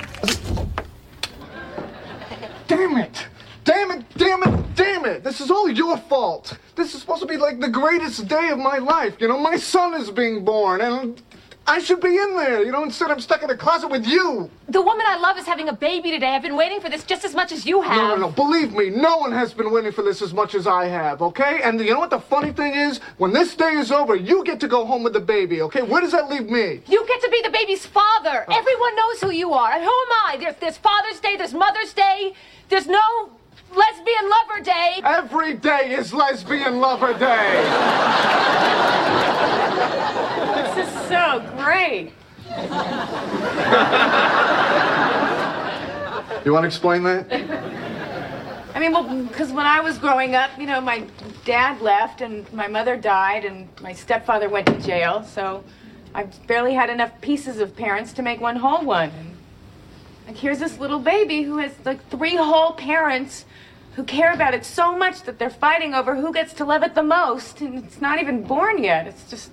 Damn it! Damn it! Damn it! Damn it! This is all your fault. This is supposed to be like the greatest day of my life. You know, my son is being born, and I should be in there. You know, instead I'm stuck in a closet with you. The woman I love is having a baby today. I've been waiting for this just as much as you have. No, no, no. Believe me, no one has been waiting for this as much as I have, okay? And you know what the funny thing is? When this day is over, you get to go home with the baby, okay? Where does that leave me? You get to be the baby's father. Oh. Everyone knows who you are. And who am I? There's, there's Father's Day, there's Mother's Day, there's no lesbian lover day. Every day is Lesbian Lover Day. This is so great. You want to explain that? I mean, well, because when I was growing up, you know, my dad left and my mother died and my stepfather went to jail, so I barely had enough pieces of parents to make one whole one. Like, here's this little baby who has like three whole parents who care about it so much that they're fighting over who gets to love it the most, and it's not even born yet. It's just,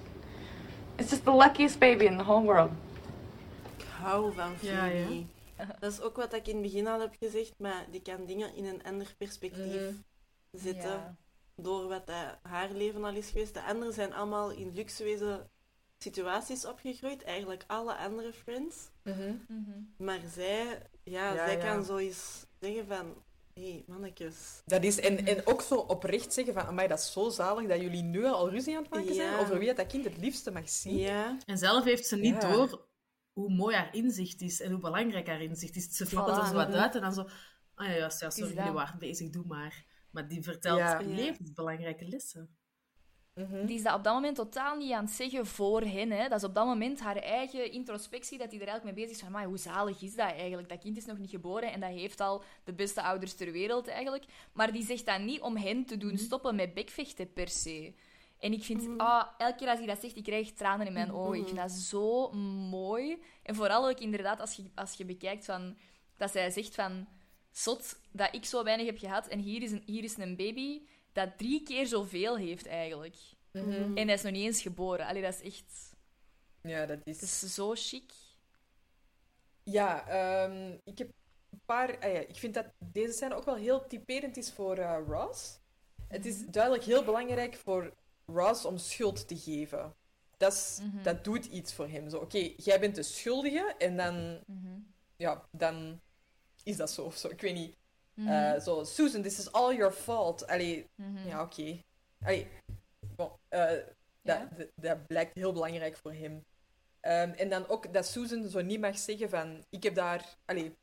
it's just the luckiest baby in the whole world. Ik hou van Phoebe. Ja, ja. Dat is ook wat ik in het begin al heb gezegd, maar die kan dingen in een ander perspectief zetten. Ja. Door wat dat haar leven al is geweest. De anderen zijn allemaal in luxueuze situaties opgegroeid. Eigenlijk alle andere friends. Mhm. Maar zij, ja, Ja, zij ja. kan zoiets zeggen van... Hé, hey, mannetjes. Dat is, en, en ook zo oprecht zeggen van, amai, dat is zo zalig dat jullie nu al ruzie aan het maken zijn over wie dat, dat kind het liefste mag zien. Ja, En zelf heeft ze niet Ja. door hoe mooi haar inzicht is en hoe belangrijk haar inzicht is. Ze flappert er zo wat uit en dan zo... Ah ja, juist, ja, sorry, jullie waren bezig, doe maar. Maar die vertelt Ja. levensbelangrijke lessen. Mhm. Die is dat op dat moment totaal niet aan het zeggen voor hen. Hè. Dat is op dat moment haar eigen introspectie, dat hij er eigenlijk mee bezig is van, "Amai, hoe zalig is dat eigenlijk? Dat kind is nog niet geboren en dat heeft al de beste ouders ter wereld eigenlijk. Maar die zegt dat niet om hen te doen stoppen met bekvechten per se. En ik vind, ah, elke keer als hij dat zegt, ik krijg tranen in mijn ogen. Ik vind dat zo mooi. En vooral ook inderdaad, als je, als je bekijkt van, dat zij zegt van, zot dat ik zo weinig heb gehad en hier is een, hier is een baby dat drie keer zoveel heeft eigenlijk. Mhm. En hij is nog niet eens geboren. Allee, dat is echt... Ja, dat is... Dat is zo chic. Ja, ehm, ik heb een paar... ah ja, ik vind dat deze scène ook wel heel typerend is voor eh, Ross. Het is duidelijk heel belangrijk voor Ross om schuld te geven. Dat, is, Mhm. dat doet iets voor hem. Zo, Oké, jij bent de schuldige en dan... Mhm. Ja, dan is dat zo of zo. Ik weet niet. Mhm. Eh, zo, Susan, this is all your fault. Allee, Mhm. ja, oké. Allee, bon, eh, dat, dat, dat blijkt heel belangrijk voor hem. Ehm, en dan ook dat Susan zo niet mag zeggen van... Ik heb daar... Allee,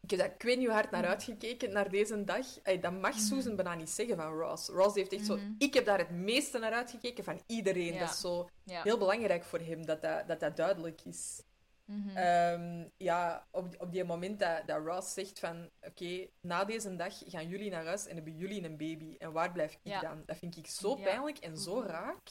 ik heb daar ik weet niet hoe hard naar uitgekeken, naar deze dag. Allee, dat mag Susan bijna niet zeggen van Ross. Ross heeft echt zo... Mhm. Ik heb daar het meeste naar uitgekeken van iedereen. Dat is zo heel belangrijk voor hem, dat dat, dat, dat duidelijk is. Mhm. Ehm, ja, op, op die moment dat, dat Ross zegt van... Oké, na deze dag gaan jullie naar huis en hebben jullie een baby. En waar blijf ik Ja. dan? Dat vind ik zo pijnlijk en zo raak.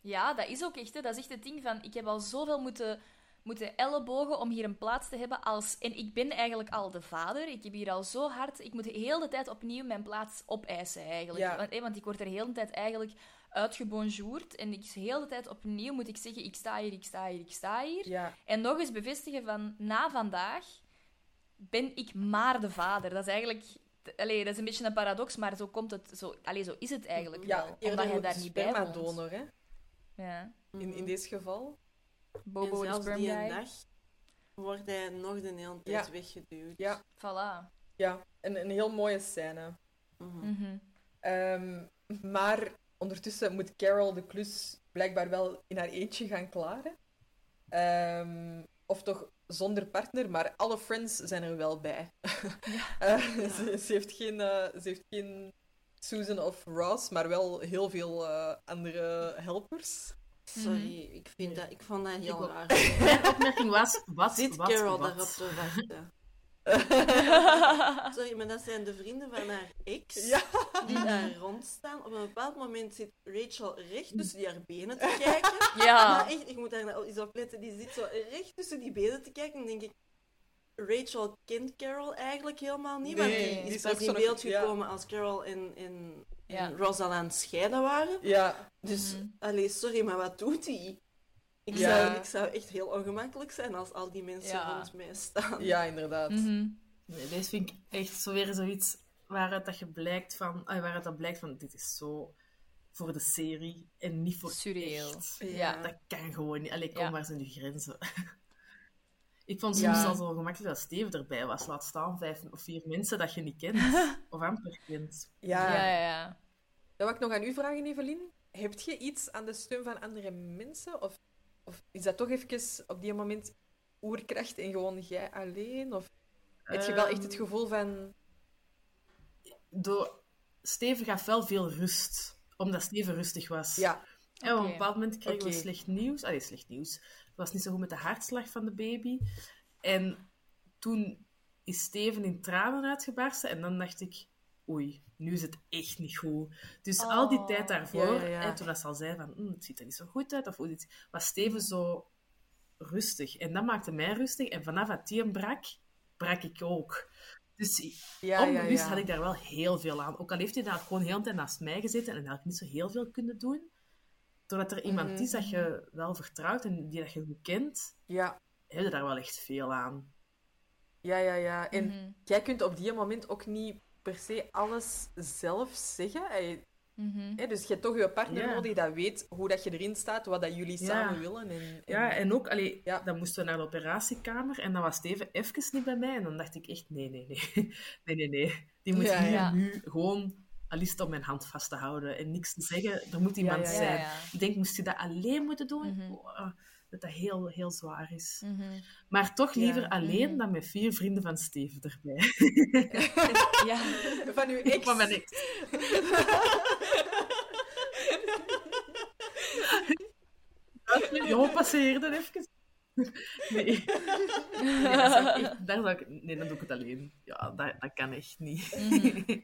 Ja, dat is ook echt. Hè. Dat is echt het ding van... Ik heb al zoveel moeten, moeten ellebogen om hier een plaats te hebben als... En ik ben eigenlijk al de vader. Ik heb hier al zo hard... Ik moet de hele tijd opnieuw mijn plaats opeisen, eigenlijk. Ja. Want, hè, want ik word er de hele tijd eigenlijk uitgebonjourd. En ik, de hele tijd opnieuw moet ik zeggen... Ik sta hier, ik sta hier, ik sta hier. Ja. En nog eens bevestigen van... Na vandaag ben ik maar de vader. Dat is eigenlijk... Allee, dat is een beetje een paradox, maar zo komt het... Zo, allee, zo is het eigenlijk Ja, wel. Omdat hij ook daar de niet bij woont. spermadonor, hè? Ja. In, in deze geval. Bobo en de zelfs die dag wordt hij nog de hele tijd Ja. weggeduwd. Ja. Voilà. Ja, een, een heel mooie scène. Mhm. Ehm, maar ondertussen moet Carol de klus blijkbaar wel in haar eentje gaan klaren. Ehm, of toch zonder partner, maar alle friends zijn er wel bij. Eh, ze, ze heeft geen, eh, ze heeft geen Susan of Ross, maar wel heel veel eh, andere helpers. Sorry, ik, vind dat, ik vond dat heel raar. Mijn opmerking was, wat, Zit wat, Carol daarop te wachten? Sorry, maar dat zijn de vrienden van haar ex Ja. die daar rondstaan. Op een bepaald moment zit Rachel recht tussen die haar benen te kijken. Ja. Maar echt, ik moet daar nou eens op letten. Die zit zo recht tussen die benen te kijken. En dan denk ik, Rachel kent Carol eigenlijk helemaal niet. Nee, die die is pas ook in nog- beeld ja. gekomen als Carol en, en, Ja. en scheiden waren. Ja, Dus, allee, sorry, maar wat doet hij? Ik, Ja. zou, ik zou echt heel ongemakkelijk zijn als al die mensen Ja. rond mij staan. ja inderdaad. Mhm. Nee, deze vind ik echt zo weer zoiets waaruit dat je blijkt van, ah, waaruit dat blijkt van, dit is zo voor de serie en niet voor Surreal. echt. Ja. Dat kan gewoon niet. Allee, kom, Ja. waar zijn die grenzen? ik vond soms al zo gemakkelijk dat Steven erbij was. Laat staan vijf of vier mensen dat je niet kent. of amper kent. Ja. Ja, ja, ja. Dan wil ik nog aan u vragen, Evelien. Heb je iets aan de steun van andere mensen? Of, of is dat toch even op die moment oerkracht en gewoon jij alleen? Of heb je wel echt het Ehm, gevoel van... Door... Steven gaf wel veel rust. Omdat Steven rustig was. Ja, En op een bepaald moment kregen Oké. we slecht nieuws. Allee, slecht nieuws. Het was niet zo goed met de hartslag van de baby. En toen is Steven in tranen uitgebarsten. En dan dacht ik, oei, nu is het echt niet goed. Dus al die Oh. tijd daarvoor, Ja, ja, ja. En toen dat ze al zei van, "Hm, het ziet er niet zo goed uit, of hoe dit, was Steven zo rustig. En dat maakte mij rustig. En vanaf dat die hem brak, brak ik ook. Dus ja, ja, onbewust ja. had ik daar wel heel veel aan. Ook al heeft hij daar gewoon heel de tijd naast mij gezeten en had ik niet zo heel veel kunnen doen. Doordat er iemand Mhm. is dat je wel vertrouwt en die dat je goed kent, Ja, heb je daar wel echt veel aan. ja, ja, ja. En Mhm. jij kunt op die moment ook niet per se alles zelf zeggen. Hey, Mhm. hè, dus je hebt toch je partner nodig dat weet hoe dat je erin staat, wat dat jullie samen willen. En, en- Ja, en ook, allee, Ja. dan moesten we naar de operatiekamer en dan was Steven even niet bij mij. En dan dacht ik echt, nee, nee, nee. Nee, nee, nee. Die moet Ja, hier ja. nu gewoon alist om mijn hand vast te houden en niks te zeggen. Er moet iemand ja, ja. zijn. Ja, ja. Ik denk, moest je dat alleen moeten doen? Mhm. Oh, dat dat heel, heel zwaar is. Mhm. Maar toch liever Ja. alleen Mhm. dan met vier vrienden van Steven erbij. Ja. Van uw ex. Van mijn ex. Jongen, passeerde even. Nee. nee dat zou ik echt, daar zou ik, nee, dan doe ik het alleen. Ja, dat, dat kan echt niet. Mhm.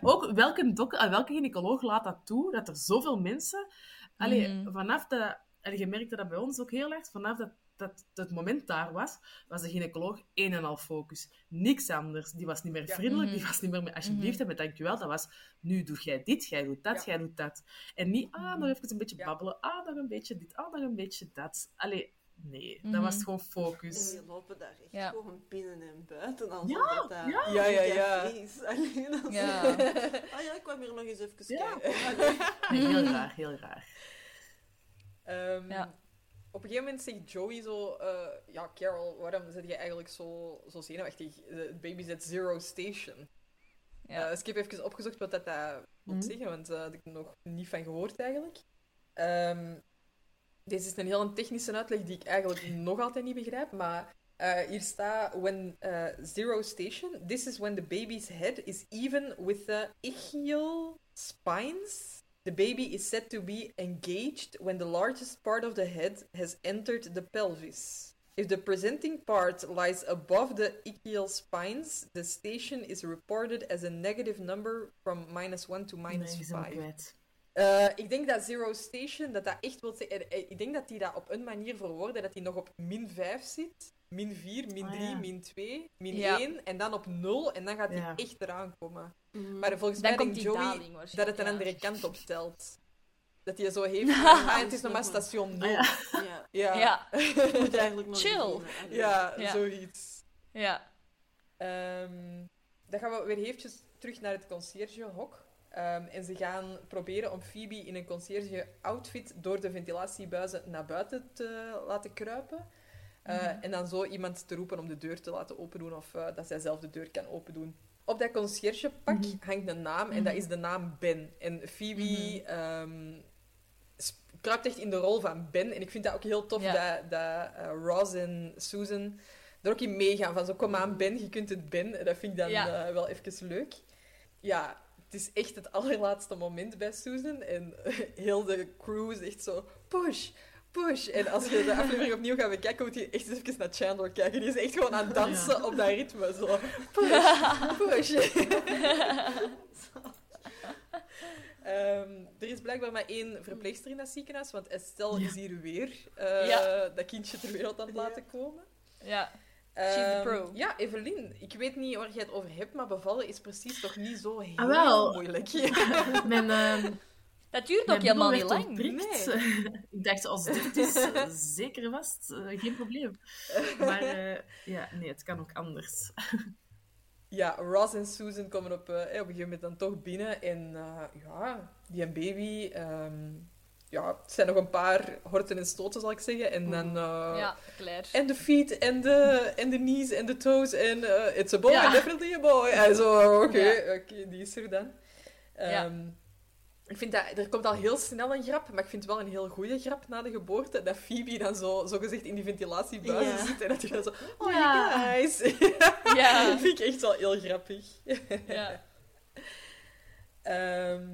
Ook welke, dok ah, welke gynaecoloog laat dat toe, dat er zoveel mensen... Allee, vanaf de... En je merkte dat bij ons ook heel erg. Vanaf dat, dat het moment daar was, was de gynaecoloog een en al focus. Niks anders. Die was niet meer vriendelijk, Mhm. die was niet meer met alsjeblieft en met dankjewel. Dat was, nu doe jij dit, jij doet dat, Ja. jij doet dat. En niet, ah, nog even een beetje babbelen, ah, nog een beetje dit, ah, nog een beetje dat. Allee, nee, dat Mhm. was gewoon En focus. die lopen daar echt Ja. gewoon binnen en buiten. Alsof Ja, dat daar ja. Ja, ja, ja. café is. Allee, dat is- Ja. Ah ja, ik kwam hier nog eens even Ja. kijken. Allee. Nee, heel raar, heel raar. Ehm, Ja. Op een gegeven moment zegt Joey zo... eh, ja, Carol, waarom zit je eigenlijk zo, zo zenuwachtig? De baby's at zero station. Ja. Eh, dus ik heb even opgezocht wat dat, dat wil Mhm. zeggen, want daar had ik er nog niet van gehoord eigenlijk. Ehm, deze is een heel technische uitleg die ik eigenlijk nog altijd niet begrijp, maar eh, hier staat: When eh, zero station, this is when the baby's head is even with the ischial spines. The baby is said to be engaged when the largest part of the head has entered the pelvis. If the presenting part lies above the ischial spines, the station is reported as a negative number from minus 1 to minus Nee, 5. kwijt. Eh, ik denk dat Zero Station, dat dat echt wil zeggen... eh, Ik denk dat die dat op een manier verwoorden, dat die nog op min 5 zit. Min 4, min Ah, 3, ja. min 2, min Ja. 1 en dan op 0 en dan gaat die Ja. echt eraan komen. Mhm. Maar volgens Dan mij denkt Joey daling dat het een andere kant op telt. Dat hij zo heeft... ah, het is nog maar station 0. Ah, ja. Ja, Ja, moet eigenlijk nog Chill. Allee. ja, Ja. zoiets. ja. Ehm, dan gaan we weer eventjes terug naar het conciergehok. Ehm, en ze gaan proberen om Phoebe in een concierge-outfit door de ventilatiebuizen naar buiten te laten kruipen. Eh, En dan zo iemand te roepen om de deur te laten opendoen of eh, dat zij zelf de deur kan opendoen. Op dat conciergepak hangt een naam en dat is de naam Ben. En Phoebe sp- kruipt echt in de rol van Ben. En ik vind dat ook heel tof Ja. dat, dat eh, Ross en Susan er ook in meegaan. Van zo, kom aan Ben, je kunt het Ben. En dat vind ik dan Ja. wel even leuk. Ja, het is echt het allerlaatste moment bij Susan. En heel de crew is echt zo, push, push. En als je de aflevering opnieuw gaat bekijken, moet je echt even naar Chandler kijken. Die is echt gewoon aan het dansen op dat ritme. Zo, push, push. Ehm, er is blijkbaar maar één verpleegster in dat ziekenhuis, want Estelle is hier weer eh, Ja. dat kindje ter wereld aan het laten komen. ja. She's the Ehm, pro. Ja, Evelien, ik weet niet waar jij het over hebt, maar bevallen is precies toch niet zo heel Ah, wel. moeilijk. Mijn, ehm, Dat duurt ook helemaal niet lang. ontprikt. ik dacht, als dit het is, eh, zeker vast, eh, geen probleem. Maar eh, ja, nee, het kan ook anders. Ja, Ross en Susan komen op, eh, op een gegeven moment dan toch binnen. En eh, ja, die en baby... ehm, ja, het zijn nog een paar horten en stoten, zal ik zeggen. En dan... eh, Ja, klaar. En de feet, en de, en de knees, en de toes, en eh, it's a boy, Ja. definitely a boy. En zo, oké, Ja. oké, die is er dan. Ja. Ik vind dat, er komt al heel snel een grap, maar ik vind het wel een heel goede grap na de geboorte, dat Phoebe dan zo, zo gezegd in die ventilatiebuizen zit en dat hij dan zo, oh Ja. you guys. Ja. dat vind ik echt wel heel grappig. Ja. Ehm,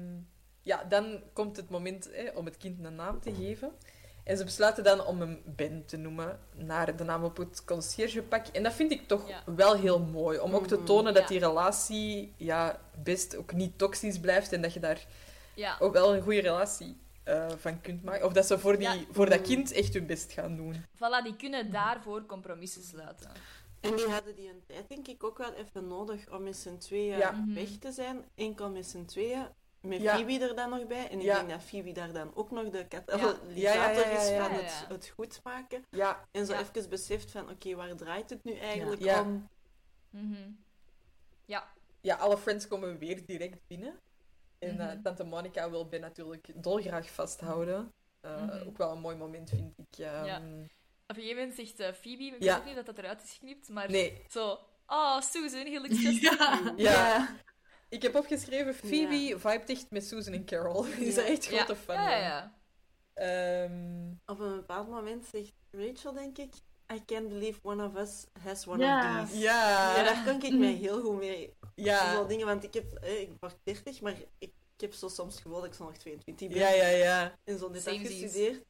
ja, dan komt het moment hè, om het kind een naam te geven. En ze besluiten dan om hem Ben te noemen, naar de naam op het conciergepak. En dat vind ik toch Ja. wel heel mooi, om ook te tonen dat die relatie ja, best ook niet toxisch blijft en dat je daar Ja. ook wel een goede relatie eh, van kunt maken. Of dat ze voor, die, Ja. voor dat kind echt hun best gaan doen. Voilà, die kunnen daarvoor compromissen sluiten. En die hadden die een tijd, denk ik, ook wel even nodig om met z'n tweeën Ja. Mhm. weg te zijn. Enkel met z'n tweeën. Met Ja. Phoebe er dan nog bij. En ik Ja. denk dat Phoebe daar dan ook nog de Ja. katalysator Ja, ja, ja, ja, is van het, het goed maken. Ja, En zo Ja. even beseft van, oké, waar draait het nu eigenlijk Ja. om? Mhm. Ja. ja, alle friends komen weer direct binnen. En eh, Mhm. tante Monica wil Ben natuurlijk dolgraag vasthouden. Eh, Mhm. Ook wel een mooi moment, vind ik. ehm. Ja. Op een gegeven moment zegt eh, Phoebe, ik Ja. weet niet dat dat eruit is geknipt, maar Nee, zo... Oh, Susan, he looks just like Ja. ja. Ik heb opgeschreven, Phoebe vibet echt met Susan en Carol. Die is er echt grote fan ja, van. ja. Ehm, Op een bepaald moment zegt Rachel, denk ik, I can't believe one of us has one of these. ja, Ja, daar kan ik mij heel goed mee. Ja, Zo dingen, want ik heb, eh, ik word 30, maar ik, ik heb zo soms gevoel dat ik zo nog 22 ben. ja, ja, ja. En zo net afgestudeerd.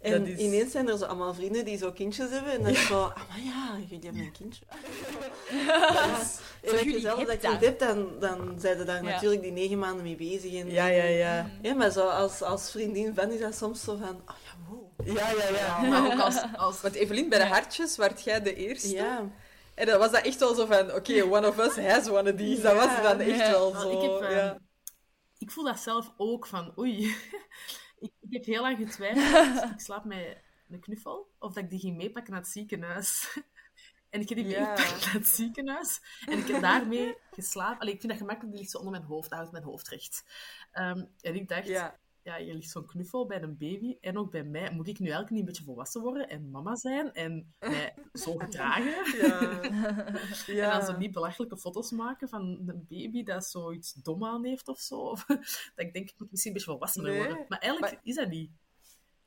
En is- ineens zijn er zo allemaal vrienden die zo kindjes hebben. En dan is zo, ah, maar ja, jullie hebben een kindje. En als je jullie zelf dat hebt, dan, dan zijn ze daar Ja. natuurlijk die negen maanden mee bezig. En, Ja, ja, ja. Ja, maar zo als, als vriendin van is dat soms zo van, oh ja, wow. Ja, ja, ja. Maar ook als... als Want Evelien, bij de hartjes werd jij de eerste. Ja. En dan was dat echt wel zo van, oké, one of us has one of these. Dat was dan echt wel zo. ik, heb, ehm, ja. ik voel dat zelf ook van, oei. ik, ik heb heel lang getwijfeld. ik slaap met een knuffel. Of dat ik die ging meepakken naar het ziekenhuis. en ik heb die meegepakt naar het ziekenhuis. En ik heb daarmee geslapen. Allee, ik vind dat gemakkelijk, die ligt zo onder mijn hoofd. Dat houdt mijn hoofd recht. Ehm, en ik dacht, Ja. Ja, je ligt zo'n knuffel bij een baby. En ook bij mij. Moet ik nu eigenlijk niet een beetje volwassen worden en mama zijn? En mij zo gedragen? Ja. En dan zo niet belachelijke foto's maken van een baby dat zoiets dom aan heeft of zo. Dat ik denk, ik moet misschien een beetje volwassener Nee, worden. Maar eigenlijk is dat niet.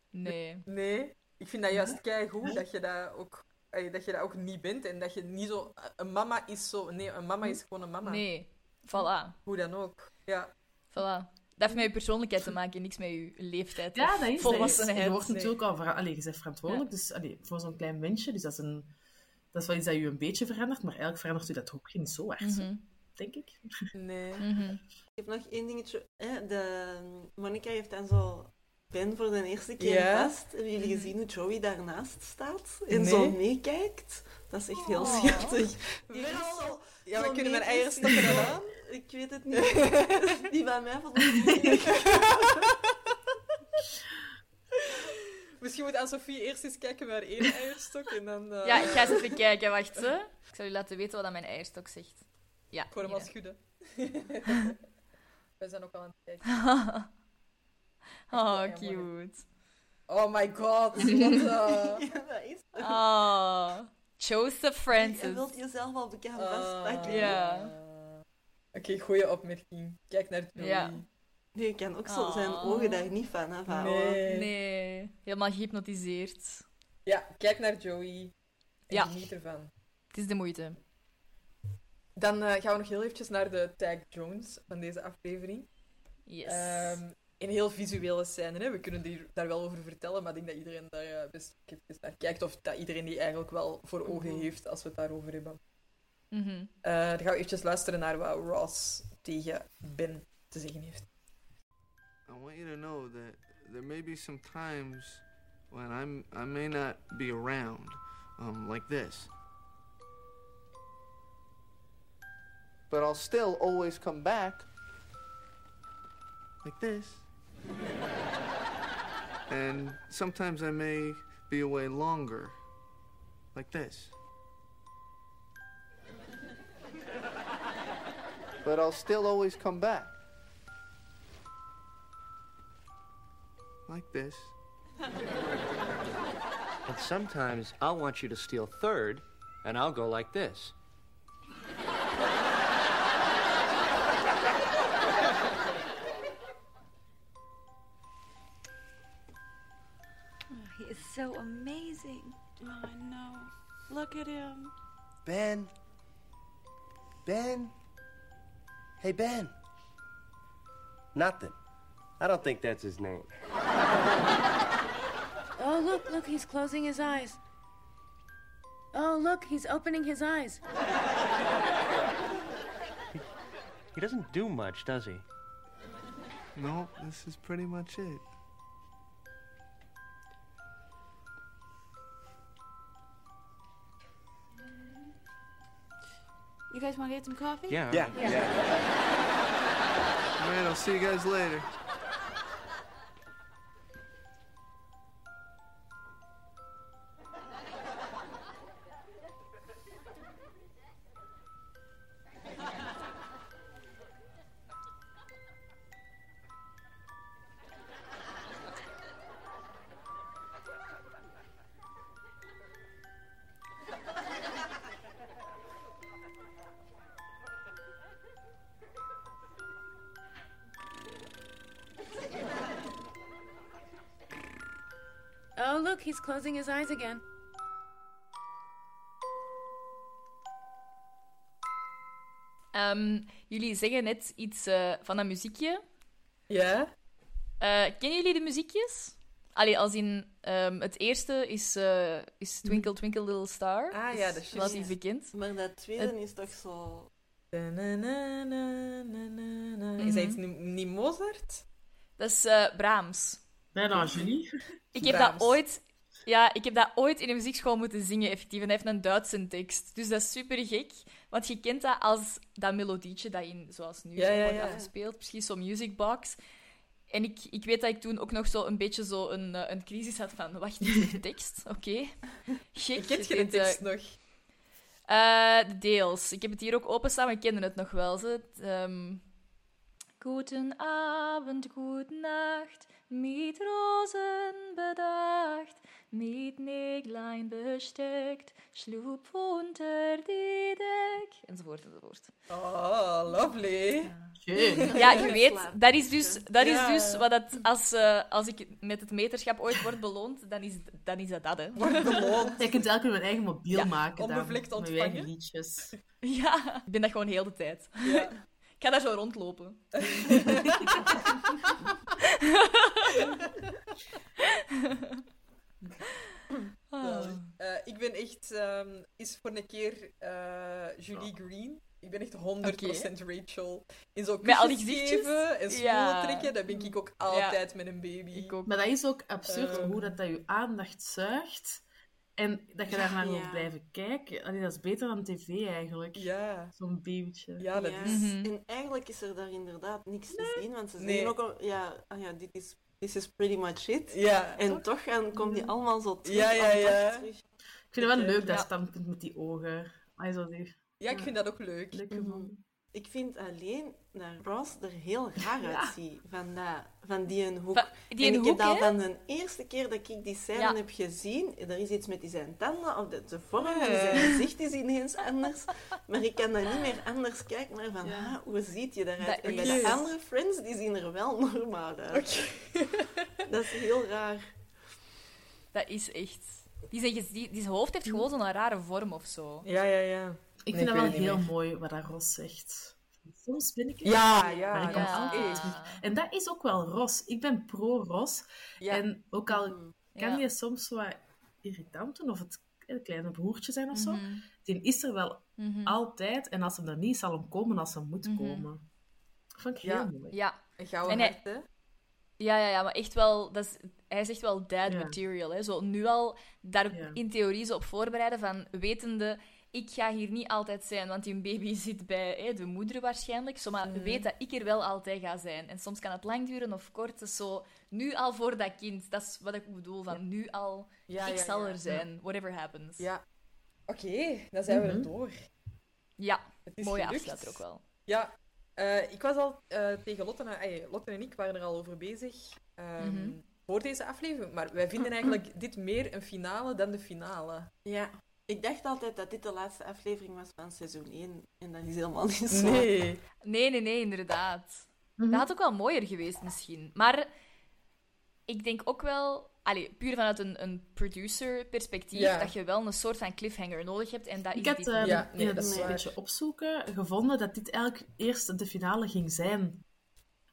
Nee. Nee, ik vind dat juist keigoed dat je dat ook... Dat je dat ook niet bent en dat je niet zo... Een mama is zo... Nee, een mama is gewoon een mama. Nee. Voilà. Hoe dan ook. Ja. Voilà. Dat heeft met je persoonlijkheid te maken, niks met je leeftijd. Ja, dat is volwassenheid. Je wordt nee. natuurlijk al allee, je bent verantwoordelijk dus, allee, voor zo'n klein mensje. Dus dat is, een, dat is wel iets dat je een beetje verandert. Maar eigenlijk verandert u dat ook niet zo hard, Mhm. denk ik. Nee. Mhm. Ik heb nog één dingetje. Hè? De, Monica heeft dan zo Ben voor de eerste keer vast. Hebben jullie gezien hoe Joey daarnaast staat? En Nee. zo meekijkt? Dat is echt heel Oh. schattig. Die is zo- Ja, we kunnen mijn eieren stoppen eraan. Ik weet het niet. Die bij mij van de Misschien moet Anne-Sophie eerst eens kijken naar één eierstok en dan... eh, Ja, ik ga eens even kijken. Wacht, hè. Ik zal u laten weten wat dat mijn eierstok zegt. Ja. Ik hoor hem hier, al hè. schudden. We zijn ook al aan het kijken. Oh, cute. Oh my god, wat uh... Ja, dat is het. Oh. Joseph Je Francis. wilt jezelf al bekend Ah. vastpakken. Ja. Oké, goede opmerking. Kijk naar Joey. Ja. Nee, je kan ook zo zijn Oh. ogen daar niet van afhouden. Nee. Nee, helemaal gehypnotiseerd. Ja, kijk naar Joey. En Ja. geniet ervan. Het is de moeite. Dan eh, gaan we nog heel eventjes naar de Tag Jones van deze aflevering. Yes. Ehm, een heel visuele scène. Hè? We kunnen die, daar wel over vertellen, maar ik denk dat iedereen daar eh, best naar kijkt. Of dat iedereen die eigenlijk wel voor ogen heeft als we het daarover hebben. Mhm. Eh, dan gaan we eventjes luisteren naar wat Ross tegen Ben te zeggen heeft. I want you to know that there may be some times when I'm I may not be around, um, like this. But I'll still always come back, like this. And sometimes I may be away longer, like this. but I'll still always come back. Like this. And sometimes I'll want you to steal third, and I'll go like this. So amazing. Oh, I know. Look at him. Ben? Ben? Hey, Ben. Nothing. I don't think that's his name. Oh, look, look, he's closing his eyes. Oh, look, he's opening his eyes. He doesn't do much, does he? No, this is pretty much it. You guys want to get some coffee? Yeah. Yeah. yeah. All right, I'll see you guys later. Closing his eyes again. Ehm, jullie zeggen net iets eh, van een muziekje. Ja? Eh, kennen jullie de muziekjes? Allee, als in... ehm, het eerste is, eh, is Mhm. Twinkle Twinkle Little Star. Ah ja, dat is juist. Relatief bekend. Maar dat tweede is toch zo... Is dat iets niet, niet Mozart? Dat is eh, Brahms. Bijna genie. Ik heb Brahms. dat ooit... Ja, ik heb dat ooit in een muziekschool moeten zingen, effectief. En hij heeft een Duitse tekst. Dus dat is super gek. Want je kent dat als dat melodietje dat in, zoals nu, Ja, zo ja, wordt ja. afgespeeld. Precies zo'n musicbox. En ik, ik weet dat ik toen ook nog zo een beetje zo een, eh, een crisis had van... Wacht, dit is de tekst? Oké. Gek. Kent je de Het, eh, tekst nog? eh, deels. Ik heb het hier ook openstaan, maar ik kende het nog wel. Zo. Het, ehm, Guten Abend, gute Nacht, mit Rosen bedacht, mit Näglein besteckt, schlupf unter die Deck, enzovoort, enzovoort. Oh, lovely. Schön. Ja, je weet, dat is dus, dat is Ja. dus wat dat, als, eh, als ik met het meterschap ooit word beloond, dan is, dan is dat dat, hè. Wordt beloond. Je kunt elke keer mijn eigen mobiel Ja, maken. onbevlekt ontvangen. eigen liedjes. Ja, ik ben dat gewoon heel de tijd. Ja. Ik ga daar zo rondlopen. Ah. Eh, ik ben echt... ehm, is voor een keer eh, Julie Green. Ik ben echt 100% Rachel. In zo'n Met al die kusjes gezichtjes? geven en schoenen Ja. trekken, dat ben ik ook altijd met een baby. Ik ook. Maar dat is ook absurd Eh. hoe dat, dat je aandacht zuigt. En dat je daarnaar Ja. wilt blijven kijken. Allee, dat is beter dan tv eigenlijk. Ja. Zo'n babytje. Ja, dat Ja. is... Mhm. En eigenlijk is er daar inderdaad niks te zien, want ze Nee. zeggen ook al, ja, ah ja, dit is, this is pretty much it. Ja. En toch gaan, komen die allemaal zo terug. Ja, ja, apart ja. terug. Ik vind het wel leuk, dat Ja. standpunt met die ogen. Die Ja, ik vind dat ook leuk. leuke Mhm. man. Ik vind alleen dat Ross er heel raar Ja. uitziet van, dat, van die een hoek. Die en een ik hoek, heb al van de eerste keer dat ik die scène Ja. heb gezien, er is iets met die zijn tanden, of de, de vorm van Ja. zijn gezicht is ineens anders. Maar ik kan dan niet meer anders kijken naar van, ah, hoe ziet je daaruit? Dat en bij de andere friends, die zien er wel normaal uit. Dat is heel raar. Dat is echt... Die, zijn die zijn hoofd heeft gewoon zo'n rare vorm of zo. Ja, ja, ja. Ik vind dat wel heel meer. mooi wat dat Ros zegt. Soms ben ik het. Ja, ja. Maar ik kom Ja. altijd terug. En dat is ook wel Ros. Ik ben pro-Ros. Ja. En ook al Mhm. kan Ja. je soms wat irritant doen, of het een kleine broertje zijn of zo, Mhm. die is er wel Mhm. altijd. En als hem er niet is, zal hem komen als hij moet Mhm. komen. Dat vond ik heel mooi. Ja. Een gouden En hij- hè? Ja, ja, ja, maar echt wel... Dat is, hij is echt wel dad Ja. material. Hè. Zo nu al daar Ja. in theorie zo op voorbereiden van wetende... Ik ga hier niet altijd zijn, want die baby zit bij hè, de moeder waarschijnlijk. Zo, maar Mhm. weet dat ik er wel altijd ga zijn. En soms kan het lang duren of kort. Dus zo, nu al voor dat kind. Dat is wat ik bedoel. Van nu al, Ja, ik ja, zal ja. er zijn. Whatever happens. Ja. Oké, dan zijn we er Mhm. door. Ja, Het is mooie afsluiter ook wel. Ja, eh, ik was al eh, tegen Lotte, Lotte en ik waren er al over bezig ehm, Mhm. voor deze aflevering. Maar wij vinden eigenlijk dit meer een finale dan de finale. Ja. Ik dacht altijd dat dit de laatste aflevering was van seizoen 1. En dat is helemaal niet zo. Nee. Nee, nee, nee, inderdaad. Mhm. Dat had ook wel mooier geweest misschien. Maar ik denk ook wel, allee, puur vanuit een, een producer-perspectief, Ja. dat je wel een soort van cliffhanger nodig hebt. En dat Ik had dit niet. Ja, nee, dat is een beetje opzoeken gevonden dat dit eigenlijk eerst de finale ging zijn.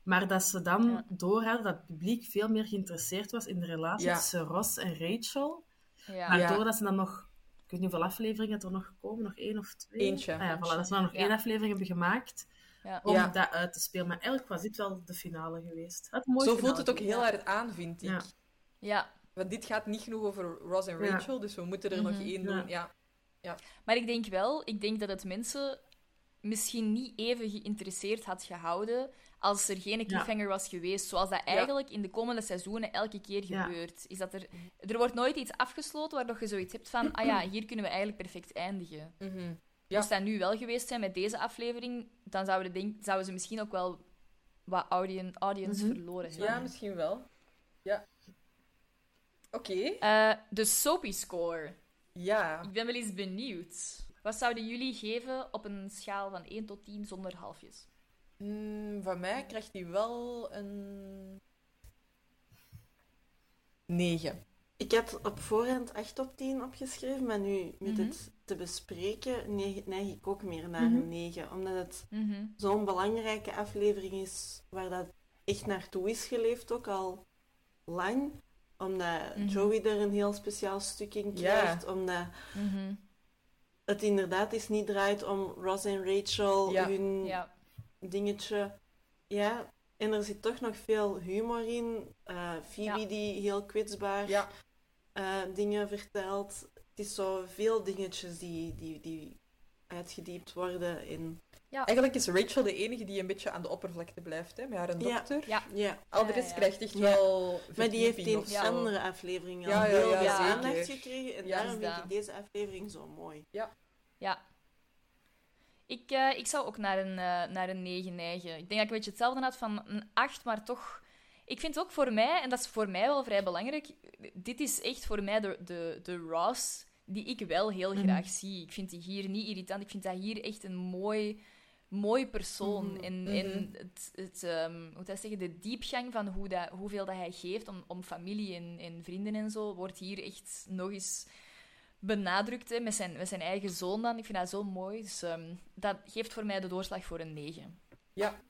Maar dat ze dan Ja. door hadden dat het publiek veel meer geïnteresseerd was in de relatie Ja. tussen Ross en Rachel. Ja. Waardoor Ja. dat ze dan nog, ik weet niet hoeveel afleveringen er nog komen, nog één of twee. Eentje. Ah ja, voilà, dat dan nog Ja. één aflevering hebben gemaakt Ja. om Ja. dat uit te spelen. Maar eigenlijk was dit wel de finale geweest. Het had mooi Zo finale voelt het ook heel hard aan, vind ik. Ja. ja. Want dit gaat niet genoeg over Ross en Ja. Rachel, dus we moeten er nog Mhm. één Ja. doen. Ja. Maar ik denk wel, ik denk dat het mensen misschien niet even geïnteresseerd had gehouden als er geen cliffhanger was geweest, zoals dat eigenlijk in de komende seizoenen elke keer Ja. gebeurt. Is dat er, er wordt nooit iets afgesloten waardoor je zoiets hebt van, ah ja, hier kunnen we eigenlijk perfect eindigen. Ja. Moest dat nu wel geweest zijn met deze aflevering, dan zouden, denk, zouden ze misschien ook wel wat audien, audience Mhm. verloren ja, hebben. misschien wel. Ja. Oké. Eh, de Soapy Score. Ja. Ik ben wel eens benieuwd. Wat zouden jullie geven op een schaal van 1 tot 10 zonder halfjes? Mm, van mij krijgt hij wel een... 9. Ik had op voorhand 8 op 10 opgeschreven, maar nu met Mhm. het te bespreken neig, ik ook meer naar Mhm. een 9. Omdat het Mhm. zo'n belangrijke aflevering is waar dat echt naartoe is geleefd, ook al lang. Omdat Mhm. Joey er een heel speciaal stuk in krijgt. Omdat het inderdaad is niet draait om Ross en Rachel, Ja. hun Ja. Dingetje. Ja, en er zit toch nog veel humor in. Eh, Phoebe Ja. die heel kwetsbaar Ja. eh, dingen vertelt. Het is zo veel dingetjes die, die, die uitgediept worden. En... Eigenlijk is Rachel de enige die een beetje aan de oppervlakte blijft, hè, met haar Ja. dokter. Ja. Ja. Al de Ja, rest ja. krijgt echt Ja. wel Maar die heeft in andere afleveringen Ja, al ja, heel ja, veel aandacht gekregen. En Ja, daarom vind ik deze aflevering zo mooi. Ja. Ik, eh, ik zou ook naar een, eh, naar een 9 neigen. Ik denk dat ik een beetje hetzelfde had van een 8, maar toch... Ik vind ook voor mij, en dat is voor mij wel vrij belangrijk, dit is echt voor mij de, de, de Ross die ik wel heel Mhm. graag zie. Ik vind die hier niet irritant. Ik vind dat hier echt een mooi, mooi persoon. Mhm. En, en het, het, ehm, hoe dat zeggen, de diepgang van hoe dat, hoeveel dat hij geeft om, om familie en, en vrienden en zo, wordt hier echt nog eens benadrukt hè, met, zijn, met zijn eigen zoon dan. Ik vind dat zo mooi. Dus ehm, dat geeft voor mij de doorslag voor een 9. Ja.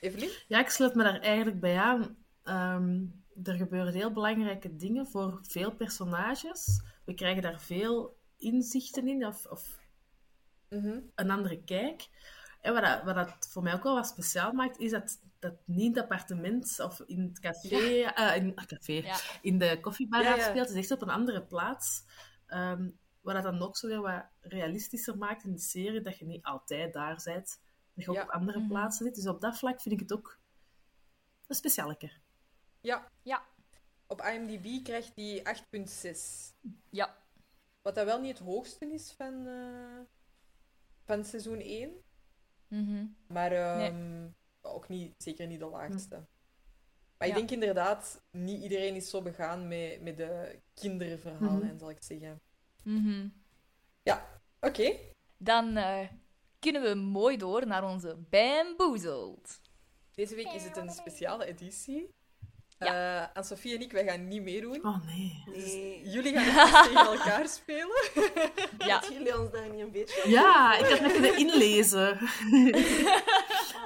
Evelien? Ja, ik sluit me daar eigenlijk bij aan. Ehm, er gebeuren heel belangrijke dingen voor veel personages. We krijgen daar veel inzichten in, of, of Mhm. een andere kijk. En wat dat, wat dat voor mij ook wel wat speciaal maakt, is dat dat niet in het appartement of in het café, eh, in, ah, café, Ja. in de koffiebar Ja, afspeelt. Het is echt op een andere plaats. Ehm, wat dat dan ook zo weer wat realistischer maakt in de serie, dat je niet altijd daar bent. Dat je ook op andere Mhm. plaatsen zit. Dus op dat vlak vind ik het ook een specialeke. Ja. Ja. Op IMDb krijgt hij 8,6. Ja. Wat dat wel niet het hoogste is van, eh, van seizoen 1. Mhm. Maar ook niet, zeker niet de laagste. Maar ik Ja. denk inderdaad, niet iedereen is zo begaan met, met de kinderverhalen, Mhm. zal ik zeggen. Mhm. Oké. Dan eh, kunnen we mooi door naar onze Bamboozled. Deze week is het een speciale editie. Ja. aan Sofie en ik, wij gaan niet meedoen. Oh nee. Nee. Jullie gaan het tegen elkaar spelen. Ja. Dat jullie ons daar niet een beetje op Ja, ik had nog kunnen inlezen.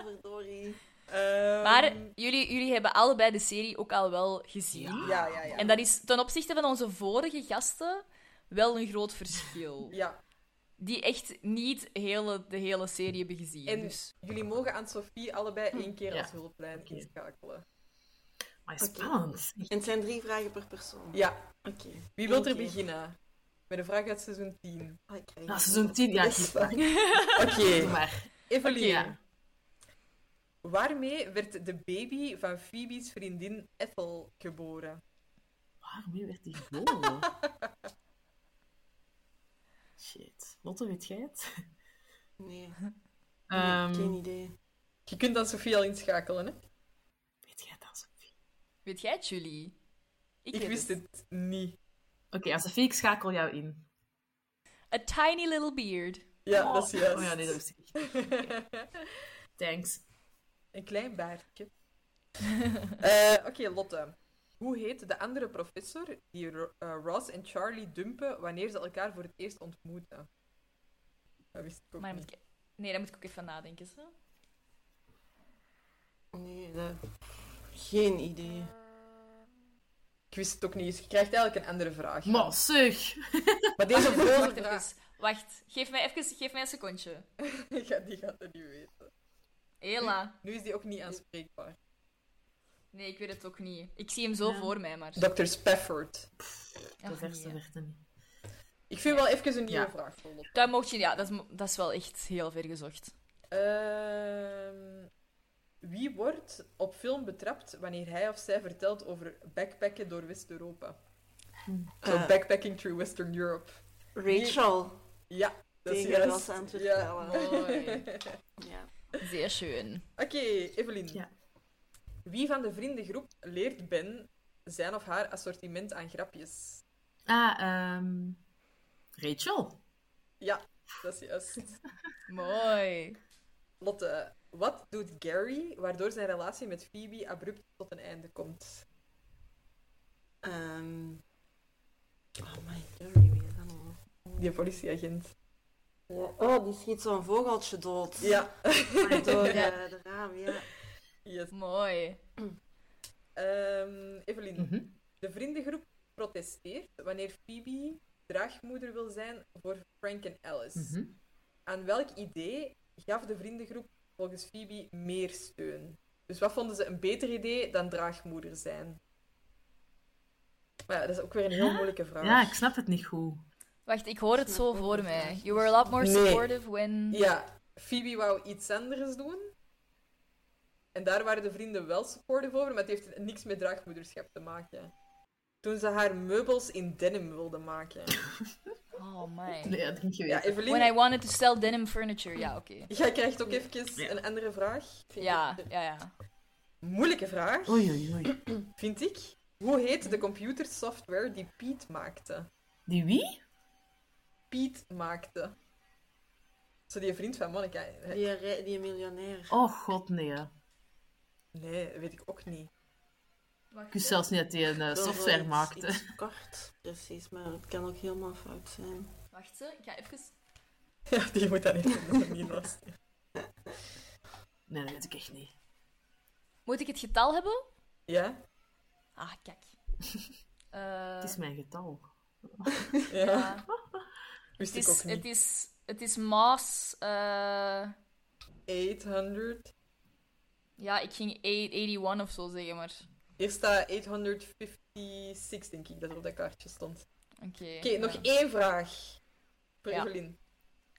Verdorie. Ehm, Maar jullie, jullie hebben allebei de serie ook al wel gezien. Ja, ja, ja. En dat is ten opzichte van onze vorige gasten wel een groot verschil. Ja. Die echt niet hele, de hele serie hebben gezien. En Dus jullie mogen aan Sofie allebei één keer Ja. als hulplijn Oké. inschakelen. Maar spannend. En het zijn drie vragen per persoon. Ja. Oké. Wie wil er beginnen? Met een vraag uit seizoen 10. Ah, het. seizoen 10, ja. Yes. maar. Oké. Maar. Evelien. Waarmee werd de baby van Phoebe's vriendin Ethel geboren? Waarmee werd die geboren? Shit. Lotte, weet jij het? Nee, Ehm, geen idee. Je kunt dan Sofie al inschakelen, hè? Weet jij het dan, Sophie? weet jij het, Julie? Ik, wist het niet. Oké, als Sophie, ik schakel jou in. A tiny little beard. Ja, dat is juist. Oh ja, nee, dat wist ik niet. Thanks. Een klein baardje. Eh, Oké, Lotte. Hoe heet de andere professor die Ro- eh, Ross en Charlie dumpen wanneer ze elkaar voor het eerst ontmoeten? Dat wist ik ook Maar dan niet. moet ik... Nee, daar moet ik ook even nadenken. Zo. Nee, dat... geen idee. Ik wist het ook niet, dus je krijgt eigenlijk een andere vraag. Maar zeg. Maar deze vorige Wacht vraag... Wacht. Geef mij, even, geef mij een secondje. Die gaat het niet weten. Hela. Nu is die ook niet aanspreekbaar. Nee, ik weet het ook niet. Ik zie hem zo Ja. voor mij, maar... Dr. Spafford. De verste er niet. Ik vind wel even een nieuwe Ja. vraag. Dat mocht je... Ja, dat is, dat is wel echt heel ver gezocht. Ehm, wie wordt op film betrapt wanneer hij of zij vertelt over backpacken door West-Europa? Zo, Eh. backpacking through Western Europe. Rachel. Ja, dat is juist. Aan het ja. Mooi. Ja. Zeer schön. Oké, Evelien. Ja. Wie van de vriendengroep leert Ben zijn of haar assortiment aan grapjes? Ah, ehm Rachel. Ja, dat is juist. Mooi. Lotte, wat doet Gary waardoor zijn relatie met Phoebe abrupt tot een einde komt? Ehm Oh my god, wie is dat nou? Die politieagent. Ja. Oh, die schiet zo'n vogeltje dood. Ja. Door Ja. eh, de raam, ja. Yes. Mooi. Ehm, Evelien, Mhm. De vriendengroep protesteert wanneer Phoebe draagmoeder wil zijn voor Frank en Alice. Mhm. Aan welk idee gaf de vriendengroep volgens Phoebe meer steun? Dus wat vonden ze een beter idee dan draagmoeder zijn? Maar ja, dat is ook weer een heel Ja? moeilijke vraag. Ja, ik snap het niet goed. Wacht, ik hoor het zo voor mij. You were a lot more Nee. supportive when... Ja, Phoebe wou iets anders doen. En daar waren de vrienden wel supportive over, maar het heeft niks met draagmoederschap te maken. Toen ze haar meubels in denim wilde maken. Oh my. Nee, dat je Ja. Evelien, When I wanted to sell denim furniture. Ja, oké. jij krijgt ook even een andere vraag. Ja, ja, ja. Moeilijke vraag, Oei, oei, oei. vind ik. Hoe heet de computersoftware die Piet maakte? Die wie? Piet maakte. Zo die vriend van Monica. Die, re- die miljonair. Oh god, nee. Nee, dat weet ik ook niet. Ik wist zelfs niet dat hij een eh, software iets- maakte. iets kort, precies, maar het kan ook helemaal fout zijn. Wacht, hè. ik ga even... Ja, die moet dat niet, niet luisteren. Nee, dat weet ik echt niet. Moet ik het getal hebben? Ja? Ah, kijk. Eh, Het is mijn getal. Ja. ja. Wist Het ik is, ook niet. het is, het is maas... eh, 800. ja, ik ging 81 of zo zeggen, maar... Hier staat 856, denk ik, dat er op dat kaartje stond. Oké. Oké, nog ja. één vraag. Voor Ja. Evelien.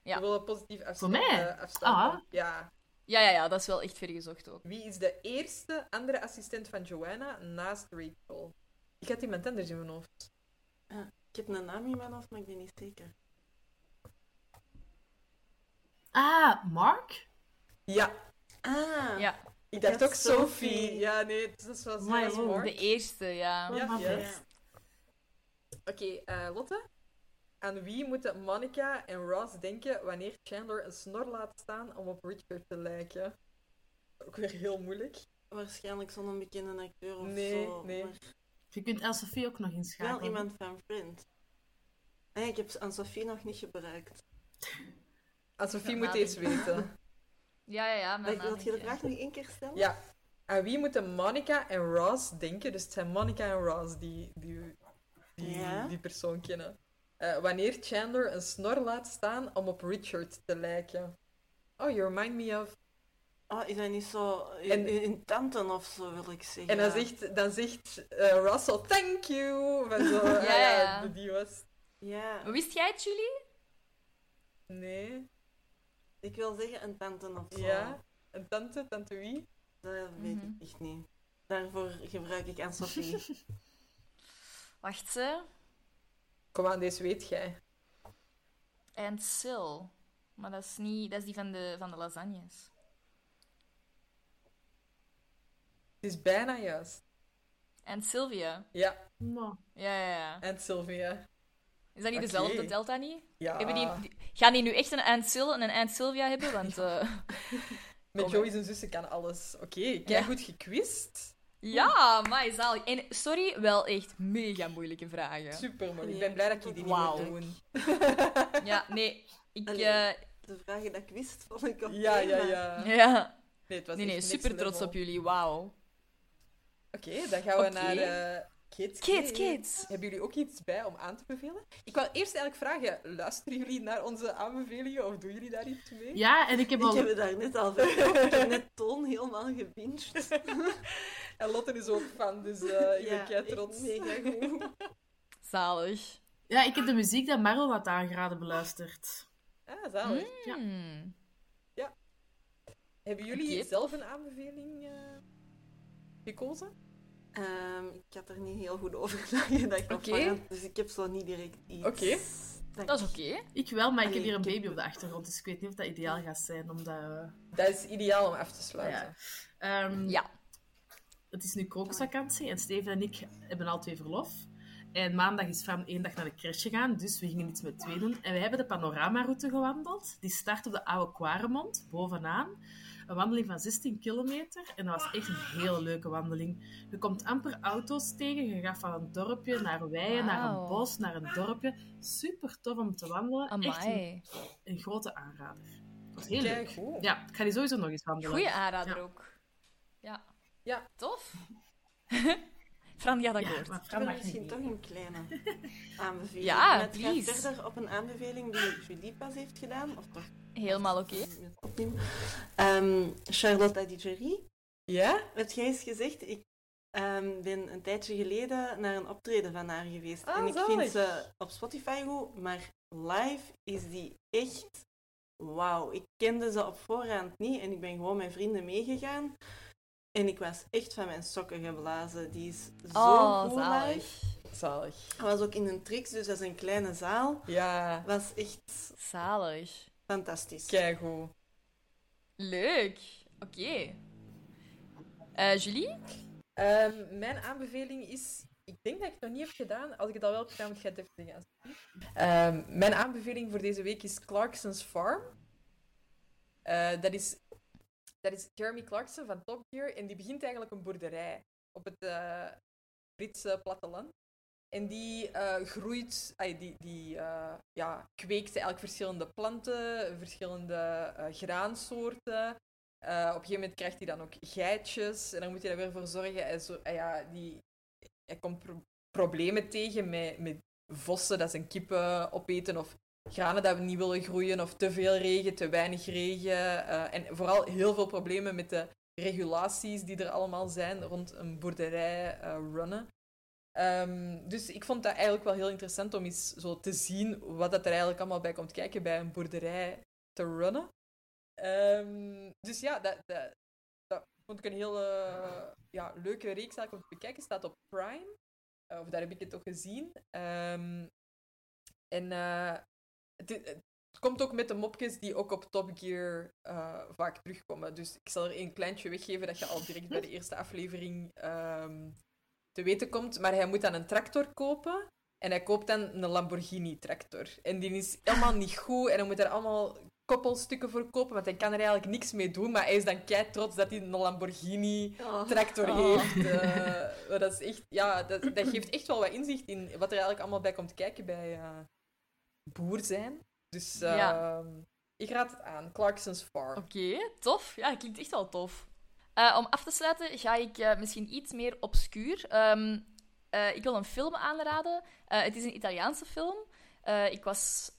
Ja. We willen positief afstand. Voor mij? eh, afstand. Ah. Ja. Ja, ja, ja, dat is wel echt vergezocht ook. Wie is de eerste andere assistent van Joanna naast Rachel? Ik had iemand anders in mijn hoofd. Ik heb een naam in mijn hoofd, maar ik ben niet zeker. Ah, Mark? Ja, Ah, Ja, ik dacht Ja, ook Sophie. Sophie. Ja, nee, dat was wel wow. Mark. de eerste, ja. Ja, maar ja. Oké, eh, Lotte. Aan wie moeten Monica en Ross denken wanneer Chandler een snor laat staan om op Richard te lijken? Ook weer heel moeilijk. waarschijnlijk zo'n bekende acteur of Nee, zo. nee. Maar Je kunt El-Sophie ook nog inschakelen. wel iemand van Friends. En ik heb aan Sophie nog niet gebruikt. Aan Sophie moet eens weten. Ja, ja, ja. Maar wil je de vraag nog één keer stellen? Ja. Aan wie moeten Monica en Ross denken? Dus het zijn Monica en Ross die die, die, Ja. die persoon kennen. Eh, wanneer Chandler een snor laat staan om op Richard te lijken. Oh, you remind me of... Oh, is dat niet zo in, En- in, in tanten of zo, wil ik zeggen. En dan zegt, dan zegt eh, Russell, thank you. Van zo, ah Ja, ja, ja. die was... Ja, Wist jij het, Julie? Nee. Ik wil zeggen een tante of zo. Ja. Een tante, tante wie? Dat weet Mhm. ik echt niet. Daarvoor gebruik ik aan Sophie. Wacht, ze. Kom aan, deze weet jij. And Sil. Maar dat is, niet, dat is die van de, van de lasagnes. Het is bijna juist. En Sylvia. Ja, Ja, ja, ja. en Sylvia. Is dat niet dezelfde Delta niet? Ja. Hebben die, die- gaan die nu echt een Aunt Sil en een Aunt Sylvia hebben? Want eh, Met Joey zijn zussen kan alles. Oké, kijk Ja. goed gekwist. ja, maar zalig. En sorry, wel echt mega moeilijke vragen. Super mooi. Ik ben blij dat je die niet moet doen. Ja, nee. Ik, Allee. eh, De vragen dat ik wist, vond ik oké. Ja, ja, ja. ja. Nee, het was Nee, super trots level. op jullie. Wauw. Oké, dan gaan we naar eh, Kids, Kids, kids. Hebben jullie ook iets bij om aan te bevelen? Ik wou eerst eigenlijk vragen, luisteren jullie naar onze aanbevelingen of doen jullie daar iets mee? Ja, en ik heb Ik al... heb het daar net al verteld. Ik heb net Toon helemaal gebinged. En Lotte is ook fan, dus eh, ik ben kei trots. mega goed. Zalig. Ja, ik heb de muziek dat Marl had aangeraden beluisterd. Ah, zalig. Hmm. Hebben jullie zelf een aanbeveling eh, gekozen? Ehm, ik had er niet heel goed over nagedacht. voorhand, Dus ik heb zo niet direct iets. Oké. Dat is oké. Ik wel, maar ik heb hier een baby op de achtergrond, dus ik weet niet of dat ideaal gaat zijn, omdat... eh, Dat is ideaal om af te sluiten. ja. Ehm, Ja. Het is nu krokusvakantie en Steven en ik hebben al twee verlof. En maandag is Fran één dag naar de crash gegaan, dus we gingen iets met twee doen. En we hebben de panoramaroute gewandeld. Die start op de Oude Quaremont, bovenaan. Een wandeling van 16 kilometer. En dat was echt een heel leuke wandeling. Je komt amper auto's tegen. Je gaat van een dorpje naar weien, naar een bos, naar een dorpje. Super tof om te wandelen. Echt een, grote aanrader. Dat was heel Kijk, leuk. goed. Ja, ik ga die sowieso nog eens wandelen. Goeie aanrader Ja. ook. Ja. Ja. Tof. Fran, ja, dat Ja, hoort. Fran mag misschien niet toch een kleine aanbeveling. Ja, het gaat please. verder op een aanbeveling die Julie pas heeft gedaan. Of toch Helemaal oké. Ehm, Charlotte Digeri. Ja? Heb jij eens gezegd, ik ehm, ben een tijdje geleden naar een optreden van haar geweest. Ah, en ik zalig. vind ze op Spotify goed, maar live is die echt wauw. Ik kende ze op voorhand niet en ik ben gewoon met vrienden meegegaan. En ik was echt van mijn sokken geblazen. Die is zo Oh, zalig. live. Zalig. Hij was ook in een trix, dus dat is een kleine zaal. Ja, was echt Zalig. fantastisch. keigoed. Leuk. Oké. Eh, Julie? Ehm, mijn aanbeveling is... Ik denk dat ik het nog niet heb gedaan. Als ik het al wel heb gedaan, moet je het even zeggen. Ehm, mijn aanbeveling voor deze week is Clarkson's Farm. Eh, dat, is, dat is Jeremy Clarkson van Top Gear. En die begint eigenlijk een boerderij op het eh, Britse platteland. En die eh, groeit, die, die eh, ja, kweekt eigenlijk verschillende planten, verschillende graansoorten. Op een gegeven moment krijgt hij dan ook geitjes en dan moet hij er weer voor zorgen. Hij, zo, ah ja, die, hij komt pro- problemen tegen met, met vossen dat zijn kippen opeten of granen dat we niet willen groeien of te veel regen, te weinig regen. eh, en vooral heel veel problemen met de regulaties die er allemaal zijn rond een boerderij eh, runnen. Ehm, dus ik vond dat eigenlijk wel heel interessant om eens zo te zien wat dat er eigenlijk allemaal bij komt kijken bij een boerderij te runnen. Ehm, dus ja, dat, dat, vond ik een heel eh, ja, leuke reeks eigenlijk om te bekijken. staat op Prime. Eh, of daar heb ik het ook gezien. Ehm, en het, komt ook met de mopjes die ook op Top Gear eh, vaak terugkomen. Dus ik zal er een kleintje weggeven dat je al direct bij de eerste aflevering ehm, te weten komt. Maar hij moet dan een tractor kopen. En hij koopt dan een Lamborghini-tractor. En die is helemaal niet goed. En hij moet er allemaal koppelstukken voor kopen, want hij kan er eigenlijk niks mee doen. Maar hij is dan kei trots dat hij een Lamborghini-tractor Oh. heeft. Eh, dat, is echt, ja, dat, dat geeft echt wel wat inzicht in wat er eigenlijk allemaal bij komt kijken bij eh, boer zijn. Dus eh, Ja. ik raad het aan. Clarkson's Farm. Oké, tof. Ja, klinkt echt wel tof. Eh, om af te sluiten ga ik eh, misschien iets meer obscuur. Ehm, eh, ik wil een film aanraden. Het is een Italiaanse film. Ik was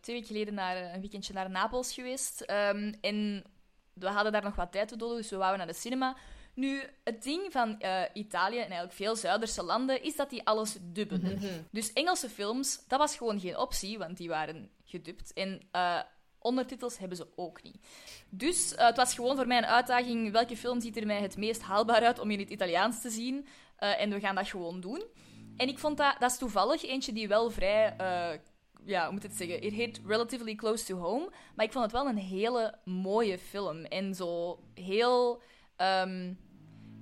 twee weken geleden naar een weekendje naar Napels geweest. Ehm, en we hadden daar nog wat tijd te doden, dus we wouden naar de cinema. Nu, het ding van eh, Italië en eigenlijk veel Zuiderse landen is dat die alles dubben. Mhm. Dus Engelse films, dat was gewoon geen optie, want die waren gedubt. En eh, ondertitels hebben ze ook niet. Dus eh, het was gewoon voor mij een uitdaging. Welke film ziet er mij het meest haalbaar uit om in het Italiaans te zien? En we gaan dat gewoon doen. En ik vond dat, dat is toevallig eentje die wel vrij, ja, hoe moet ik het zeggen? It hit relatively close to home. Maar ik vond het wel een hele mooie film. En zo heel. ehm,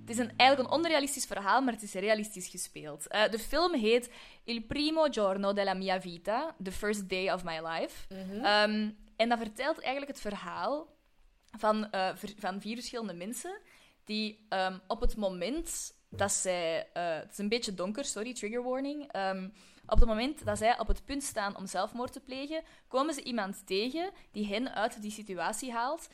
het is een, eigenlijk een onrealistisch verhaal, maar het is realistisch gespeeld. Eh, de film heet Il primo giorno della mia vita, The First Day of My Life. Ehm, en dat vertelt eigenlijk het verhaal van, eh, ver- van vier verschillende mensen die ehm, op het moment dat zij... eh, het is een beetje donker, sorry, trigger warning. Ehm, op het moment dat zij op het punt staan om zelfmoord te plegen, komen ze iemand tegen die hen uit die situatie haalt.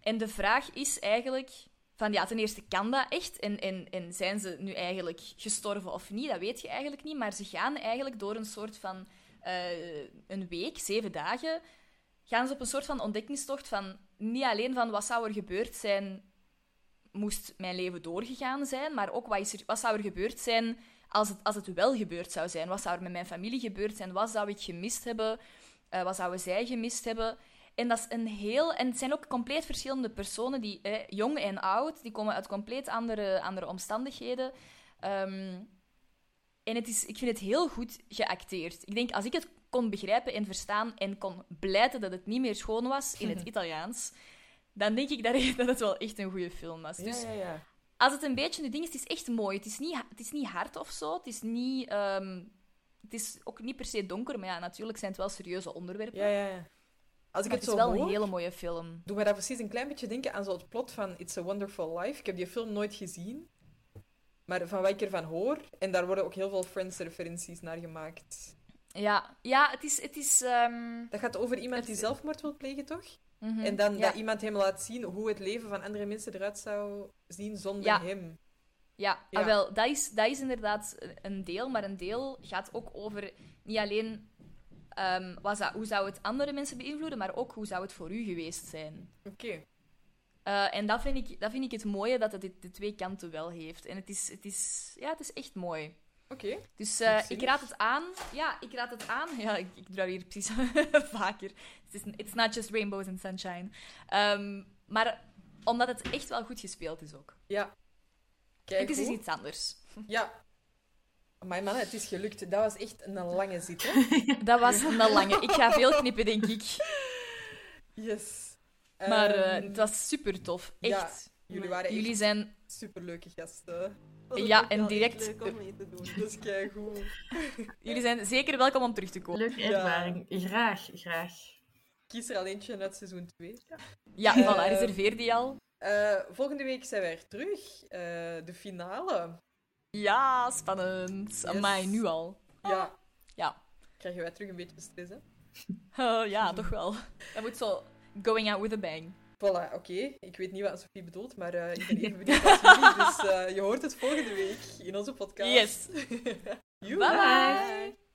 En de vraag is eigenlijk van, ja, ten eerste, kan dat echt? En, en, en zijn ze nu eigenlijk gestorven of niet? Dat weet je eigenlijk niet, maar ze gaan eigenlijk door een soort van eh, een week, zeven dagen, gaan ze op een soort van ontdekkingstocht van niet alleen van wat zou er gebeurd zijn moest mijn leven doorgegaan zijn, maar ook wat, is er, wat zou er gebeurd zijn als het, als het wel gebeurd zou zijn? Wat zou er met mijn familie gebeurd zijn? Wat zou ik gemist hebben? Eh, wat zouden zij gemist hebben? En dat is een heel... En het zijn ook compleet verschillende personen, die, eh, jong en oud, die komen uit compleet andere, andere omstandigheden. Ehm, en het is, ik vind het heel goed geacteerd. Ik denk, als ik het kon begrijpen en verstaan en kon blijten dat het niet meer schoon was in het Italiaans, dan denk ik dat, dat het wel echt een goede film was. Dus ja, ja, ja. als het een beetje nu ding is, het is echt mooi. Het is niet, het is niet hard of zo. Het is niet... ehm, het is ook niet per se donker, maar ja, natuurlijk zijn het wel serieuze onderwerpen. Ja, ja, ja. Als ik Maar het, is wel hoor, een hele mooie film. doet mij dat precies een klein beetje denken aan zo het plot van It's a Wonderful Life. Ik heb die film nooit gezien. Maar van wat ik ervan hoor, en daar worden ook heel veel Friends-referenties naar gemaakt. Ja, ja het is... Het is ehm, Dat gaat over iemand die zelfmoord wil plegen, toch? mhm, En dan ja. dat iemand hem laat zien hoe het leven van andere mensen eruit zou zien zonder Ja. hem. Ja, Ja. ah, wel, dat is, dat is inderdaad een deel, maar een deel gaat ook over niet alleen ehm, wat zou, hoe zou het andere mensen beïnvloeden, maar ook hoe zou het voor u geweest zijn. Oké. Eh, en dat vind, ik, dat vind ik het mooie, dat het de, twee kanten wel heeft. En het is, het is, ja, het is echt mooi. Oké. Dus eh, ik raad het aan. Ja, ik raad het aan. Ja, ik, ik doe dat hier precies vaker. It's not just rainbows and sunshine. Ehm, maar omdat het echt wel goed gespeeld is ook. Ja. Kijk, het is iets anders. Ja. Maar man, het is gelukt. Dat was echt een lange zit, hè? Dat was een lange. Ik ga veel knippen, denk ik. Yes. Maar eh, Ehm, het was super tof. ja, Echt. jullie waren Jullie echt zijn... superleuke gasten. Ja, en direct... Leuk om mee te doen. Dat is keigoed. Jullie zijn zeker welkom om terug te komen. Leuke ervaring. Graag, graag. Kies er al eentje uit seizoen 2. Ja, Eh, voilà, reserveer die al. Eh, volgende week zijn we er terug. Eh, de finale. Ja, spannend. Amai, nu al. Ja. Ja. Krijgen wij terug een beetje stress, hè? Oh, ja, toch wel. Dat moet zo going out with a bang. Voilà, oké. Ik weet niet wat Sophie bedoelt, maar eh, ik ben even benieuwd als jullie. Dus eh, je hoort het volgende week in onze podcast. Yes. Bye bye.